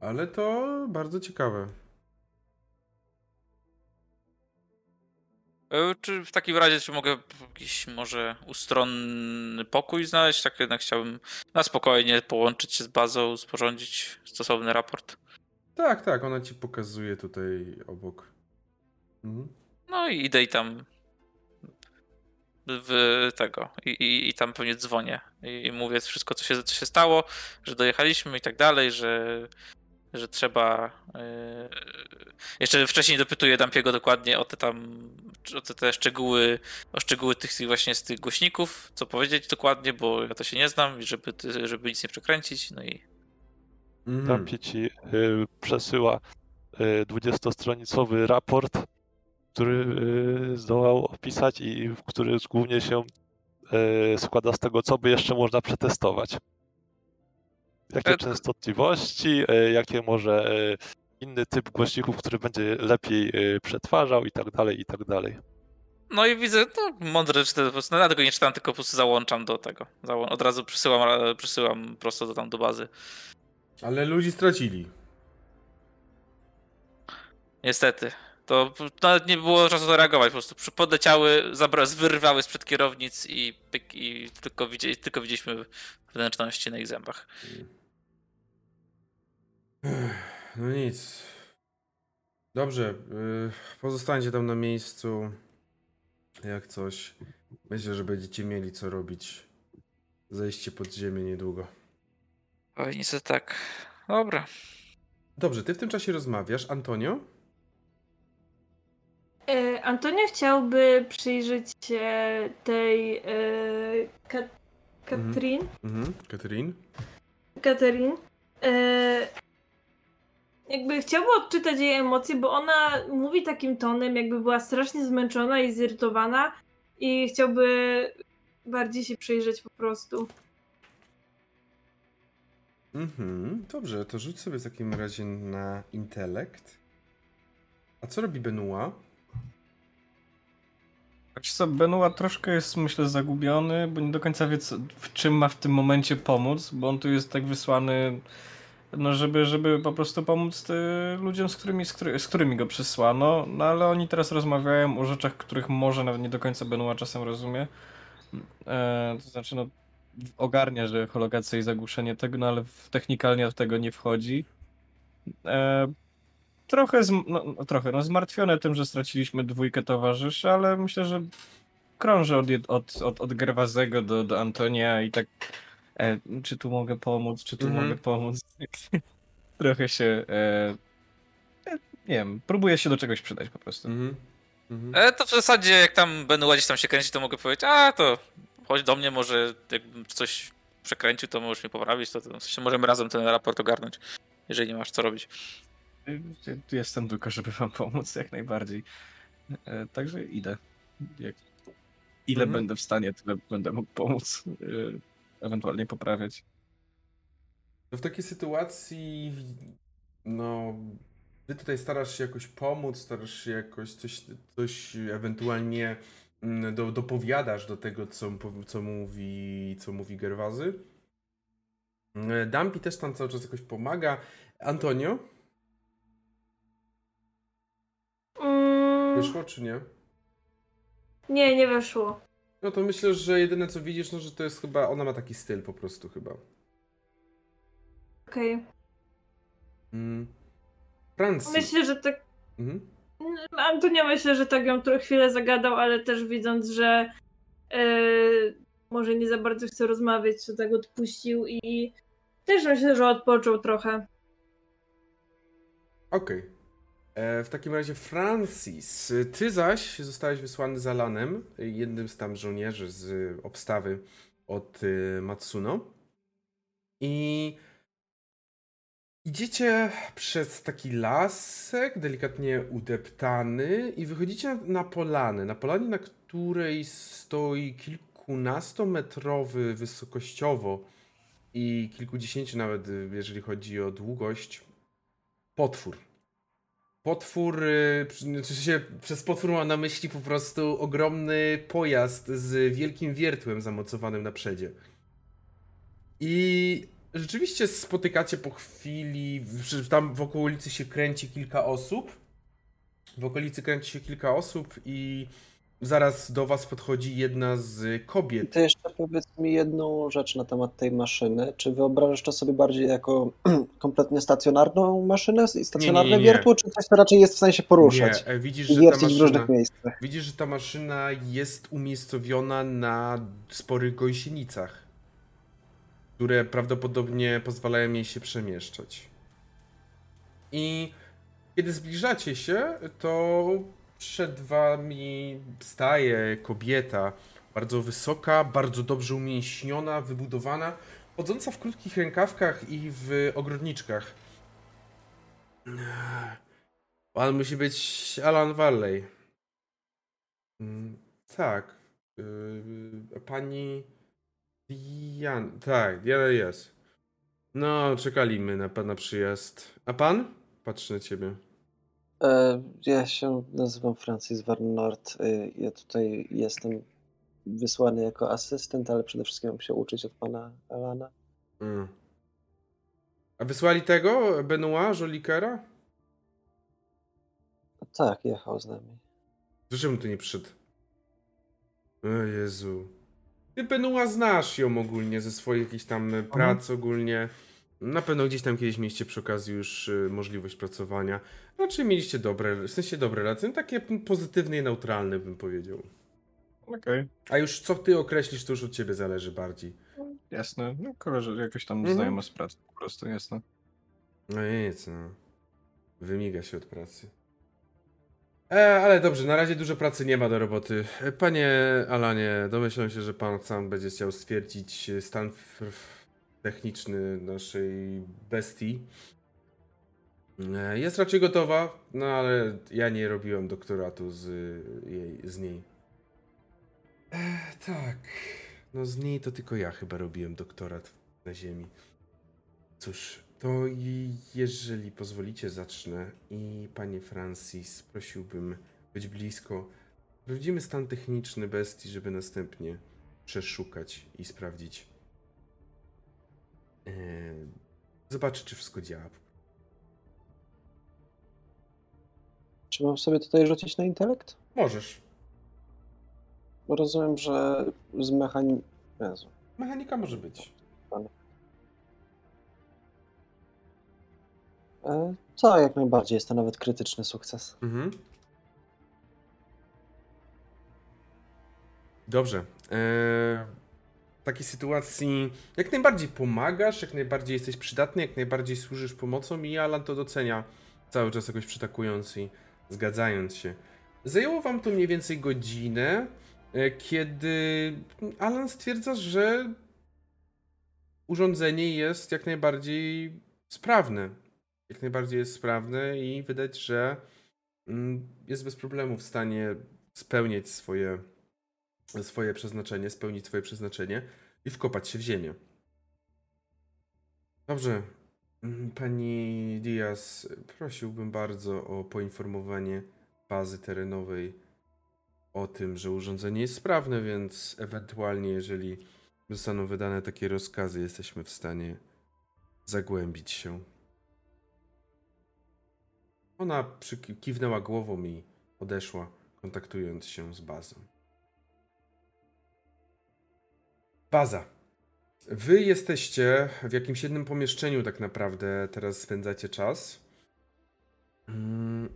S1: Ale to bardzo ciekawe.
S3: E, czy w takim razie, czy mogę jakiś może ustronny pokój znaleźć? Tak jednak chciałbym na spokojnie połączyć się z bazą, sporządzić stosowny raport.
S1: Tak, tak, ona ci pokazuje tutaj obok.
S3: Mhm. No i idę i tam w tego i, i, i tam pewnie dzwonię i, mówię wszystko, co się, co się stało, że dojechaliśmy i tak dalej, że że trzeba. Yy... Jeszcze wcześniej dopytuję Dampiego dokładnie o te tam, o te, te szczegóły, o szczegóły tych właśnie z tych głośników, co powiedzieć dokładnie, bo ja to się nie znam, żeby, żeby nic nie przekręcić, no i.
S4: Mm. Dampi ci y, przesyła y, 20-stronicowy raport, który y, zdołał opisać i który głównie się y, składa z tego, co by jeszcze można przetestować jakie częstotliwości, e, jakie może e, inny typ głośników, który będzie lepiej e, przetwarzał i tak dalej, i tak dalej.
S3: No i widzę, no mądre czytę po prostu, no, ja tego nie czytam, tylko po prostu załączam do tego. Od razu przysyłam, przysyłam prosto do tam do bazy.
S1: Ale ludzi stracili.
S3: Niestety. To nawet nie było czasu zareagować, po prostu podleciały, wyrwały sprzed kierownic i, i tylko, widzieli, tylko widzieliśmy wnętrzności na ich zębach.
S1: No nic. Dobrze, yy, pozostańcie tam na miejscu. Jak coś. Myślę, że będziecie mieli co robić. Zejście pod ziemię niedługo.
S3: Oj, niestety tak. Dobra.
S1: Dobrze, ty w tym czasie rozmawiasz. Antonio?
S2: E, Antonio chciałby przyjrzeć się tej e, Ka Katrin.
S1: Mhm. Katrin.
S2: Katrin. E, jakby chciałby odczytać jej emocje, bo ona mówi takim tonem, jakby była strasznie zmęczona i zirytowana i chciałby bardziej się przyjrzeć po prostu.
S1: Mhm, dobrze, to rzuć sobie w takim razie na intelekt. A co robi Benua?
S6: Wiesz co, Benua troszkę jest myślę zagubiony, bo nie do końca wie co, w czym ma w tym momencie pomóc, bo on tu jest tak wysłany no żeby, żeby po prostu pomóc ludziom, z którymi, z, z, którymi go przysłano, no ale oni teraz rozmawiają o rzeczach, których może nawet nie do końca Benua czasem rozumie. E, to znaczy, no ogarnia, że hologacja i zagłuszenie tego, no ale technikalnie w tego nie wchodzi. E, trochę, z, no, no, trochę no, zmartwione tym, że straciliśmy dwójkę towarzyszy, ale myślę, że krążę od, od, od, od Gerwazego do, do Antonia i tak e, czy tu mogę pomóc, czy tu mhm. mogę pomóc. [LAUGHS] trochę się e, e, nie wiem, próbuję się do czegoś przydać po prostu. Mhm.
S3: Mhm. E, to w zasadzie jak tam będę ładzić tam się kręci, to mogę powiedzieć, a to chodź do mnie, może jakbym coś przekręcił, to możesz mnie poprawić, to, to w sensie możemy razem ten raport ogarnąć, jeżeli nie masz co robić.
S6: Jestem tylko, żeby wam pomóc, jak najbardziej. E, także idę. Jak, ile mhm. będę w stanie, tyle będę mógł pomóc, e, ewentualnie poprawiać.
S1: W takiej sytuacji, no, ty tutaj starasz się jakoś pomóc, starasz się jakoś coś, coś ewentualnie do, dopowiadasz do tego, co, co, mówi, co mówi Gerwazy. E, Dampi też tam cały czas jakoś pomaga. Antonio? Mm. Wyszło czy nie?
S2: Nie, nie weszło.
S1: No to myślę, że jedyne co widzisz, no że to jest chyba, ona ma taki styl po prostu chyba.
S2: Okej. Okay.
S1: Mm. Francji.
S2: Myślę, że tak... Mhm. Antonia myślę, że tak ją trochę chwilę zagadał, ale też widząc, że yy, może nie za bardzo chce rozmawiać, to tak odpuścił i też myślę, że odpoczął trochę.
S1: Okej. Okay. E, w takim razie Francis, ty zaś zostałeś wysłany za Lanem, jednym z tam żołnierzy z obstawy od y, Matsuno. I idziecie przez taki lasek, delikatnie udeptany i wychodzicie na polanę. Na polanie, na której stoi kilkunastometrowy wysokościowo i kilkudziesięciu nawet, jeżeli chodzi o długość, potwór potwór, y, w sensie przez potwór mam na myśli po prostu ogromny pojazd z wielkim wiertłem zamocowanym na przedzie. I rzeczywiście spotykacie po chwili, tam w okolicy się kręci kilka osób. W okolicy kręci się kilka osób i zaraz do was podchodzi jedna z kobiet.
S5: To jeszcze powiedz mi jedną rzecz na temat tej maszyny. Czy wyobrażasz to sobie bardziej jako [CLEARS THROAT] kompletnie stacjonarną maszynę i stacjonarne nie, nie, nie, wiertło, czy coś, co raczej jest w stanie się poruszać?
S1: Nie, widzisz, że ta maszyna, w różnych miejscach. Widzisz, że ta maszyna jest umiejscowiona na sporych gąsienicach, które prawdopodobnie pozwalają jej się przemieszczać. I kiedy zbliżacie się, to przed wami staje kobieta, bardzo wysoka, bardzo dobrze umięśniona, wybudowana, chodząca w krótkich rękawkach i w ogrodniczkach. Pan musi być Alan Valley. Mm, tak. Yy, pani Diana. Tak, Diana jest. No, czekaliśmy na pana przyjazd. A pan? Patrzę na ciebie.
S5: E, ja się nazywam Francis Warnort. E, ja tutaj jestem wysłany jako asystent, ale przede wszystkim mam się uczyć od pana Alana. Mm.
S1: A wysłali tego? Benoit Jolikera?
S5: Tak, jechał z nami.
S1: Dlaczego tu nie przyszedł? O Jezu. Ty Benoit znasz ją ogólnie ze swoich jakichś tam mhm. prac ogólnie. Na pewno gdzieś tam kiedyś mieliście przy okazji już y, możliwość pracowania. Raczej mieliście dobre, w sensie dobre relacje, no takie pozytywne i neutralne bym powiedział.
S6: Okej.
S1: A już co ty określisz, to już od ciebie zależy bardziej.
S6: Jasne, no koleżę, jakoś tam mhm. znajomość z pracy po prostu, jasne.
S1: No nic, no. Wymiga się od pracy. E, ale dobrze, na razie dużo pracy nie ma do roboty. E, panie Alanie, domyślam się, że pan sam będzie chciał stwierdzić stan techniczny naszej bestii. E, jest raczej gotowa, no ale ja nie robiłem doktoratu z, jej, z niej. E, tak, no z niej to tylko ja chyba robiłem doktorat na Ziemi. Cóż, to jeżeli pozwolicie, zacznę. I panie Francis, prosiłbym być blisko. Sprawdzimy stan techniczny bestii, żeby następnie przeszukać i sprawdzić. Yy, zobaczyć, czy wszystko działa.
S5: Czy mam sobie tutaj rzucić na intelekt?
S1: Możesz.
S5: Bo rozumiem, że z mechaniki.
S1: Mechanika może być.
S5: Co jak najbardziej, jest to nawet krytyczny sukces. Mhm.
S1: Dobrze. Eee, w takiej sytuacji jak najbardziej pomagasz, jak najbardziej jesteś przydatny, jak najbardziej służysz pomocą i Alan to docenia cały czas jakoś przytakując i zgadzając się. Zajęło wam to mniej więcej godzinę, e, kiedy Alan stwierdza, że urządzenie jest jak najbardziej sprawne jak najbardziej jest sprawny i widać, że mm, jest bez problemu w stanie spełniać swoje, swoje przeznaczenie, spełnić swoje przeznaczenie i wkopać się w ziemię. Dobrze. Mm, pani Diaz, prosiłbym bardzo o poinformowanie bazy terenowej o tym, że urządzenie jest sprawne, więc ewentualnie, jeżeli zostaną wydane takie rozkazy, jesteśmy w stanie zagłębić się ona kiwnęła głową i odeszła, kontaktując się z bazą. Baza. Wy jesteście w jakimś jednym pomieszczeniu, tak naprawdę teraz spędzacie czas. Hmm.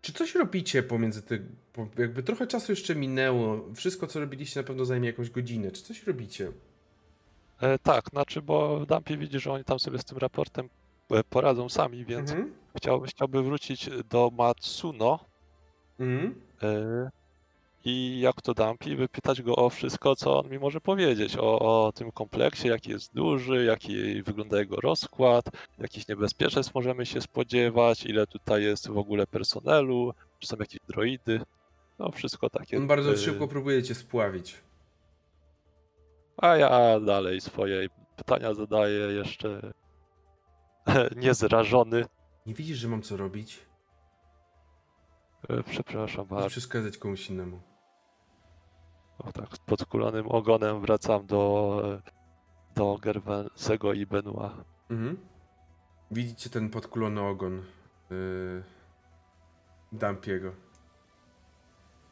S1: Czy coś robicie pomiędzy tym? Jakby trochę czasu jeszcze minęło. Wszystko, co robiliście, na pewno zajmie jakąś godzinę. Czy coś robicie?
S4: E, tak, znaczy, bo Dumpy widzi, że oni tam sobie z tym raportem poradzą sami, więc mhm. Chciałby, chciałby wrócić do Matsuno mm. y, i jak to Dampi, wypytać go o wszystko, co on mi może powiedzieć, o, o tym kompleksie, jaki jest duży, jaki wygląda jego rozkład, jakich niebezpieczeństw możemy się spodziewać, ile tutaj jest w ogóle personelu, czy są jakieś droidy, no wszystko takie.
S1: On bardzo szybko próbuje cię spławić.
S4: A ja dalej swoje pytania zadaję jeszcze [LAUGHS] niezrażony.
S1: Nie widzisz, że mam co robić?
S4: E, przepraszam bardzo.
S1: przeszkadzać komuś innemu.
S4: O tak, z podkulonym ogonem wracam do, do Gerwensego i Benua. Mhm.
S1: Widzicie ten podkulony ogon yy, Dampiego.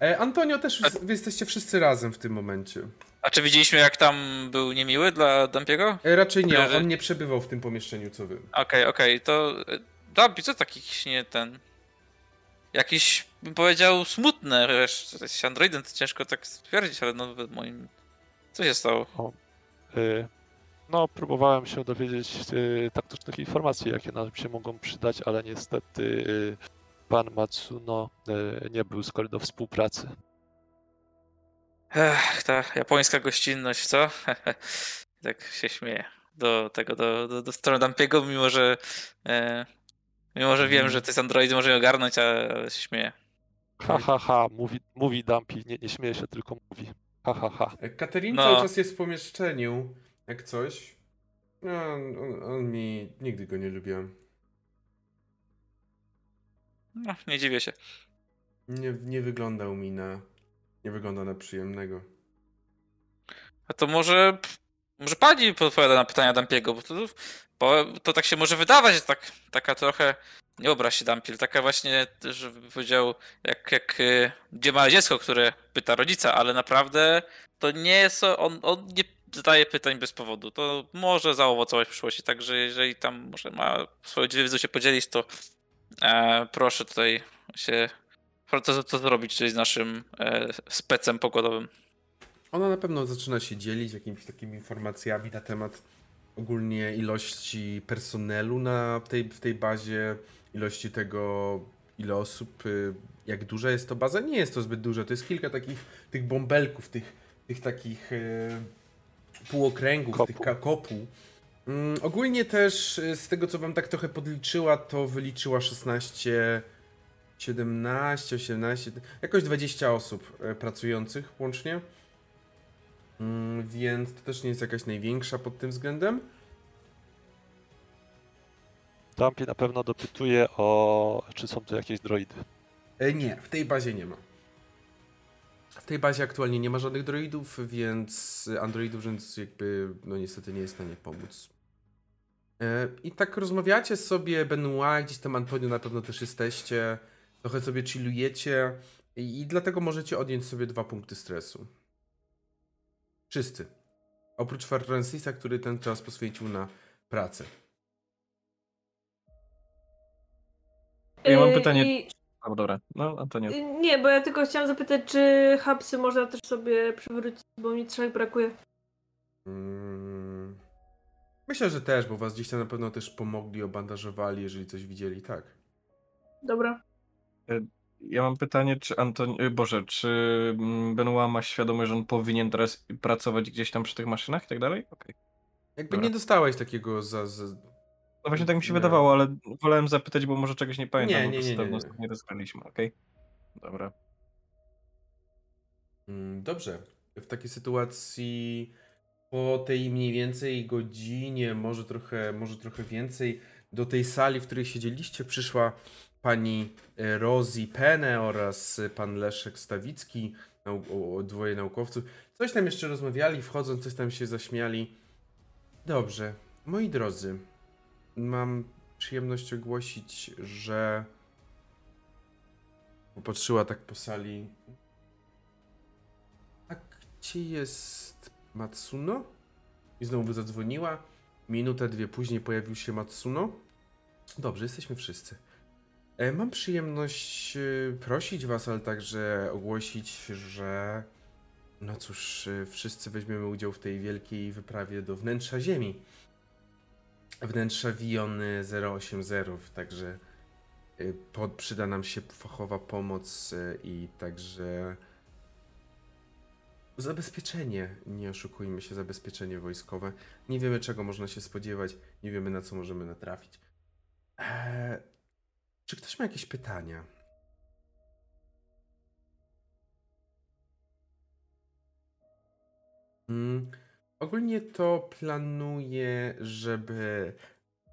S1: E, Antonio też, wy jesteście wszyscy razem w tym momencie.
S3: A czy widzieliśmy, jak tam był niemiły dla Dampiego?
S1: E, raczej nie, on nie przebywał w tym pomieszczeniu, co wy.
S3: Okej, okay, okej, okay. to Dampi, co taki nie ten... Jakiś, bym powiedział, smutny, wiesz, z Androidem to ciężko tak stwierdzić, ale no moim... Co się stało? O, y
S4: no, próbowałem się dowiedzieć y, taktycznych informacji, jakie nam się mogą przydać, ale niestety y, pan Matsuno y, nie był skory do współpracy.
S3: Ech, ta japońska gościnność, co? [LAUGHS] tak się śmieje do tego, do, do, do strony Dampiego, mimo że e, Mimo, że wiem, że to jest Android, może ogarnąć, ale się śmieję.
S4: Ha, ha, ha, mówi, mówi Dumpy, nie, nie śmieje się, tylko mówi. Ha, ha, ha.
S1: Katerin no. cały czas jest w pomieszczeniu, jak coś. No, on, on mi, nigdy go nie lubiłem.
S3: No, nie dziwię się.
S1: Nie, nie wyglądał mi na. Nie wygląda na przyjemnego.
S3: A to może. Może pani podpowiada na pytania Dampiego, bo to, bo to tak się może wydawać, że tak, taka trochę. Nie obraź się Dampil, taka właśnie, że powiedział, jak, jak y, gdzie małe dziecko, które pyta rodzica, ale naprawdę to nie jest. On, on nie zadaje pytań bez powodu. To może zaowocować w przyszłości. Także jeżeli tam może ma swoją wiedzą się podzielić, to e, proszę tutaj się to, to zrobić tutaj z naszym e, specem pokładowym.
S1: Ona na pewno zaczyna się dzielić jakimiś takimi informacjami na temat ogólnie ilości personelu na tej, w tej bazie, ilości tego, ile osób, y, jak duża jest to baza. Nie jest to zbyt dużo, to jest kilka takich tych bąbelków, tych, tych takich y, półokręgów, kopu. tych kopu. Mm, ogólnie też y, z tego, co wam tak trochę podliczyła, to wyliczyła 16, 17, 18, jakoś 20 osób e, pracujących łącznie. Mm, więc to też nie jest jakaś największa pod tym względem.
S4: Dumpy na pewno dopytuje o, czy są tu jakieś droidy.
S1: E, nie, w tej bazie nie ma. W tej bazie aktualnie nie ma żadnych droidów, więc androidów, więc jakby no niestety nie jest w stanie pomóc. E, I tak rozmawiacie sobie, Benoit, gdzieś tam Antonio na pewno też jesteście, trochę sobie chillujecie i, i dlatego możecie odjąć sobie dwa punkty stresu. Wszyscy. Oprócz Francisa, który ten czas poświęcił na pracę.
S6: Ja mam pytanie. I... O, dobra. No, Antonio.
S2: Nie, bo ja tylko chciałam zapytać, czy hapsy można też sobie przywrócić, bo mi trzech brakuje.
S1: Hmm. Myślę, że też, bo was gdzieś tam na pewno też pomogli, obandażowali, jeżeli coś widzieli, tak.
S2: Dobra.
S6: E, ja mam pytanie, czy Anton... E, Boże, czy mm, Benoit ma świadomość, że on powinien teraz pracować gdzieś tam przy tych maszynach i tak dalej? Okej. Okay.
S1: Jakby Dobra. nie dostałeś takiego za, za...
S6: No właśnie tak mi się nie. wydawało, ale wolałem zapytać, bo może czegoś nie pamiętam, nie, nie, nie, nie, nie. nie rozgraliśmy, okej? Okay? Dobra.
S1: Mm, dobrze. W takiej sytuacji po tej mniej więcej godzinie, może trochę, może trochę więcej, do tej sali, w której siedzieliście, przyszła pani e, Rosie Penne oraz pan Leszek Stawicki, dwoje naukowców. Coś tam jeszcze rozmawiali, wchodząc, coś tam się zaśmiali. Dobrze, moi drodzy, mam przyjemność ogłosić, że popatrzyła tak po sali. A gdzie jest Matsuno? I znowu zadzwoniła. Minutę, dwie później pojawił się Matsuno. Dobrze, jesteśmy wszyscy. E, mam przyjemność e, prosić Was, ale także ogłosić, że no cóż, e, wszyscy weźmiemy udział w tej wielkiej wyprawie do wnętrza Ziemi. Wnętrza Vion 080, także pod, przyda nam się fachowa pomoc i także zabezpieczenie, nie oszukujmy się, zabezpieczenie wojskowe. Nie wiemy czego można się spodziewać, nie wiemy na co możemy natrafić. Eee, czy ktoś ma jakieś pytania? Hmm. Ogólnie to planuję, żeby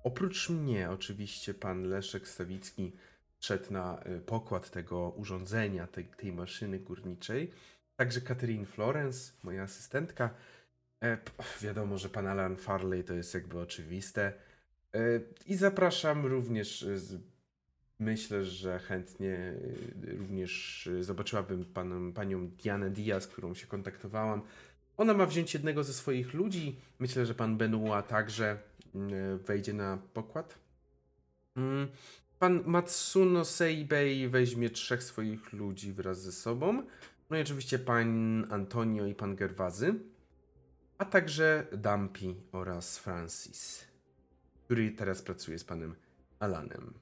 S1: oprócz mnie, oczywiście, pan Leszek Stawicki szedł na y, pokład tego urządzenia, tej, tej maszyny górniczej. Także Catherine Florence, moja asystentka. E, wiadomo, że pan Alan Farley to jest jakby oczywiste. E, I zapraszam również Myślę, że chętnie y, również y, zobaczyłabym paną, panią Dianę Diaz, którą się kontaktowałam. Ona ma wziąć jednego ze swoich ludzi. Myślę, że pan Benua także y, wejdzie na pokład. Mm, pan Matsuno Seibei weźmie trzech swoich ludzi wraz ze sobą. No i oczywiście pan Antonio i pan Gerwazy. A także Dampi oraz Francis, który teraz pracuje z panem Alanem.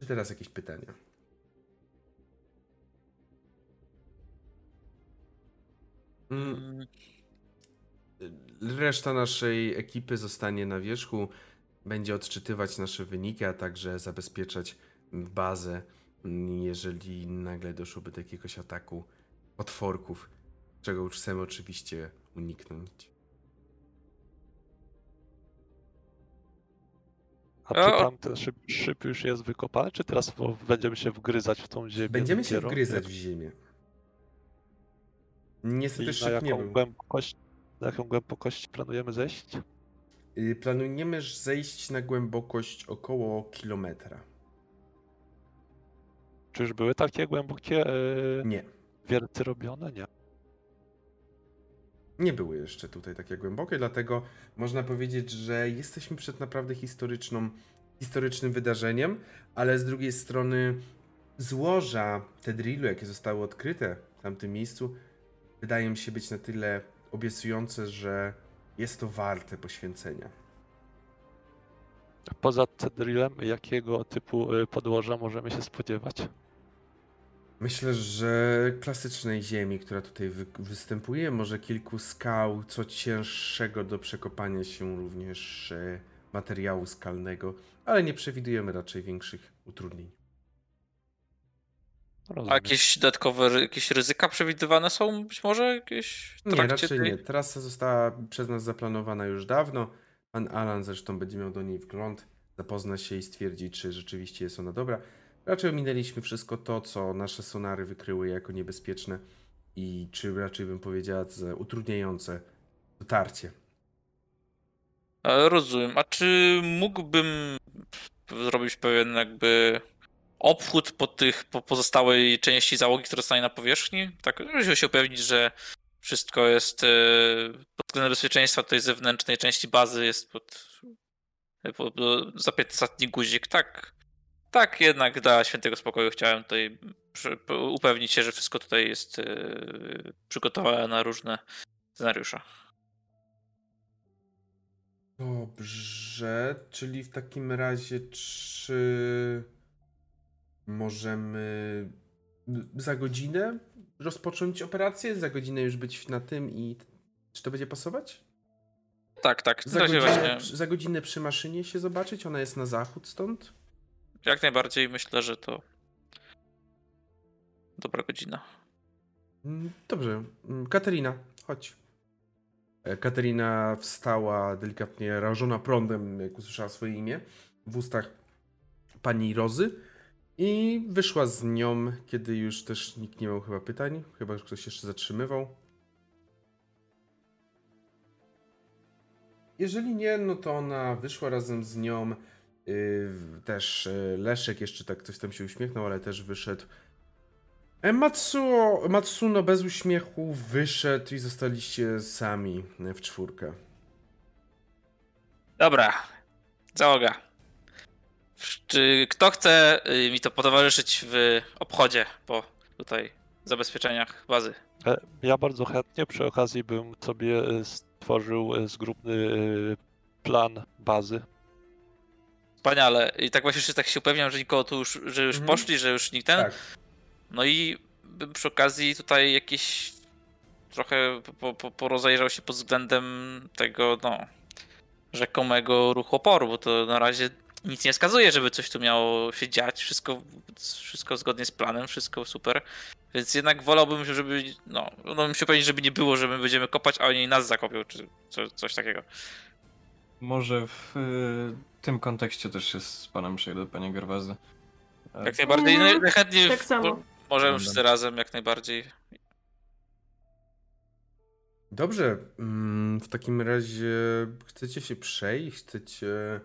S1: Czy teraz jakieś pytania? Mm. Reszta naszej ekipy zostanie na wierzchu, będzie odczytywać nasze wyniki, a także zabezpieczać bazę, jeżeli nagle doszłoby do jakiegoś ataku potworków, czego już chcemy oczywiście uniknąć.
S4: A czy tam ten szyb, szyb, już jest wykopany, czy teraz będziemy się wgryzać w tą ziemię?
S1: Będziemy się wgryzać w ziemię. Niestety szyb
S4: na jaką nie był. Głębokość, na jaką głębokość planujemy zejść?
S1: Y, planujemy zejść na głębokość około kilometra.
S4: Czy już były takie głębokie yy,
S1: nie.
S4: wierty robione? Nie.
S1: Nie były jeszcze tutaj takie głębokie, dlatego można powiedzieć, że jesteśmy przed naprawdę historyczną, historycznym wydarzeniem, ale z drugiej strony złoża Tedrilu, jakie zostały odkryte w tamtym miejscu, wydają mi się być na tyle obiecujące, że jest to warte poświęcenia.
S4: Poza Tedrilem, jakiego typu y, podłoża możemy się spodziewać?
S1: Myślę, że klasycznej ziemi, która tutaj wy występuje, może kilku skał, co cięższego do przekopania się również e, materiału skalnego, ale nie przewidujemy raczej większych utrudnień.
S3: Rozumiem. A jakieś dodatkowe jakieś ryzyka przewidywane są być może jakieś
S1: Nie, raczej tej... nie. Trasa została przez nas zaplanowana już dawno. Pan Alan zresztą będzie miał do niej wgląd, zapozna się i stwierdzi, czy rzeczywiście jest ona dobra. Raczej ominęliśmy wszystko to, co nasze sonary wykryły jako niebezpieczne i czy raczej bym powiedziała utrudniające dotarcie.
S3: Rozumiem. A czy mógłbym zrobić pewien jakby obchód po tych po pozostałej części załogi, która zostanie na powierzchni? Tak, żeby się upewnić, że wszystko jest e, pod względem bezpieczeństwa tej zewnętrznej części bazy jest pod, pod zapięty ostatni guzik, tak? Tak, jednak dla świętego spokoju chciałem tutaj upewnić się, że wszystko tutaj jest e, przygotowane na różne scenariusze.
S1: Dobrze, czyli w takim razie czy możemy za godzinę rozpocząć operację? Za godzinę już być na tym i czy to będzie pasować?
S3: Tak, tak.
S1: Za godzinę, właśnie... za godzinę przy maszynie się zobaczyć? Ona jest na zachód stąd?
S3: Jak najbardziej myślę, że to dobra godzina.
S1: Mm, dobrze. Mm, Katerina, chodź. E, Katerina wstała delikatnie rażona prądem, jak usłyszała swoje imię w ustach pani Rozy i wyszła z nią, kiedy już też nikt nie miał chyba pytań, chyba że ktoś jeszcze zatrzymywał. Jeżeli nie, no to ona wyszła razem z nią też y, Leszek jeszcze tak coś tam się uśmiechnął, ale też wyszedł. E, Matsuo, Matsuno bez uśmiechu wyszedł i zostaliście sami w czwórkę.
S3: Dobra, załoga. Czy kto chce y, mi to potowarzyszyć w obchodzie po tutaj zabezpieczeniach bazy?
S4: E, ja bardzo chętnie. Przy okazji bym sobie stworzył zgrupny plan bazy
S3: Wspaniale. I tak właśnie tak się upewniam, że nikogo tu już, że już mhm. poszli, że już nikt ten. Tak. No i bym przy okazji tutaj jakiś trochę po, po, porozejrzał się pod względem tego, no, rzekomego ruchu oporu, bo to na razie nic nie wskazuje, żeby coś tu miało się dziać. Wszystko, wszystko zgodnie z planem, wszystko super. Więc jednak wolałbym, żeby, no, no bym się upewnić, żeby nie było, że my będziemy kopać, a oni nas zakopią, czy coś takiego.
S6: Może w y, tym kontekście też się z panem przejdę, panie Gerwazy.
S3: Jak najbardziej, no, najchętniej tak samo. możemy wszyscy razem, jak najbardziej.
S1: Dobrze, mm, w takim razie chcecie się przejść, chcecie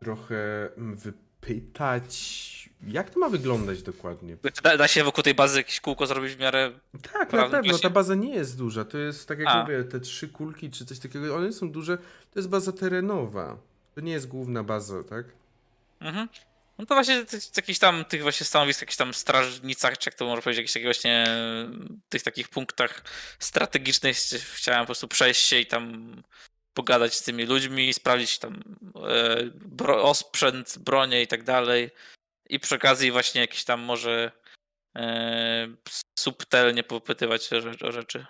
S1: trochę wypytać, jak to ma wyglądać dokładnie?
S3: Da, da się wokół tej bazy jakieś kółko zrobić w miarę.
S1: Tak, na pewno. Ta baza nie jest duża. To jest tak jak A. mówię, te trzy kulki czy coś takiego, one są duże. To jest baza terenowa. To nie jest główna baza, tak?
S3: Mhm. No to właśnie w jakichś tam tych właśnie stanowisk, jakichś tam strażnicach, czy jak to można powiedzieć, jakichś takich właśnie tych takich punktach strategicznych chciałem po prostu przejść się i tam pogadać z tymi ludźmi, sprawdzić tam e, bro, osprzęt, bronię i tak dalej. I przy okazji właśnie jakieś tam może e, subtelnie popytywać o, o rzeczy.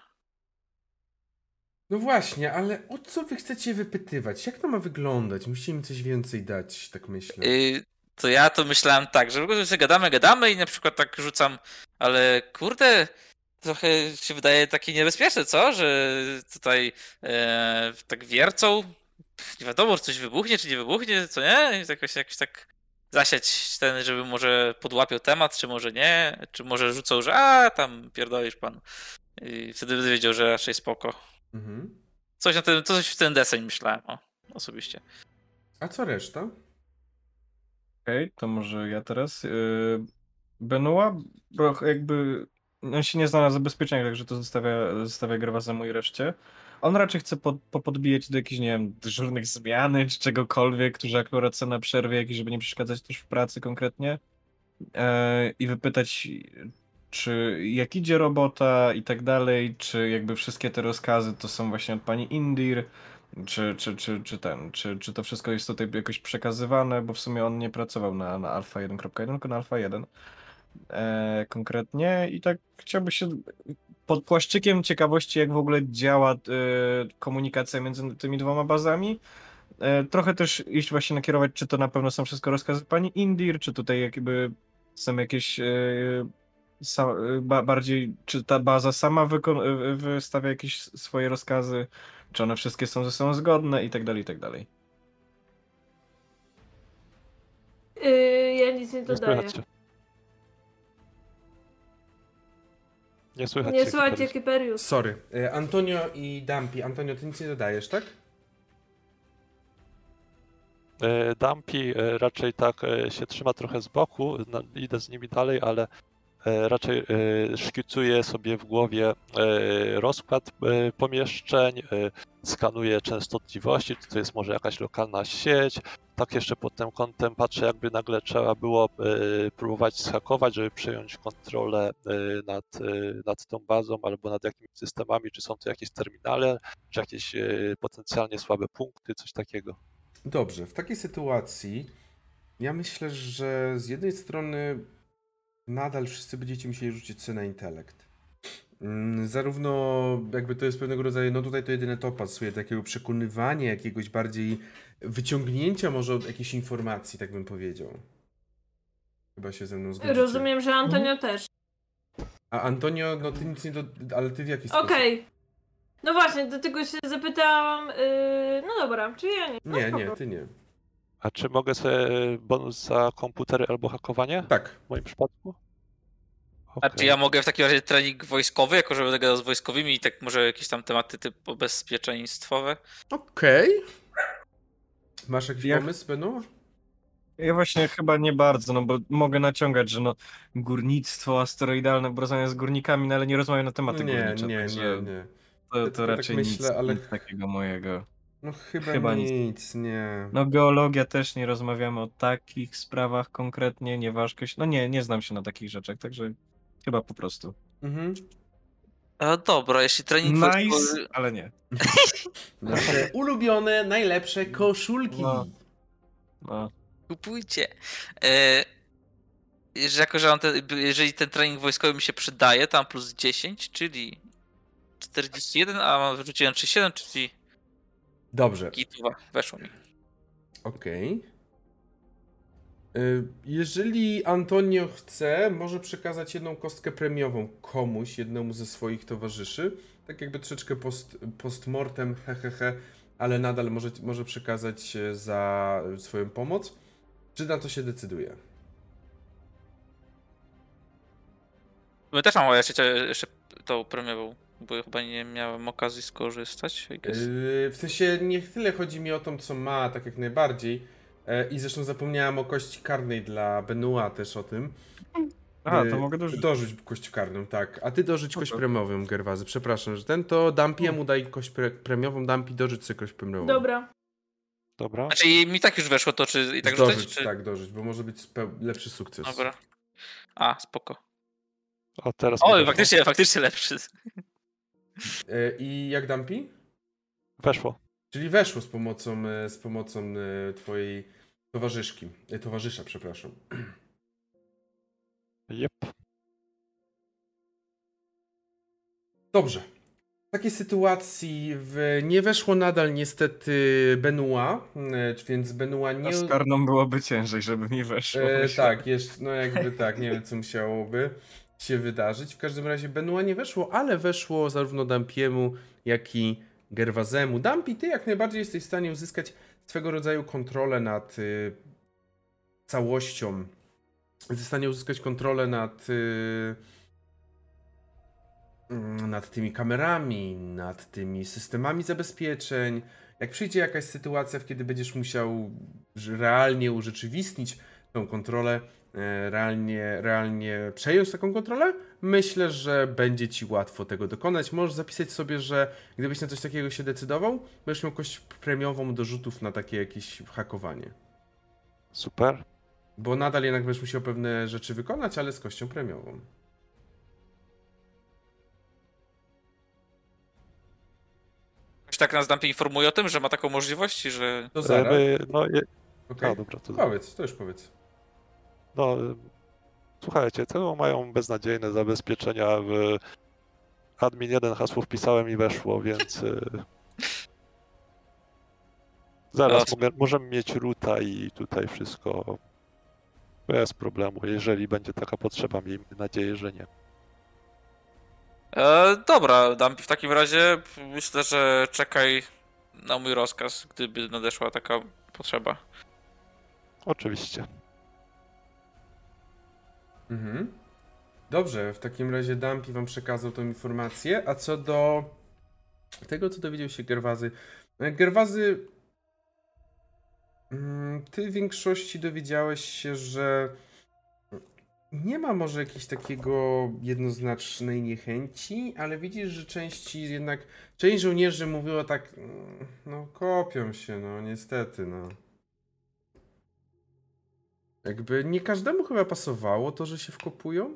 S1: No właśnie, ale o co wy chcecie wypytywać? Jak to ma wyglądać? Musicie mi coś więcej dać, tak myślę. Yy,
S3: to ja to myślałem tak, że w ogóle sobie gadamy, gadamy i na przykład tak rzucam, ale kurde, trochę się wydaje takie niebezpieczne, co? Że tutaj e, tak wiercą nie wiadomo, czy coś wybuchnie, czy nie wybuchnie, co nie? Jakoś, jakoś tak zasiać ten, żeby może podłapiał temat, czy może nie, czy może rzucał, że a, tam pierdolisz pan. I wtedy by wiedział, że raczej spoko. Mhm. Coś, na ten, coś w ten deseń myślałem, o, osobiście.
S1: A co reszta?
S6: Okej, okay, to może ja teraz. Yy, Benoit, jakby on się nie zna na zabezpieczeniach, także to zostawia, zostawia Grewa za mój reszcie. On raczej chce pod, podbijać do jakichś, nie wiem, dyżurnych zmiany czy czegokolwiek, którzy akurat są na przerwie, jakieś, żeby nie przeszkadzać też w pracy konkretnie. E, I wypytać, czy jak idzie robota i tak dalej, czy jakby wszystkie te rozkazy to są właśnie od pani Indir, czy, czy, czy, czy ten, czy, czy to wszystko jest tutaj jakoś przekazywane, bo w sumie on nie pracował na, na Alpha 1.1, tylko na Alpha 1 e, konkretnie i tak chciałby się pod płaszczykiem ciekawości, jak w ogóle działa e, komunikacja między tymi dwoma bazami. E, trochę też iść właśnie nakierować, czy to na pewno są wszystko rozkazy pani Indir, czy tutaj jakby są jakieś e, ba, bardziej, czy ta baza sama wystawia jakieś swoje rozkazy, czy one wszystkie są ze sobą zgodne i tak dalej, i tak dalej.
S2: Yy, ja nic nie dodaję.
S4: Nie słychać
S2: Nie słychać.
S1: Sorry. E, Antonio i Dampi. Antonio, ty nic nie dodajesz, tak?
S4: E, Dampi e, raczej tak się trzyma trochę z boku, idę z nimi dalej, ale raczej szkicuję sobie w głowie rozkład pomieszczeń, skanuję częstotliwości, czy to jest może jakaś lokalna sieć, tak jeszcze pod tym kątem patrzę, jakby nagle trzeba było próbować schakować, żeby przejąć kontrolę nad, nad tą bazą albo nad jakimiś systemami, czy są to jakieś terminale, czy jakieś potencjalnie słabe punkty, coś takiego.
S1: Dobrze, w takiej sytuacji ja myślę, że z jednej strony nadal wszyscy będziecie musieli rzucić na intelekt. Mm, zarówno jakby to jest pewnego rodzaju, no tutaj to jedyne to pasuje, takiego przekonywania, jakiegoś bardziej wyciągnięcia może od jakiejś informacji, tak bym powiedział. Chyba się ze mną zgodzicie.
S2: Rozumiem, że Antonio hmm? też.
S1: A Antonio, no ty nic nie do... ale ty w jaki sposób?
S2: Okej. No właśnie, do tego się zapytałam. Yy... No dobra, czy ja nie?
S1: No nie, spoko. nie, ty nie.
S4: A czy mogę sobie bonus za komputery albo hakowanie?
S1: Tak.
S4: W moim przypadku?
S3: Okay. A czy ja mogę w takim razie trening wojskowy, jako że będę gadał z wojskowymi i tak może jakieś tam tematy typu bezpieczeństwowe?
S1: Okej. Okay. Masz jakiś ja... pomysł, Benu?
S6: Ja właśnie chyba nie bardzo, no bo mogę naciągać, że no górnictwo asteroidalne, bo rozmawiam z górnikami, no ale nie rozmawiam na tematy
S1: nie,
S6: górnicze.
S1: Nie, nie, nie.
S6: To, to, to tak raczej tak myślę, nic, ale... nic takiego mojego.
S1: No chyba, chyba nic, nic, nie.
S6: No geologia też nie rozmawiamy o takich sprawach konkretnie, nieważkość. No nie, nie znam się na takich rzeczach, także Chyba po prostu. Mhm.
S3: A dobra, jeśli trening
S6: Nice, ale nie. [LAUGHS]
S1: Nasze ulubione, najlepsze koszulki. No.
S3: No. Kupujcie. E, jako, że ten, jeżeli ten trening wojskowy mi się przydaje, tam plus 10, czyli 41, a wyrzuciłem 37, czyli
S1: Dobrze.
S3: Gituwa, weszło mi.
S1: Okej. Okay. Y, jeżeli Antonio chce, może przekazać jedną kostkę premiową komuś, jednemu ze swoich towarzyszy. Tak jakby troszeczkę post, postmortem, hehehe, ale nadal może, może przekazać za swoją pomoc. Czy na to się decyduje?
S3: My też mam jeszcze, jeszcze tą premiową, bo chyba nie miałem okazji skorzystać. Yy,
S1: w sensie nie tyle chodzi mi o to, co ma, tak jak najbardziej E, I zresztą zapomniałem o kości karnej dla Benua też o tym.
S6: A, to mogę dorzucić.
S1: Dorzuć kość karną, tak. A ty dorzuć kość premiową, Gerwazy. Przepraszam, że ten to Dampiemu daj kość pre premiową, Dampi dorzuć sobie kość premiową.
S2: Dobra.
S4: Dobra.
S3: Znaczy mi tak już weszło to, czy i tak
S1: dorzuć?
S3: Rzucać, czy...
S1: Tak, dorzuć, bo może być lepszy sukces.
S3: Dobra. A, spoko.
S4: O, teraz
S3: Oj, faktycznie, faktycznie lepszy.
S1: E, I jak Dampi?
S4: Weszło.
S1: Czyli weszło z pomocą, e, z pomocą twojej Towarzyszki. E, towarzysza, przepraszam.
S4: Yep.
S1: Dobrze. W takiej sytuacji w... nie weszło nadal niestety Benua, e, więc Benua nie...
S6: z karną byłoby ciężej, żeby mi weszło.
S1: E, tak, jeszcze, no jakby tak, nie wiem co musiałoby się wydarzyć. W każdym razie Benua nie weszło, ale weszło zarówno Dampiemu, jak i Gerwazemu. Dampi, ty jak najbardziej jesteś w stanie uzyskać swego rodzaju kontrolę nad y, całością. Jesteś w stanie uzyskać kontrolę nad, y, mm, nad tymi kamerami, nad tymi systemami zabezpieczeń. Jak przyjdzie jakaś sytuacja, w kiedy będziesz musiał realnie urzeczywistnić tą kontrolę, realnie, realnie przejąć taką kontrolę, myślę, że będzie ci łatwo tego dokonać. Możesz zapisać sobie, że gdybyś na coś takiego się decydował, będziesz miał kość premiową do rzutów na takie jakieś hakowanie.
S4: Super.
S1: Bo nadal jednak będziesz musiał pewne rzeczy wykonać, ale z kością premiową.
S3: Ktoś tak nas Dumpy informuje o tym, że ma taką możliwość, że...
S1: To zaraz.
S4: no, je...
S1: okay.
S4: A, dobra, to...
S1: Powiedz, to już powiedz.
S4: No, słuchajcie, to mają beznadziejne zabezpieczenia w admin 1 hasło wpisałem i weszło, więc y, zaraz mogę, możemy mieć ruta i tutaj wszystko bez problemu, jeżeli będzie taka potrzeba, miejmy nadzieję, że nie.
S3: E, dobra, Dumpy, w takim razie myślę, że czekaj na mój rozkaz, gdyby nadeszła taka potrzeba.
S4: Oczywiście.
S1: Mhm. Dobrze, w takim razie Dumpy wam przekazał tą informację, a co do tego, co dowiedział się Gerwazy. E, Gerwazy, mm, ty w większości dowiedziałeś się, że nie ma może jakiegoś takiego jednoznacznej niechęci, ale widzisz, że części jednak, część żołnierzy mówiło tak, mm, no kopią się, no niestety, no. Jakby nie każdemu chyba pasowało to, że się wkopują.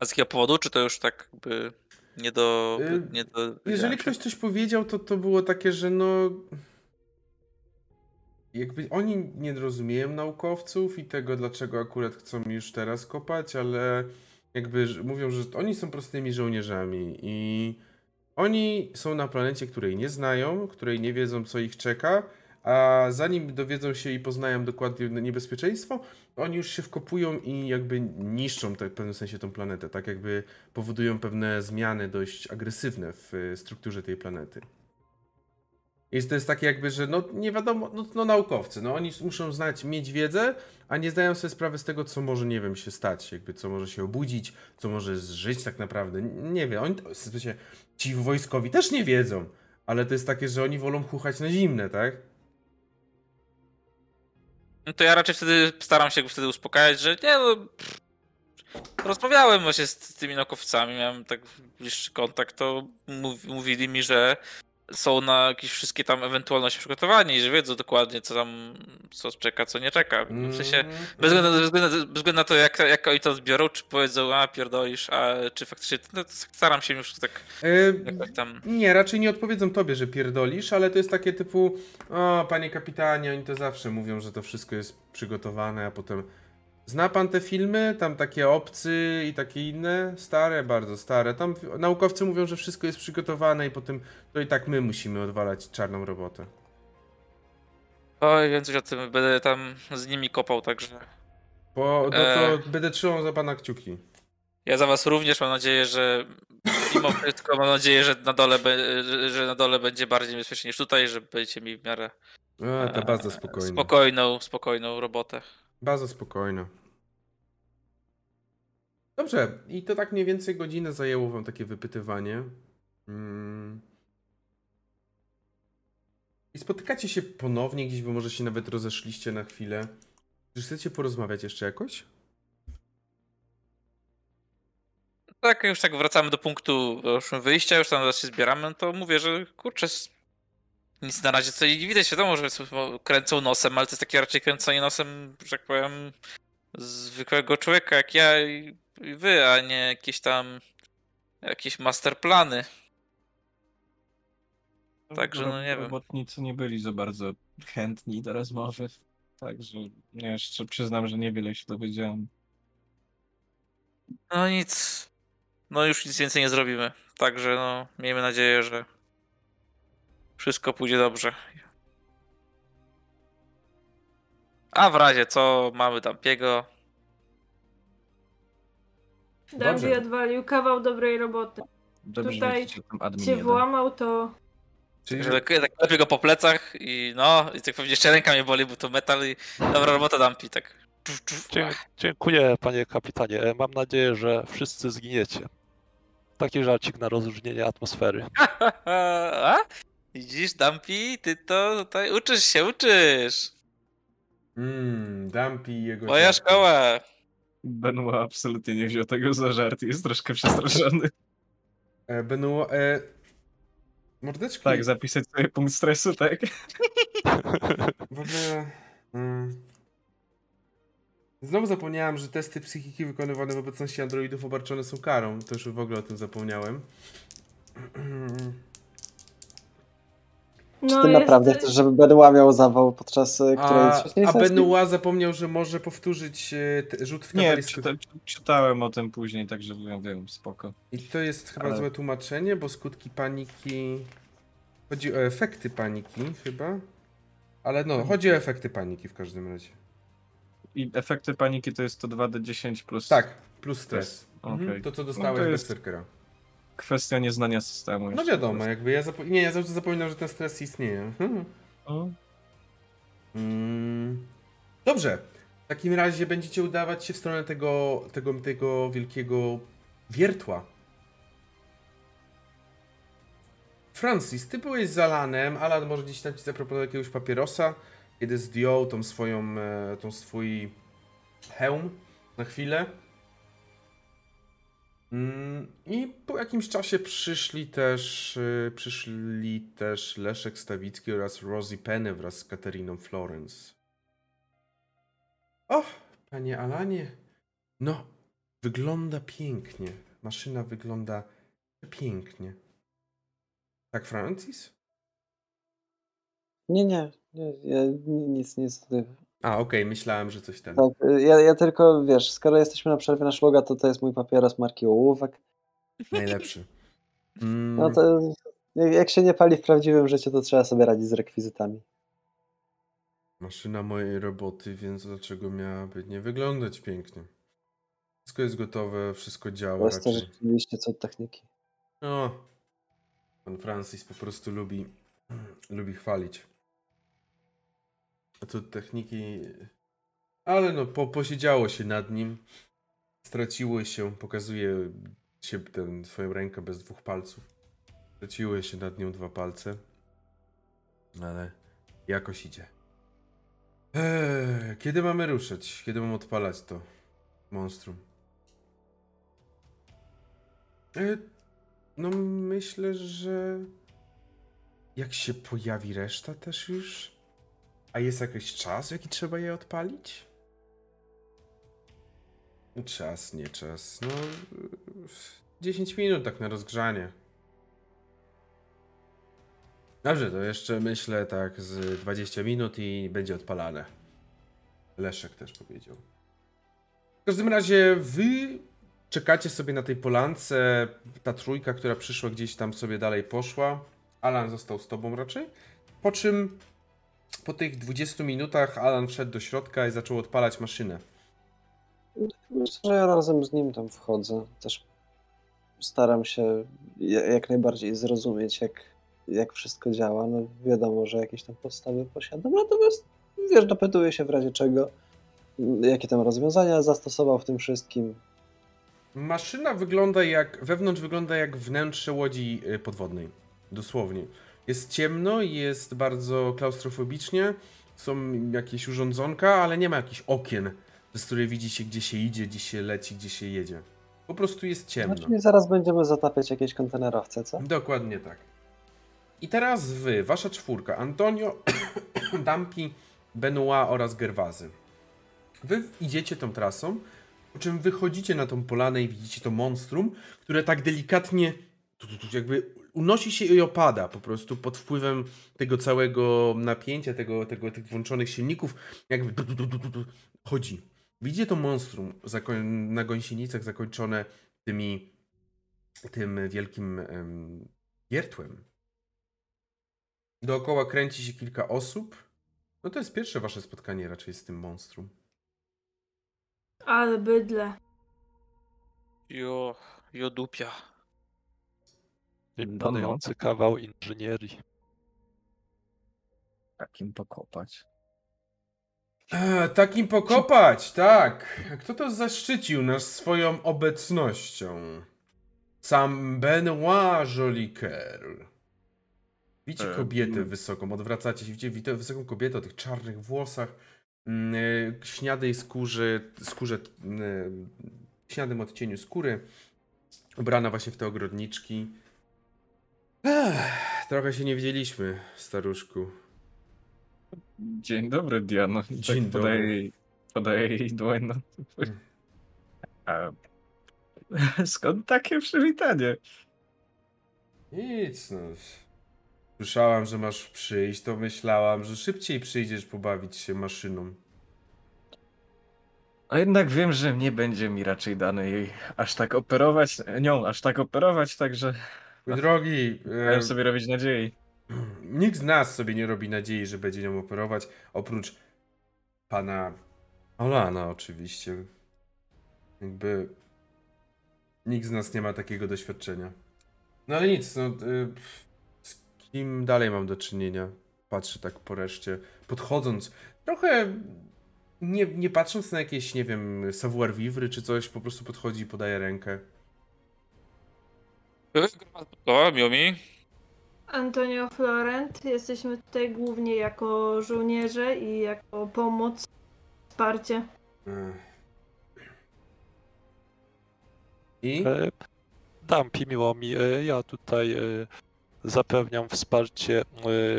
S3: A z jakiego powodu? Czy to już tak jakby nie do...
S1: Y,
S3: nie do
S1: Jeżeli ktoś coś powiedział, to to było takie, że no... Jakby oni nie rozumieją naukowców i tego, dlaczego akurat chcą już teraz kopać, ale jakby mówią, że oni są prostymi żołnierzami i oni są na planecie, której nie znają, której nie wiedzą, co ich czeka a zanim dowiedzą się i poznają dokładnie niebezpieczeństwo, oni już się wkopują i jakby niszczą te, w pewnym sensie tą planetę, tak jakby powodują pewne zmiany dość agresywne w strukturze tej planety. I to jest takie jakby, że no nie wiadomo, no, no naukowcy, no oni muszą znać, mieć wiedzę, a nie zdają sobie sprawy z tego, co może, nie wiem, się stać, jakby co może się obudzić, co może żyć tak naprawdę, nie wiem, oni, w sensie, ci wojskowi też nie wiedzą, ale to jest takie, że oni wolą chuchać na zimne, tak?
S3: No to ja raczej wtedy staram się wtedy uspokajać, że nie no. Rozmawiałem właśnie z tymi naukowcami, miałem tak bliższy kontakt, to mówili mi, że są na jakieś wszystkie tam ewentualności przygotowani i że wiedzą dokładnie, co tam, co czeka, co nie czeka. W sensie, mm. bez względu, bez względu, bez względu na to, jak, jak oni to odbiorą, czy powiedzą, a pierdolisz, a czy faktycznie, no, staram się już tak
S1: yy, tam... Nie, raczej nie odpowiedzą tobie, że pierdolisz, ale to jest takie typu, o, panie kapitanie, oni to zawsze mówią, że to wszystko jest przygotowane, a potem Zna pan te filmy? Tam takie obcy i takie inne? Stare, bardzo stare. Tam naukowcy mówią, że wszystko jest przygotowane i potem to i tak my musimy odwalać czarną robotę.
S3: Oj, wiem coś o tym. Będę tam z nimi kopał, także...
S1: Bo no to e... będę trzymał za pana kciuki.
S3: Ja za was również mam nadzieję, że mimo wszystko mam nadzieję, że na dole, że na dole będzie bardziej bezpiecznie niż tutaj, że będziecie mi w miarę...
S1: A, ta baza spokojna.
S3: Spokojną, spokojną robotę.
S1: Bardzo spokojna. Dobrze, i to tak mniej więcej godzinę zajęło wam takie wypytywanie. Hmm. I spotykacie się ponownie gdzieś, bo może się nawet rozeszliście na chwilę. Czy chcecie porozmawiać jeszcze jakoś?
S3: Tak, już tak wracamy do punktu wyjścia, już tam się zbieramy, no to mówię, że kurczę, nic na razie tutaj nie widać. Wiadomo, że kręcą nosem, ale to jest takie raczej kręcenie nosem, że tak powiem, zwykłego człowieka jak ja i wy, a nie jakieś tam jakieś masterplany. Także no nie wiem.
S6: Robotnicy nie byli za bardzo chętni do rozmowy. Także jeszcze przyznam, że niewiele się dowiedziałem.
S3: No nic. No już nic więcej nie zrobimy. Także no miejmy nadzieję, że wszystko pójdzie dobrze. A w razie co mamy Dampiego.
S2: Dampi odwalił kawał dobrej roboty.
S6: Dobrze
S2: tutaj
S6: admin
S2: cię
S6: jeden.
S2: włamał, to
S1: Czyli,
S3: Że tak klepię go po plecach i no, i tak pewnie jeszcze ręka mnie boli, bo to metal i dobra robota Dampi, tak.
S4: Dzie- Dziękuję, panie kapitanie. E, Mam nadzieję, że wszyscy zginiecie. Taki żarcik na rozróżnienie atmosfery. [LAUGHS]
S3: A? Widzisz, Dampi, ty to tutaj uczysz się, uczysz.
S1: Mmm, Dumpy i jego...
S3: Moja szkoła.
S6: Benoit absolutnie nie wziął tego za żart jest troszkę przestraszony.
S1: E, Benoit, e... Mordeczki,
S6: Tak, zapisać sobie punkt stresu, tak?
S1: w ogóle... Mm, znowu zapomniałem, że testy psychiki wykonywane w obecności androidów obarczone są karą. To już w ogóle o tym zapomniałem. [CLEARS THROAT]
S5: Czy
S2: no
S5: ty
S2: jest...
S5: naprawdę chcesz, żeby Benoit miał zawał podczas e, której
S1: A, a? Benoit zapomniał, że może powtórzyć e, te- rzut w
S6: Nie, czyta, czytałem o tym później, także wiem, wiem spoko.
S1: I to jest chyba
S6: Ale-
S1: złe tłumaczenie, bo skutki paniki. Chodzi o efekty paniki, chyba. Ale no, chodzi o efekty paniki w każdym razie.
S6: I efekty paniki to jest to 2d10 plus
S1: Tak, plus stres.
S6: Okej.
S1: Mhm, to, co
S6: No
S1: dostałeś
S6: to
S1: bez
S6: jest-
S1: Berserkera.
S6: Kwestia nieznania systemu.
S1: No wiadomo, jakby ja zapo- Nie, ja zawsze zapominam, że ten stres istnieje. Mhm.
S6: O,
S1: Mm. Dobrze. W takim razie będziecie udawać się w stronę tego, tego, tego wielkiego wiertła. Francis, ty byłeś z Alanem. Alan może gdzieś tam ci zaproponował jakiegoś papierosa, kiedy zdjął tą swoją, e, tą swój hełm na chwilę. Mm, I po jakimś czasie przyszli też, y, przyszli też Leszek Stawicki oraz Rosie Penny wraz z Kateriną Florence. O, panie Alanie, no, wygląda pięknie. Maszyna wygląda pięknie. Tak, Francis?
S5: Nie, nie, nie, ja, nic, nic. tutaj.
S1: A, okej, myślałem, że coś ten.
S5: Tak, y, ja, ja tylko, wiesz, skoro jesteśmy na przerwie na szluga, to to jest mój papieros marki Ołówek.
S1: Najlepszy. [LAUGHS] Mm,
S5: No to jak, się nie pali w prawdziwym życiu, to trzeba sobie radzić z rekwizytami.
S1: Maszyna mojej roboty, więc dlaczego miałaby nie wyglądać pięknie? Wszystko jest gotowe, wszystko
S5: To
S1: działa
S5: jest to rzeczywiście cud techniki.
S1: No, pan Francis po prostu lubi, [CLEARS THROAT] lubi chwalić. Tu techniki... Ale no, po, posiedziało się nad nim. Straciły się, pokazuje się tę swoją rękę bez dwóch palców. Straciły się nad nią dwa palce. Ale jakoś idzie. Eee, kiedy mamy ruszać? Kiedy mam odpalać to monstrum? E, no myślę, że jak się pojawi reszta też już? A jest jakiś czas, jaki trzeba je odpalić? Czas, nie czas. No 10 minut tak na rozgrzanie. Dobrze, to jeszcze myślę tak z 20 minut i będzie odpalane. Leszek też powiedział. W każdym razie wy czekacie sobie na tej polance. Ta trójka, która przyszła gdzieś tam sobie dalej poszła. Alan został z tobą raczej. Po czym po tych 20 minutach Alan wszedł do środka i zaczął odpalać maszynę.
S5: Myślę, że ja razem z nim tam wchodzę. Też staram się ja- jak najbardziej zrozumieć, jak, jak wszystko działa. No wiadomo, że jakieś tam podstawy posiadam, natomiast wiesz, dopytuję się w razie czego, jakie tam rozwiązania zastosował w tym wszystkim.
S1: Maszyna wygląda jak, wewnątrz wygląda jak wnętrze łodzi y, podwodnej. Dosłownie. Jest ciemno, jest bardzo klaustrofobicznie, są jakieś urządzonka, ale nie ma jakichś okien, z których widzi się, gdzie się idzie, gdzie się leci, gdzie się jedzie. Po prostu jest ciemno.
S5: No, czyli zaraz będziemy zatapiać jakieś kontenerowce, co?
S1: Dokładnie tak. I teraz wy, wasza czwórka, Antonio, [COUGHS] Dampi, Benoit oraz Gerwazy. Wy idziecie tą trasą, po czym wychodzicie na tą polanę i widzicie to monstrum, które tak delikatnie tu, tu, tu, jakby unosi się i opada po prostu pod wpływem tego całego napięcia, tego, tego, tych włączonych silników, jakby du, du, du, du, du, chodzi. Widzicie to monstrum na gąsienicach zakończone tymi tym wielkim em, wiertłem. Dookoła kręci się kilka osób. No to jest pierwsze wasze spotkanie raczej z tym monstrum.
S2: Ale bydle.
S3: Jo, jo dupia.
S4: Imponujący kawał inżynierii.
S6: Takim pokopać.
S1: E, takim pokopać, tak. Kto to zaszczycił nas swoją obecnością? Sam Benoit Jolicoeur. Widzicie
S6: E,
S1: kobietę
S6: mm.
S1: wysoką, odwracacie się, widzicie wysoką kobietę o tych czarnych włosach, mm, e, śniadej skórze, skórze mm, śniadym odcieniu skóry, ubrana właśnie w te ogrodniczki. Ech, trochę się nie widzieliśmy, staruszku.
S6: Dzień dobry, Diano.
S1: Dzień
S6: tak podaję jej, podaję jej dłoń. No.
S1: Mm.
S6: A, skąd takie przywitanie?
S1: Nic no. Słyszałam, że masz przyjść, to myślałam, że szybciej przyjdziesz pobawić się maszyną.
S6: A jednak wiem, że nie będzie mi raczej dane jej aż tak operować, nią aż tak operować, także
S1: Mój drogi, e,
S6: miałem sobie robić nadziei.
S1: nikt z nas sobie nie robi nadziei, że będzie nią operować, oprócz pana Olana oczywiście. Jakby nikt z nas nie ma takiego doświadczenia. No ale nic, no y, z kim dalej mam do czynienia? Patrzę tak po reszcie, podchodząc, trochę nie, nie patrząc na jakieś, nie wiem, savoir vivre czy coś, po prostu podchodzi i podaje rękę.
S3: O, miło mi.
S2: Antonio Florent, jesteśmy tutaj głównie jako żołnierze i jako pomoc, wsparcie.
S1: I?
S4: E, Dampi, miło mi. E, Ja tutaj e, zapewniam wsparcie e,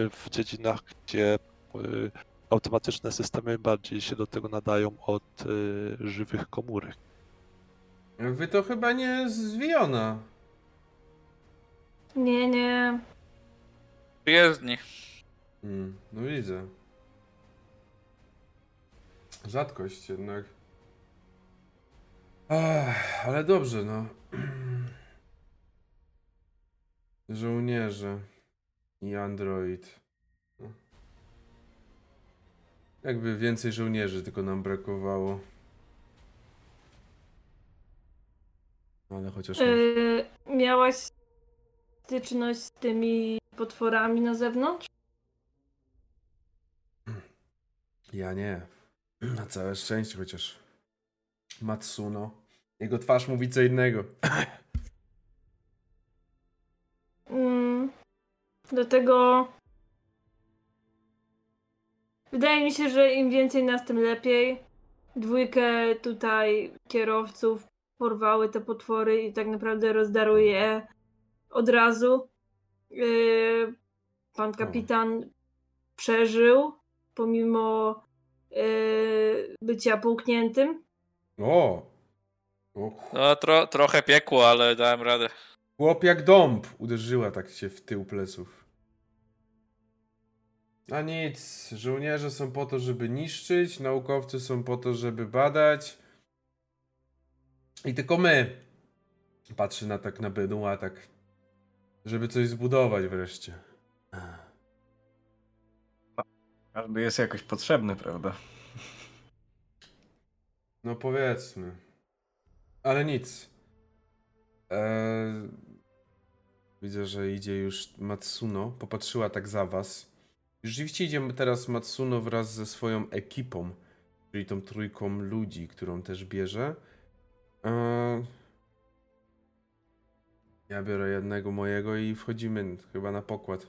S4: w dziedzinach, gdzie e, automatyczne systemy bardziej się do tego nadają od e, żywych komórek.
S1: Wy to chyba nie z Wiona.
S2: Nie, nie.
S3: Przyjezdni.
S1: Mm, no widzę. Rzadkość jednak. Ach, ale dobrze, no. [CLEARS THROAT] Żołnierze i android. No. Jakby więcej żołnierzy tylko nam brakowało. Ale chociaż...
S2: Yy, miałaś styczność z tymi potworami na zewnątrz?
S1: Ja nie. Na całe szczęście, chociaż Matsuno. Jego twarz mówi co innego.
S2: Mm, dlatego wydaje mi się, że im więcej nas, tym lepiej. Dwójkę tutaj kierowców porwały te potwory i tak naprawdę rozdarły je od razu. Yy, pan kapitan przeżył pomimo yy, bycia połkniętym.
S1: O! o
S3: No, tro, trochę piekło, ale dałem radę.
S1: chłop jak dąb! Uderzyła tak się w tył pleców. A nic, żołnierze są po to, żeby niszczyć, naukowcy są po to, żeby badać. I tylko my. Patrzy na tak na Benua, tak. Żeby coś zbudować wreszcie.
S6: Każdy jest jakoś potrzebny, prawda?
S1: No powiedzmy. Ale nic. Eee, widzę, że idzie już Matsuno. Popatrzyła tak za was. Rzeczywiście idzie teraz Matsuno wraz ze swoją ekipą, czyli tą trójką ludzi, którą też bierze. Eee, ja biorę jednego mojego i wchodzimy chyba na pokład.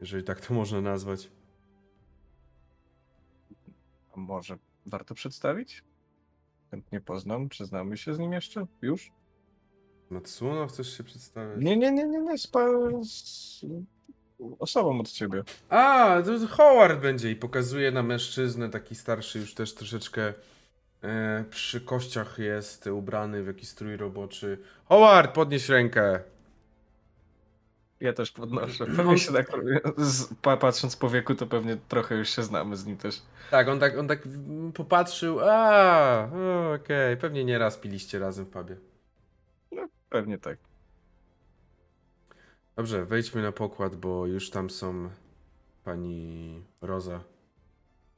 S1: Jeżeli tak to można nazwać.
S6: A może warto przedstawić? Chętnie poznam, czy znamy się z nim jeszcze? Już?
S1: Matsuno, chcesz się przedstawić?
S6: Nie, nie, nie, nie, nie, z, pa- z osobą od ciebie.
S1: A, to Howard będzie i pokazuje na mężczyznę, taki starszy już też troszeczkę przy kościach jest ubrany w jakiś strój roboczy. Howard, podnieś rękę.
S6: Ja też podnoszę. Pewnie się tak, z, patrząc po wieku, to pewnie trochę już się znamy z nim też.
S1: Tak, on tak, on tak popatrzył, a, okej, pewnie nie raz piliście razem w pubie.
S6: Pewnie tak.
S1: Dobrze, wejdźmy na pokład, bo już tam są pani Roza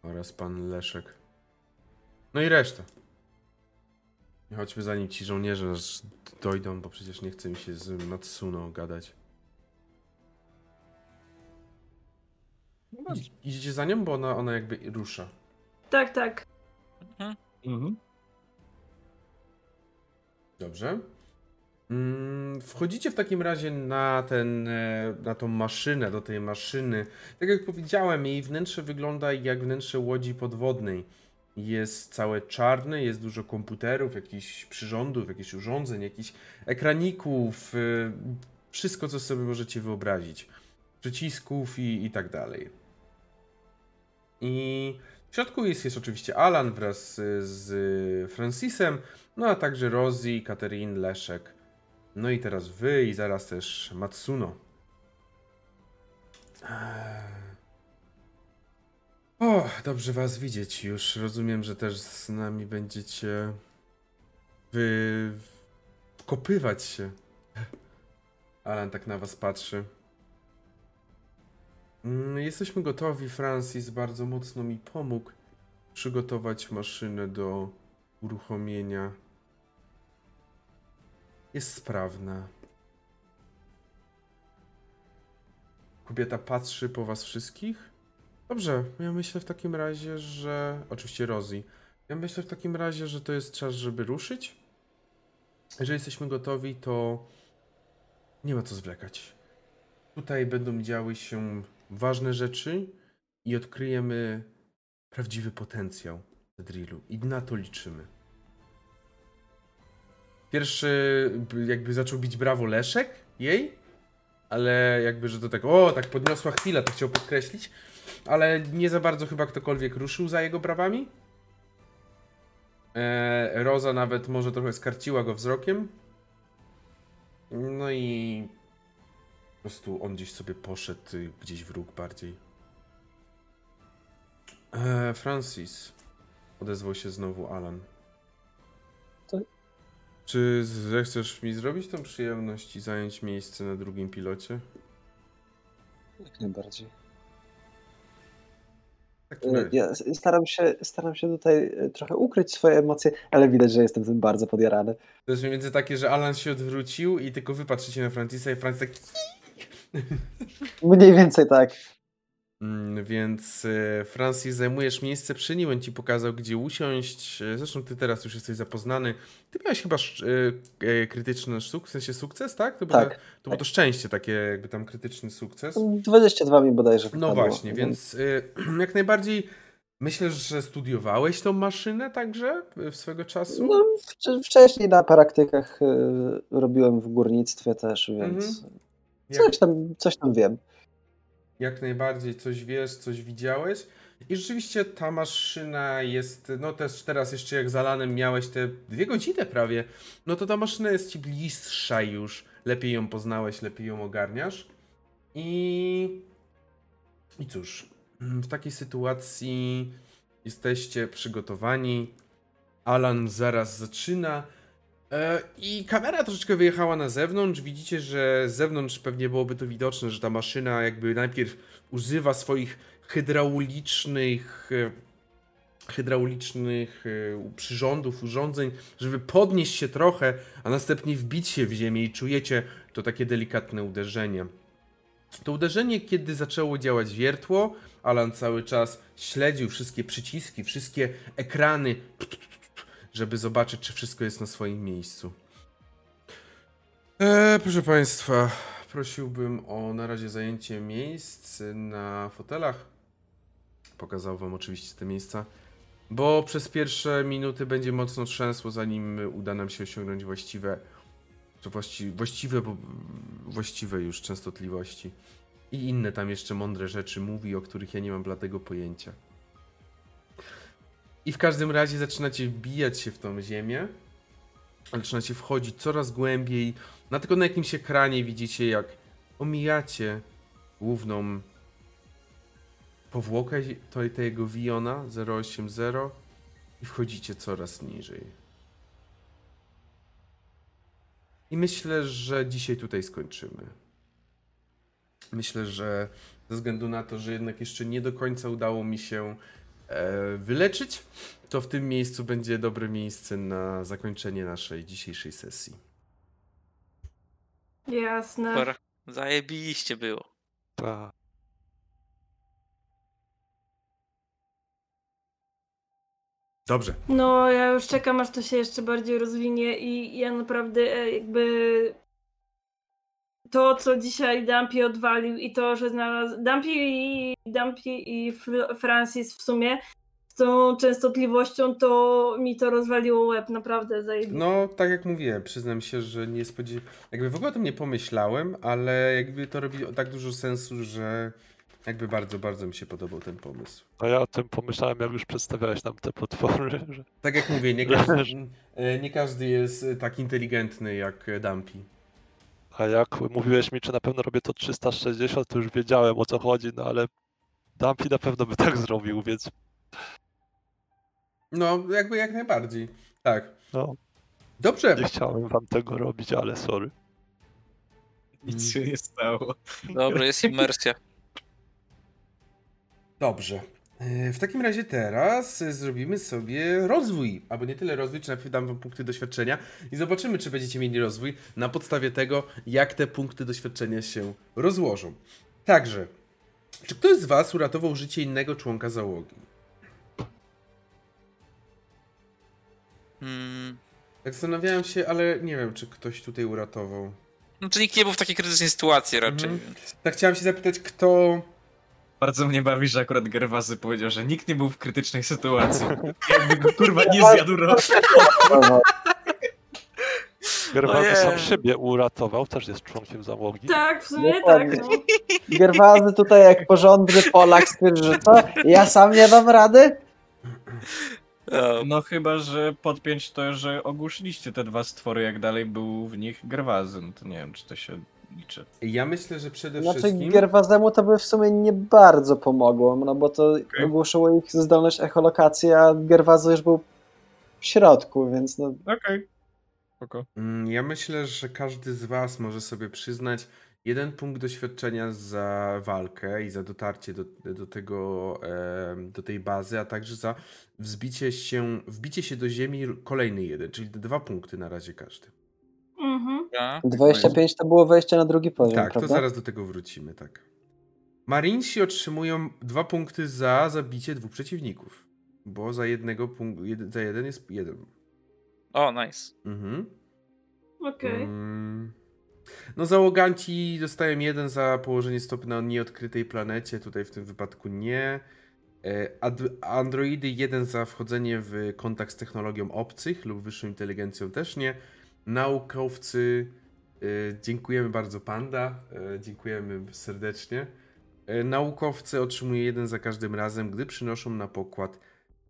S1: oraz pan Leszek. No i reszta. Chodźmy zanim ci żołnierze dojdą, bo przecież nie chce mi się z Matsuną gadać. No idziecie za nią, bo ona, ona jakby rusza.
S2: Tak, tak.
S6: Mhm. mhm.
S1: Dobrze. Mm, wchodzicie w takim razie na, ten, e, na tą maszynę, do tej maszyny. Tak jak powiedziałem, jej wnętrze wygląda jak wnętrze łodzi podwodnej. Jest całe czarne, jest dużo komputerów, jakichś przyrządów, jakichś urządzeń, jakichś ekraników, e, wszystko co sobie możecie wyobrazić. Przycisków i, i tak dalej. I w środku jest, jest oczywiście Alan wraz z, z Francisem, no a także Rosie, Katerin, Leszek. No i teraz wy i zaraz też Matsuno. O, dobrze was widzieć już. Rozumiem, że też z nami będziecie wy... wkopywać się. Alan tak na was patrzy. Mm, jesteśmy gotowi. Francis bardzo mocno mi pomógł przygotować maszynę do uruchomienia jest sprawna. Kobieta patrzy po was wszystkich. Dobrze, ja myślę w takim razie, że. Oczywiście Rosie. Ja myślę w takim razie, że to jest czas, żeby ruszyć. Jeżeli jesteśmy gotowi, to nie ma co zwlekać. Tutaj będą działy się ważne rzeczy i odkryjemy prawdziwy potencjał Drillu. I na to liczymy. Pierwszy jakby zaczął bić brawo Leszek jej, ale jakby, że to tak, o, tak podniosła chwila, to chciał podkreślić, ale nie za bardzo chyba ktokolwiek ruszył za jego brawami. E, Roza nawet może trochę skarciła go wzrokiem. No i po prostu on gdzieś sobie poszedł, gdzieś w róg bardziej. E, Francis. Odezwał się znowu Alan. Czy zechcesz mi zrobić tą przyjemność i zająć miejsce na drugim pilocie?
S5: Jak najbardziej. E, ja staram się, staram się tutaj e, trochę ukryć swoje emocje, ale widać, że jestem tym bardzo podjarany.
S1: To jest mniej więcej takie, że Alan się odwrócił i tylko wy patrzycie na Francisa i Francis tak... [LAUGHS]
S5: Mniej więcej tak.
S1: Mm, więc e, Francis, zajmujesz miejsce przy nim, on ci pokazał, gdzie usiąść. E, zresztą ty teraz już jesteś zapoznany. Ty miałeś chyba e, krytyczny sukces, w sensie sukces, tak? To,
S5: tak,
S1: było, to tak. było to szczęście, takie jakby tam krytyczny sukces.
S5: 22 mi bodajże
S1: No właśnie, więc [CLEARS THROAT] jak najbardziej myślę, że studiowałeś tą maszynę także w swego czasu?
S5: No, wcześniej na praktykach robiłem w górnictwie też, więc mhm. coś, tam, coś tam wiem
S1: jak najbardziej coś wiesz, coś widziałeś. I rzeczywiście ta maszyna jest, no też teraz jeszcze jak zalanem miałeś te dwie godziny prawie, no to ta maszyna jest ci bliższa już. Lepiej ją poznałeś, lepiej ją ogarniasz. I... I cóż, w takiej sytuacji jesteście przygotowani. Alan zaraz zaczyna. E, I kamera troszeczkę wyjechała na zewnątrz. Widzicie, że z zewnątrz pewnie byłoby to widoczne, że ta maszyna jakby najpierw używa swoich hydraulicznych e, hydraulicznych e, przyrządów, urządzeń, żeby podnieść się trochę, a następnie wbić się w ziemię i czujecie to takie delikatne uderzenie. To uderzenie, kiedy zaczęło działać wiertło, Alan cały czas śledził wszystkie przyciski, wszystkie ekrany żeby zobaczyć, czy wszystko jest na swoim miejscu. Eee, proszę Państwa, prosiłbym o na razie zajęcie miejsc na fotelach. Pokazał Wam oczywiście te miejsca, bo przez pierwsze minuty będzie mocno trzęsło, zanim uda nam się osiągnąć właściwe, właści, właściwe, właściwe już częstotliwości. I inne tam jeszcze mądre rzeczy mówi, o których ja nie mam bladego pojęcia. I w każdym razie zaczynacie wbijać się w tą ziemię. Zaczynacie wchodzić coraz głębiej. Na tylko na jakimś ekranie widzicie, jak omijacie główną powłokę tego Viona 080 i wchodzicie coraz niżej. I myślę, że dzisiaj tutaj skończymy. Myślę, że ze względu na to, że jednak jeszcze nie do końca udało mi się E, wyleczyć, to w tym miejscu będzie dobre miejsce na zakończenie naszej dzisiejszej sesji.
S2: Jasne. Super.
S3: Zajebiście było.
S4: A.
S1: Dobrze.
S2: No, ja już czekam, aż to się jeszcze bardziej rozwinie i ja naprawdę e, jakby to, co dzisiaj Dumpy odwalił i to, że znalazł Dumpy i, Dumpy i Francis w sumie z tą częstotliwością, to mi to rozwaliło łeb, naprawdę zajebiście.
S1: No, tak jak mówiłem, przyznam się, że nie spodziewałem, jakby w ogóle o tym nie pomyślałem, ale jakby to robi tak dużo sensu, że jakby bardzo, bardzo mi się podobał ten pomysł.
S4: A ja o tym pomyślałem, jak już przedstawiałeś nam te potwory. Że...
S1: Tak jak mówię, nie każdy, [LAUGHS] nie każdy jest tak inteligentny jak Dumpy.
S4: A jak mówiłeś mi, czy na pewno robię to 360, to już wiedziałem o co chodzi, no ale Dumpy na pewno by tak zrobił, więc...
S1: No, jakby jak najbardziej. Tak.
S4: No.
S1: Dobrze.
S4: Nie chciałem wam tego robić, ale sorry.
S6: Nic się nie stało.
S3: Dobra, jest [LAUGHS] imersja.
S1: Dobrze. E, w takim razie teraz zrobimy sobie rozwój, albo nie tyle rozwój, czy najpierw dam wam punkty doświadczenia i zobaczymy, czy będziecie mieli rozwój na podstawie tego, jak te punkty doświadczenia się rozłożą. Także, czy ktoś z was uratował życie innego członka załogi? Hmm. Tak zastanawiałem się, ale nie wiem, czy ktoś tutaj uratował.
S3: No to nikt nie był w takiej krytycznej sytuacji raczej. Mhm.
S1: Tak chciałem się zapytać, kto
S6: bardzo mnie bawi, że akurat Gerwazy powiedział, że nikt nie był w krytycznej sytuacji. [LAUGHS] Jakby go kurwa nie zjadł roz. [LAUGHS]
S4: Gerwazy sam siebie uratował, też jest członkiem załogi.
S2: Tak, w sumie tak. No.
S5: Gerwazy tutaj jak porządny Polak co? Ja sam nie dam rady?
S6: No chyba, że podpiąć to, że ogłuszyliście te dwa stwory, jak dalej był w nich Gerwazy. No to nie wiem, czy to się liczy.
S1: Ja myślę, że przede
S5: znaczy,
S1: wszystkim...
S5: Gerwazemu to by w sumie nie bardzo pomogło, no bo to okay. ogłuszyło ich zdolność echolokacji, a Gerwazy już był w środku, więc no...
S6: Okej. Okay.
S1: Mm, ja myślę, że każdy z was może sobie przyznać jeden punkt doświadczenia za walkę i za dotarcie do, do tego, do tej bazy, a także za wzbicie się, wbicie się do ziemi kolejny jeden, czyli dwa punkty na razie każdy.
S2: Mhm.
S5: 25 to było wejście na drugi poziom,
S1: Tak,
S5: prawda?
S1: to zaraz do tego wrócimy, tak. Marinesi otrzymują dwa punkty za zabicie dwóch przeciwników. Bo za jednego punktu, jed, za jeden jest jeden.
S3: O, nice.
S1: Mhm.
S2: Okej. Okay. Mm.
S1: No załoganci dostają jeden za położenie stopy na nieodkrytej planecie, tutaj w tym wypadku nie. E, androidy jeden za wchodzenie w kontakt z technologią obcych lub wyższą inteligencją też nie. Naukowcy, y, dziękujemy bardzo Panda, y, dziękujemy serdecznie. Y, naukowcy otrzymują jeden za każdym razem, gdy przynoszą na pokład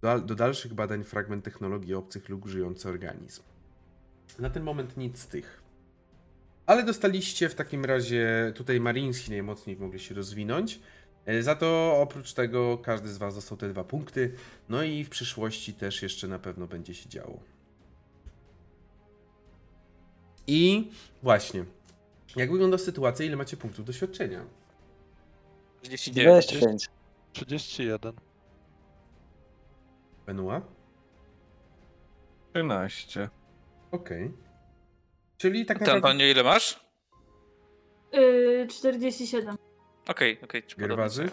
S1: do, do dalszych badań fragment technologii obcych lub żyjący organizm. Na ten moment nic z tych. Ale dostaliście w takim razie tutaj Marinsi najmocniej mogli się rozwinąć. Za to oprócz tego każdy z Was dostał te dwa punkty. No i w przyszłości też jeszcze na pewno będzie się działo. I właśnie, jak wygląda sytuacja, ile macie punktów doświadczenia?
S3: 39.
S5: 25.
S4: 31.
S1: Benua?
S6: 13.
S1: Okej. Okay. Czyli tak
S3: naprawdę... panie ile masz?
S2: Yy, 47.
S3: Okej, okej.
S1: Okay, Gerwazy?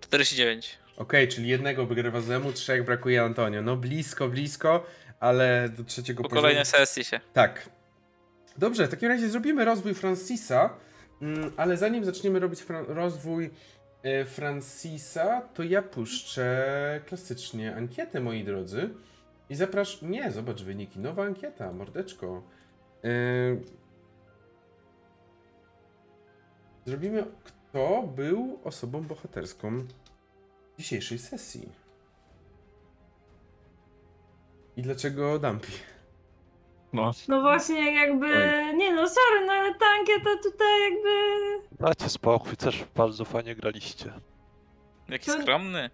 S3: 49.
S1: Okej, okay, czyli jednego Gerwazemu, trzech brakuje Antonio. No blisko, blisko, ale do trzeciego
S3: po poziomu... kolejnej sesji się.
S1: Tak, Dobrze, w takim razie zrobimy rozwój Francisa, mm, ale zanim zaczniemy robić rozwój e, Francisa, to ja puszczę klasycznie ankietę, moi drodzy. I zapraszam. Nie, zobacz wyniki. Nowa ankieta, mordeczko. E, zrobimy, kto był osobą bohaterską dzisiejszej sesji. I dlaczego Dumpy?
S2: No. no właśnie, jakby. Oj. Nie no, sorry, no ale ta ankieta tutaj jakby.
S4: Dajcie spokój, też bardzo fajnie graliście.
S3: Jaki to... skromny.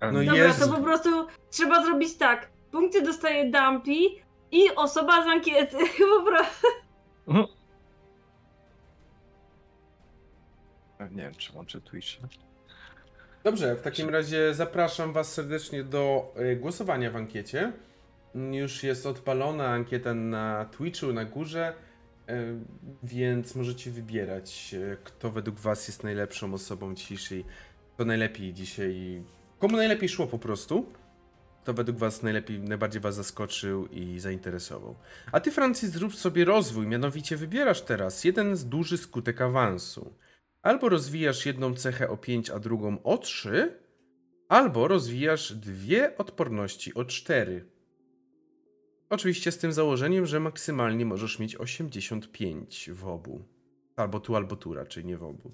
S2: No Dobra, jest... to po prostu trzeba zrobić tak. Punkty dostaje Dumpy i osoba z ankiety. [LAUGHS] po prostu.
S6: Nie wiem, czy łączę Twitch.
S1: Dobrze, w takim razie zapraszam Was serdecznie do e, głosowania w ankiecie. Już jest odpalona ankieta na Twitchu, na górze, e, więc możecie wybierać, e, kto według Was jest najlepszą osobą dzisiejszej, kto najlepiej dzisiaj, komu najlepiej szło po prostu. to według Was najlepiej, najbardziej Was zaskoczył i zainteresował. A Ty, Francis, zrób sobie rozwój, mianowicie wybierasz teraz jeden z duży skutek awansu. Albo rozwijasz jedną cechę o 5, a drugą o 3, albo rozwijasz dwie odporności o 4. Oczywiście z tym założeniem, że maksymalnie możesz mieć 85 w obu. Albo tu, albo tu raczej, nie w obu.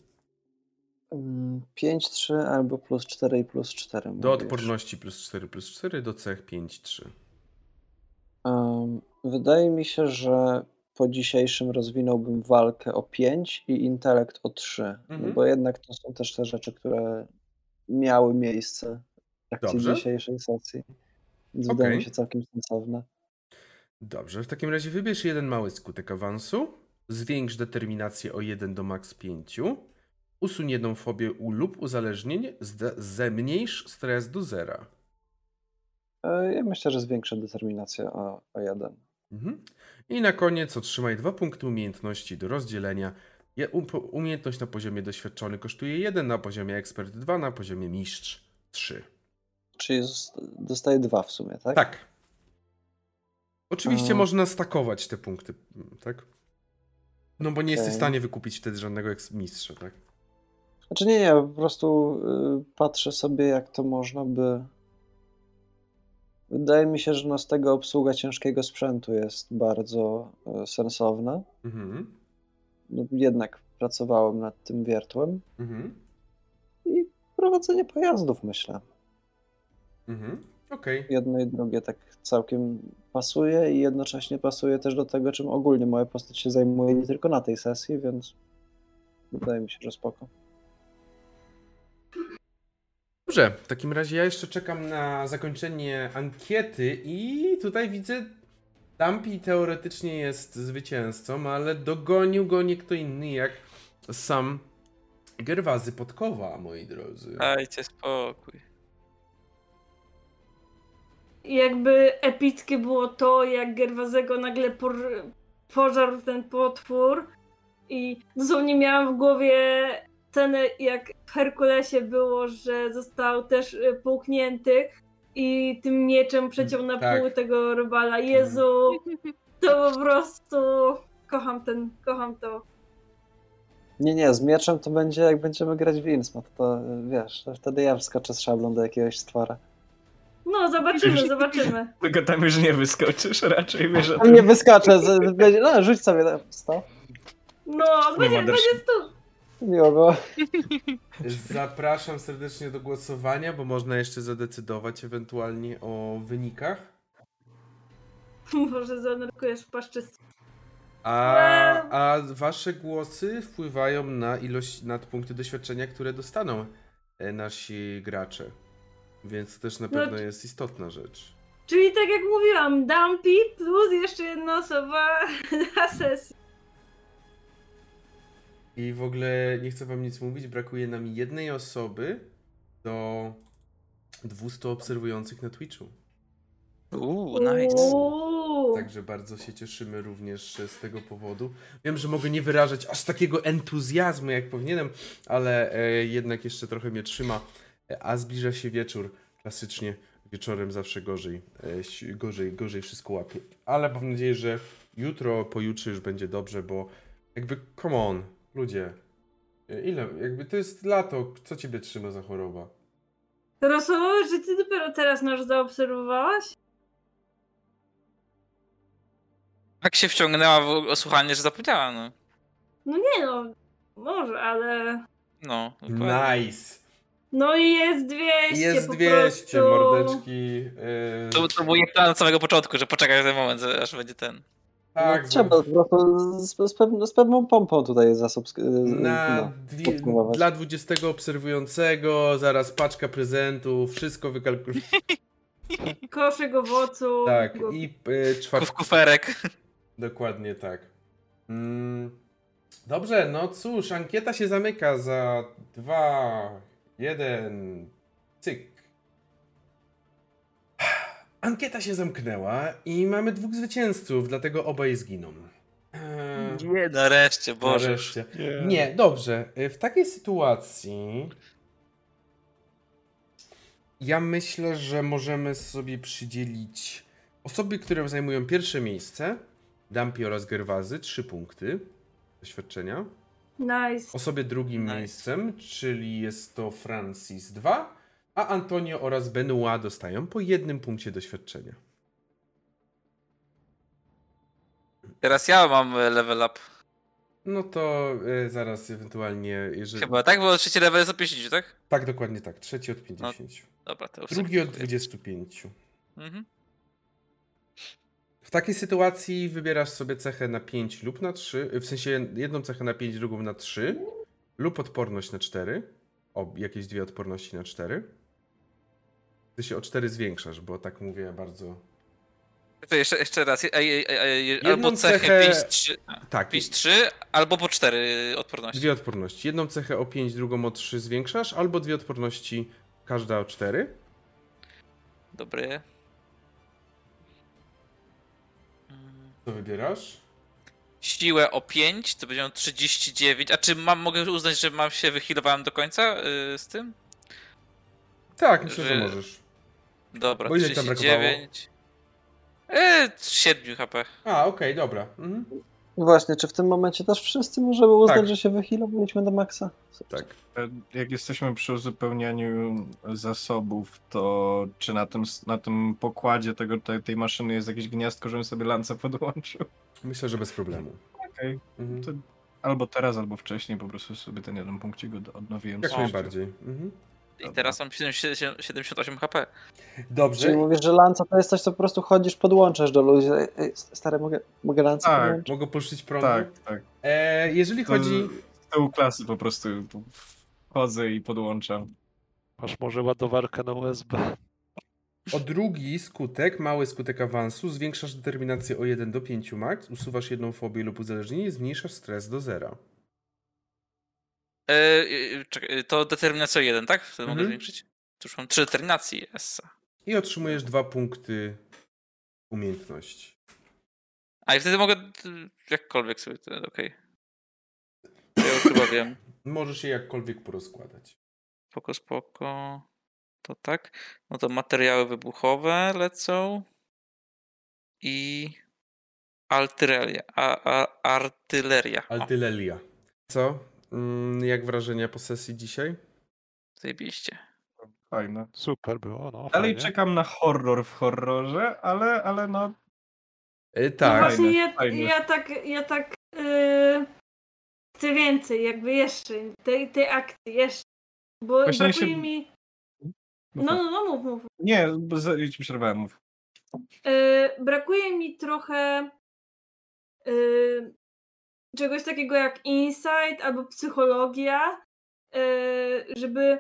S5: 5, 3 albo plus 4 i plus 4.
S1: Do odporności plus 4 plus 4, do cech 5, 3.
S5: Um, wydaje mi się, że po dzisiejszym rozwinąłbym walkę o 5 i intelekt o 3, mhm. bo jednak to są też te rzeczy, które miały miejsce w trakcie Dobrze. dzisiejszej sesji. Więc okay. wydaje mi się całkiem sensowne.
S1: Dobrze, w takim razie wybierz jeden mały skutek awansu, zwiększ determinację o 1 do max 5, usuń jedną fobię u lub uzależnienie, zmniejsz stres do zera.
S5: E, ja myślę, że zwiększę determinację o, o 1.
S1: Mhm. I na koniec otrzymaj dwa punkty umiejętności do rozdzielenia. Umiejętność na poziomie doświadczony kosztuje 1, na poziomie ekspert 2, na poziomie mistrz 3.
S5: Czyli dostaję dwa w sumie, tak?
S1: Tak. Oczywiście A... można stakować te punkty, tak? No bo nie okay. jesteś w stanie wykupić wtedy żadnego mistrza, tak?
S5: Znaczy nie, nie, po prostu y, patrzę sobie, jak to można by Wydaje mi się, że no z tego obsługa ciężkiego sprzętu jest bardzo e, sensowna. Mhm. No, jednak pracowałem nad tym wiertłem. Mhm. I prowadzenie pojazdów, myślę.
S1: Mhm. Okay.
S5: Jedno i drugie tak całkiem pasuje i jednocześnie pasuje też do tego, czym ogólnie moja postać się zajmuje nie tylko na tej sesji, więc wydaje mi się, że spoko.
S1: Dobrze, w takim razie ja jeszcze czekam na zakończenie ankiety i tutaj widzę Dampi teoretycznie jest zwycięzcą, ale dogonił go nie kto inny jak sam Gerwazy Podkowa, moi drodzy.
S3: Dajcie spokój.
S2: Jakby epickie było to, jak Gerwazego nagle por pożarł ten potwór i dosłownie miałam w głowie scenę, jak w Herkulesie było, że został też y, połknięty i tym mieczem przeciął na tak. pół tego robala. Jezu, to po prostu kocham ten, kocham to.
S5: Nie, nie, z mieczem to będzie jak będziemy grać w Innsmouth, to wiesz, to wtedy ja wskoczę z szablą do jakiegoś stwora.
S2: No, zobaczymy, zobaczymy. [LAUGHS]
S6: Tylko tam już nie wyskoczysz, raczej wiesz o
S5: tym. Nie wyskoczę, no rzuć sobie na 100.
S2: No, będzie, będzie 100.
S5: Miło
S1: Zapraszam serdecznie do głosowania, bo można jeszcze zadecydować ewentualnie o wynikach. [LAUGHS]
S2: Może zanurkujesz płaszczyzną.
S1: A, a wasze głosy wpływają na ilość, na punkty doświadczenia, które dostaną e, nasi gracze. Więc to też na no pewno no, jest istotna rzecz.
S2: Czyli tak jak mówiłam, Dumpy plus jeszcze jedna osoba [LAUGHS] na sesji.
S1: I w ogóle nie chcę wam nic mówić, brakuje nam jednej osoby do 200 obserwujących na Twitchu.
S3: Uuu, nice.
S1: Także bardzo się cieszymy również z tego powodu. Wiem, że mogę nie wyrażać aż takiego entuzjazmu, jak powinienem, ale e, jednak jeszcze trochę mnie trzyma. E, a zbliża się wieczór. Klasycznie wieczorem zawsze gorzej, e, gorzej, gorzej wszystko łapie. Ale mam nadzieję, że jutro, pojutrze już będzie dobrze, bo jakby come on, Ludzie, ile, jakby to jest lato, co ciebie trzyma za choroba?
S2: Rosołowe, że ty dopiero teraz nas zaobserwowałaś?
S3: Tak się wciągnęła w słuchanie, że zapomniała, no.
S2: No nie no, może, ale...
S3: No,
S1: dokładnie. Nice.
S2: No i jest 200
S1: Jest 200, prostu. mordeczki. Yy...
S3: To, to był plan od samego początku, że poczekaj ten moment, aż będzie ten.
S5: Tak, no, trzeba po prostu z, z, pew, z, pewną pompą tutaj
S1: zasubskrybować. Na no, dla 20 obserwującego, zaraz paczka prezentów, wszystko wykalkulowane. [LAUGHS]
S2: Koszyk owoców.
S1: Tak, i y, czwarty.
S3: Kuferek.
S1: Dokładnie tak. Mm, dobrze, no cóż, ankieta się zamyka za dwa, jeden, cyk. [SIGHS] Ankieta się zamknęła i mamy dwóch zwycięzców, dlatego obaj zginą.
S3: Eee, nie, nareszcie, Boże.
S1: Nareszcie. Nie. nie, dobrze. W takiej sytuacji Ja myślę, że możemy sobie przydzielić osoby, które zajmują pierwsze miejsce, Dampi oraz Gerwazy, 3 punkty doświadczenia.
S2: Nice.
S1: Osobie drugim nice. miejscem, czyli jest to Francis 2, a Antonio oraz Benoit dostają po jednym punkcie doświadczenia.
S3: Teraz ja mam e, level up.
S1: No to y, zaraz ewentualnie, jeżeli...
S3: Chyba tak, bo trzeci level jest od 50, tak?
S1: Tak, dokładnie tak. Trzeci od 50. No,
S3: dobra, to już
S1: Drugi od 25. Mhm. W takiej sytuacji wybierasz sobie cechę na 5 lub na 3, w sensie jedną cechę na 5, drugą na 3, lub odporność na 4. O, jakieś dwie odporności na 4. Ty się o 4 zwiększasz, bo tak mówię bardzo
S3: to jeszcze, jeszcze raz. albo cechę, cechę 5-3, tak. 5-3, albo po 4 odporności.
S1: Dwie odporności. Jedną cechę o 5, drugą o 3 zwiększasz, albo dwie odporności, każda o 4.
S3: Dobry.
S1: Co wybierasz?
S3: Siłę o 5, to będzie 39. A czy mam, mogę uznać, że mam się wychilowałem do końca yy, z tym?
S1: Tak, myślę, że, że możesz.
S3: Dobra, Bo 39. Eee, 7 HP.
S1: A, okej, okay, dobra. Mhm.
S5: Właśnie, czy w tym momencie też wszyscy możemy uznać, tak. że się wychilowaliśmy do maksa?
S1: Tak.
S6: E, jak jesteśmy przy uzupełnianiu zasobów, to czy na tym, na tym pokładzie tego, tej, tej maszyny jest jakieś gniazdko, żebym sobie lance podłączył?
S1: Myślę, że bez problemu.
S6: Okej. Okay. Mhm. Albo teraz, albo wcześniej po prostu sobie ten jeden punkcik odnowiłem.
S1: Jak najbardziej. Mhm.
S3: I teraz mam 78 HP.
S1: Dobrze.
S5: Czyli mówisz, że lanca to jest coś, co po prostu chodzisz, podłączasz do ludzi. Stary, mogę, mogę lancę
S1: tak,
S5: podłączyć?
S1: Mogę puszczyć prądu?
S6: Tak, tak.
S1: E, jeżeli to chodzi...
S6: Z tyłu klasy po prostu wchodzę i podłączam.
S4: Masz może ładowarkę na USB.
S1: O drugi skutek, mały skutek awansu, zwiększasz determinację o 1 do 5 max, usuwasz jedną fobię lub uzależnienie i zmniejszasz stres do zera.
S3: E, czekaj, to determinacja 1, tak? Wtedy mhm. mogę zwiększyć? To już mam 3 determinacji. Yes.
S1: I otrzymujesz dwa punkty umiejętności.
S3: A i wtedy mogę jakkolwiek sobie, okej. Okay. Ja już chyba wiem. [CLEARS THROAT]
S1: Możesz je jakkolwiek porozkładać.
S3: Spoko, spoko. To tak. No to materiały wybuchowe lecą. I artyleria. A, a, artyleria.
S1: Artyleria. Co? Mm, jak wrażenia po sesji dzisiaj?
S3: Zajebiście.
S6: Fajne.
S4: Super było, no.
S6: Dalej fajnie. czekam na horror w horrorze, ale, ale no...
S1: Yy, tak.
S2: No właśnie ja, ja tak, ja tak yy, chcę więcej, jakby jeszcze, tej, tej akcji, jeszcze. Bo brakuje się... mi... No, no, no, mów, mów.
S6: Nie, bo ci przerwałem, mów.
S2: Yy, brakuje mi trochę yy, czegoś takiego jak insight albo psychologia, e, żeby.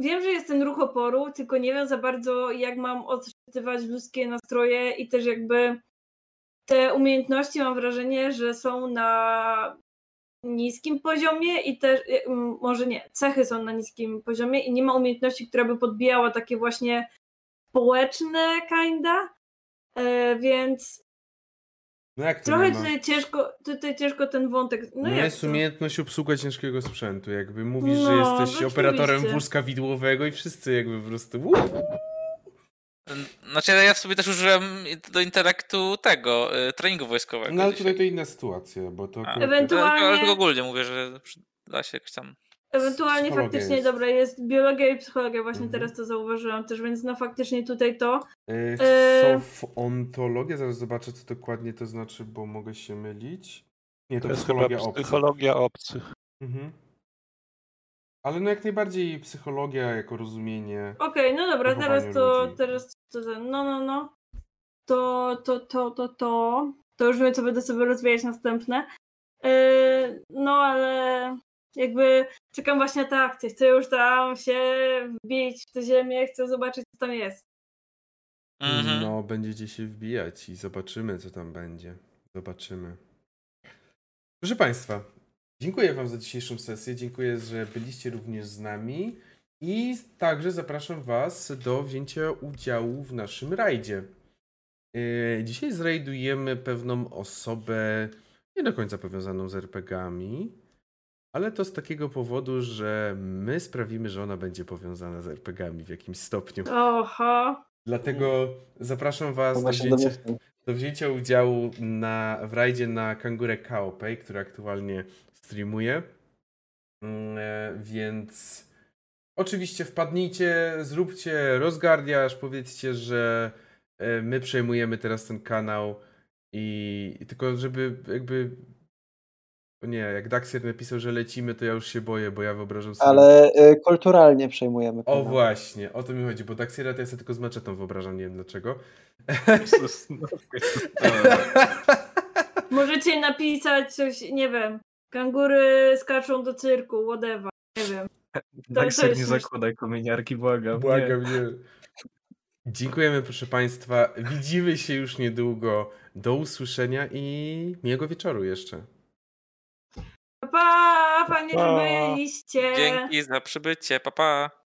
S2: Wiem, że jest ten ruch oporu, tylko nie wiem za bardzo, jak mam odczytywać ludzkie nastroje i też jakby te umiejętności mam wrażenie, że są na niskim poziomie i też, e, może nie, cechy są na niskim poziomie i nie ma umiejętności, która by podbijała takie właśnie społeczne kinda, e, więc no jak to Trochę tutaj ciężko, tutaj ciężko ten wątek. No,
S1: no jest to? umiejętność obsługa ciężkiego sprzętu. Jakby mówisz, no, że jesteś operatorem wózka widłowego i wszyscy jakby po prostu.
S3: Znaczy ja w sobie też użyłem do intelektu tego, y, treningu wojskowego.
S1: No ale tutaj to inna sytuacja, bo to.
S2: A, ewentualnie.
S3: Ale ogólnie mówię, że da się jakoś tam.
S2: Ewentualnie faktycznie jest. dobra, jest biologia i psychologia, właśnie mhm. teraz to zauważyłam też, więc no faktycznie tutaj to.
S1: Yy, ontologia, zaraz zobaczę co dokładnie to znaczy, bo mogę się mylić. Nie, to, to psychologia obcych.
S4: Psychologia obcych.
S1: Mhm. Ale no jak najbardziej psychologia jako rozumienie.
S2: Okej, okay, no dobra, teraz to, ludzi. teraz to, no, no, no. To, to, to, to, to. To już wiem, co będę sobie rozwijać następne. Yy, no ale jakby czekam właśnie na tę akcję. Chcę już tam się wbić w tę ziemię, chcę zobaczyć, co tam jest.
S1: Mhm. No, będziecie się wbijać i zobaczymy, co tam będzie. Zobaczymy. Proszę Państwa, dziękuję Wam za dzisiejszą sesję. Dziękuję, że byliście również z nami. I także zapraszam Was do wzięcia udziału w naszym rajdzie. Yy, dzisiaj zrajdujemy pewną osobę nie do końca powiązaną z RPGami. Ale to z takiego powodu, że my sprawimy, że ona będzie powiązana z RPGami w jakimś stopniu.
S2: Oho.
S1: Dlatego zapraszam Was do wzięcia, do wzięcia udziału na, w rajdzie na Kangurę Kaopej, który aktualnie streamuje. Mm, e, więc oczywiście wpadnijcie, zróbcie rozgardiaż, powiedzcie, że e, my przejmujemy teraz ten kanał i tylko żeby jakby nie, jak Daxier napisał, że lecimy, to ja już się boję, bo ja wyobrażam sobie...
S5: Ale y, kulturalnie przejmujemy
S1: kanał. O właśnie, o to mi chodzi, bo Daxiera to ja sobie tylko z maczetą wyobrażam, nie wiem dlaczego. [LAUGHS]
S2: Możecie napisać coś, nie wiem, kangury skaczą do cyrku, whatever, nie wiem.
S6: Daxier nie zakładaj kominiarki, błagam.
S1: Błagam, nie. nie. Dziękujemy proszę Państwa, widzimy się już niedługo. Do usłyszenia i miłego wieczoru jeszcze.
S2: Pa, fajnie, że byliście.
S3: Dzięki za przybycie, papa. Pa.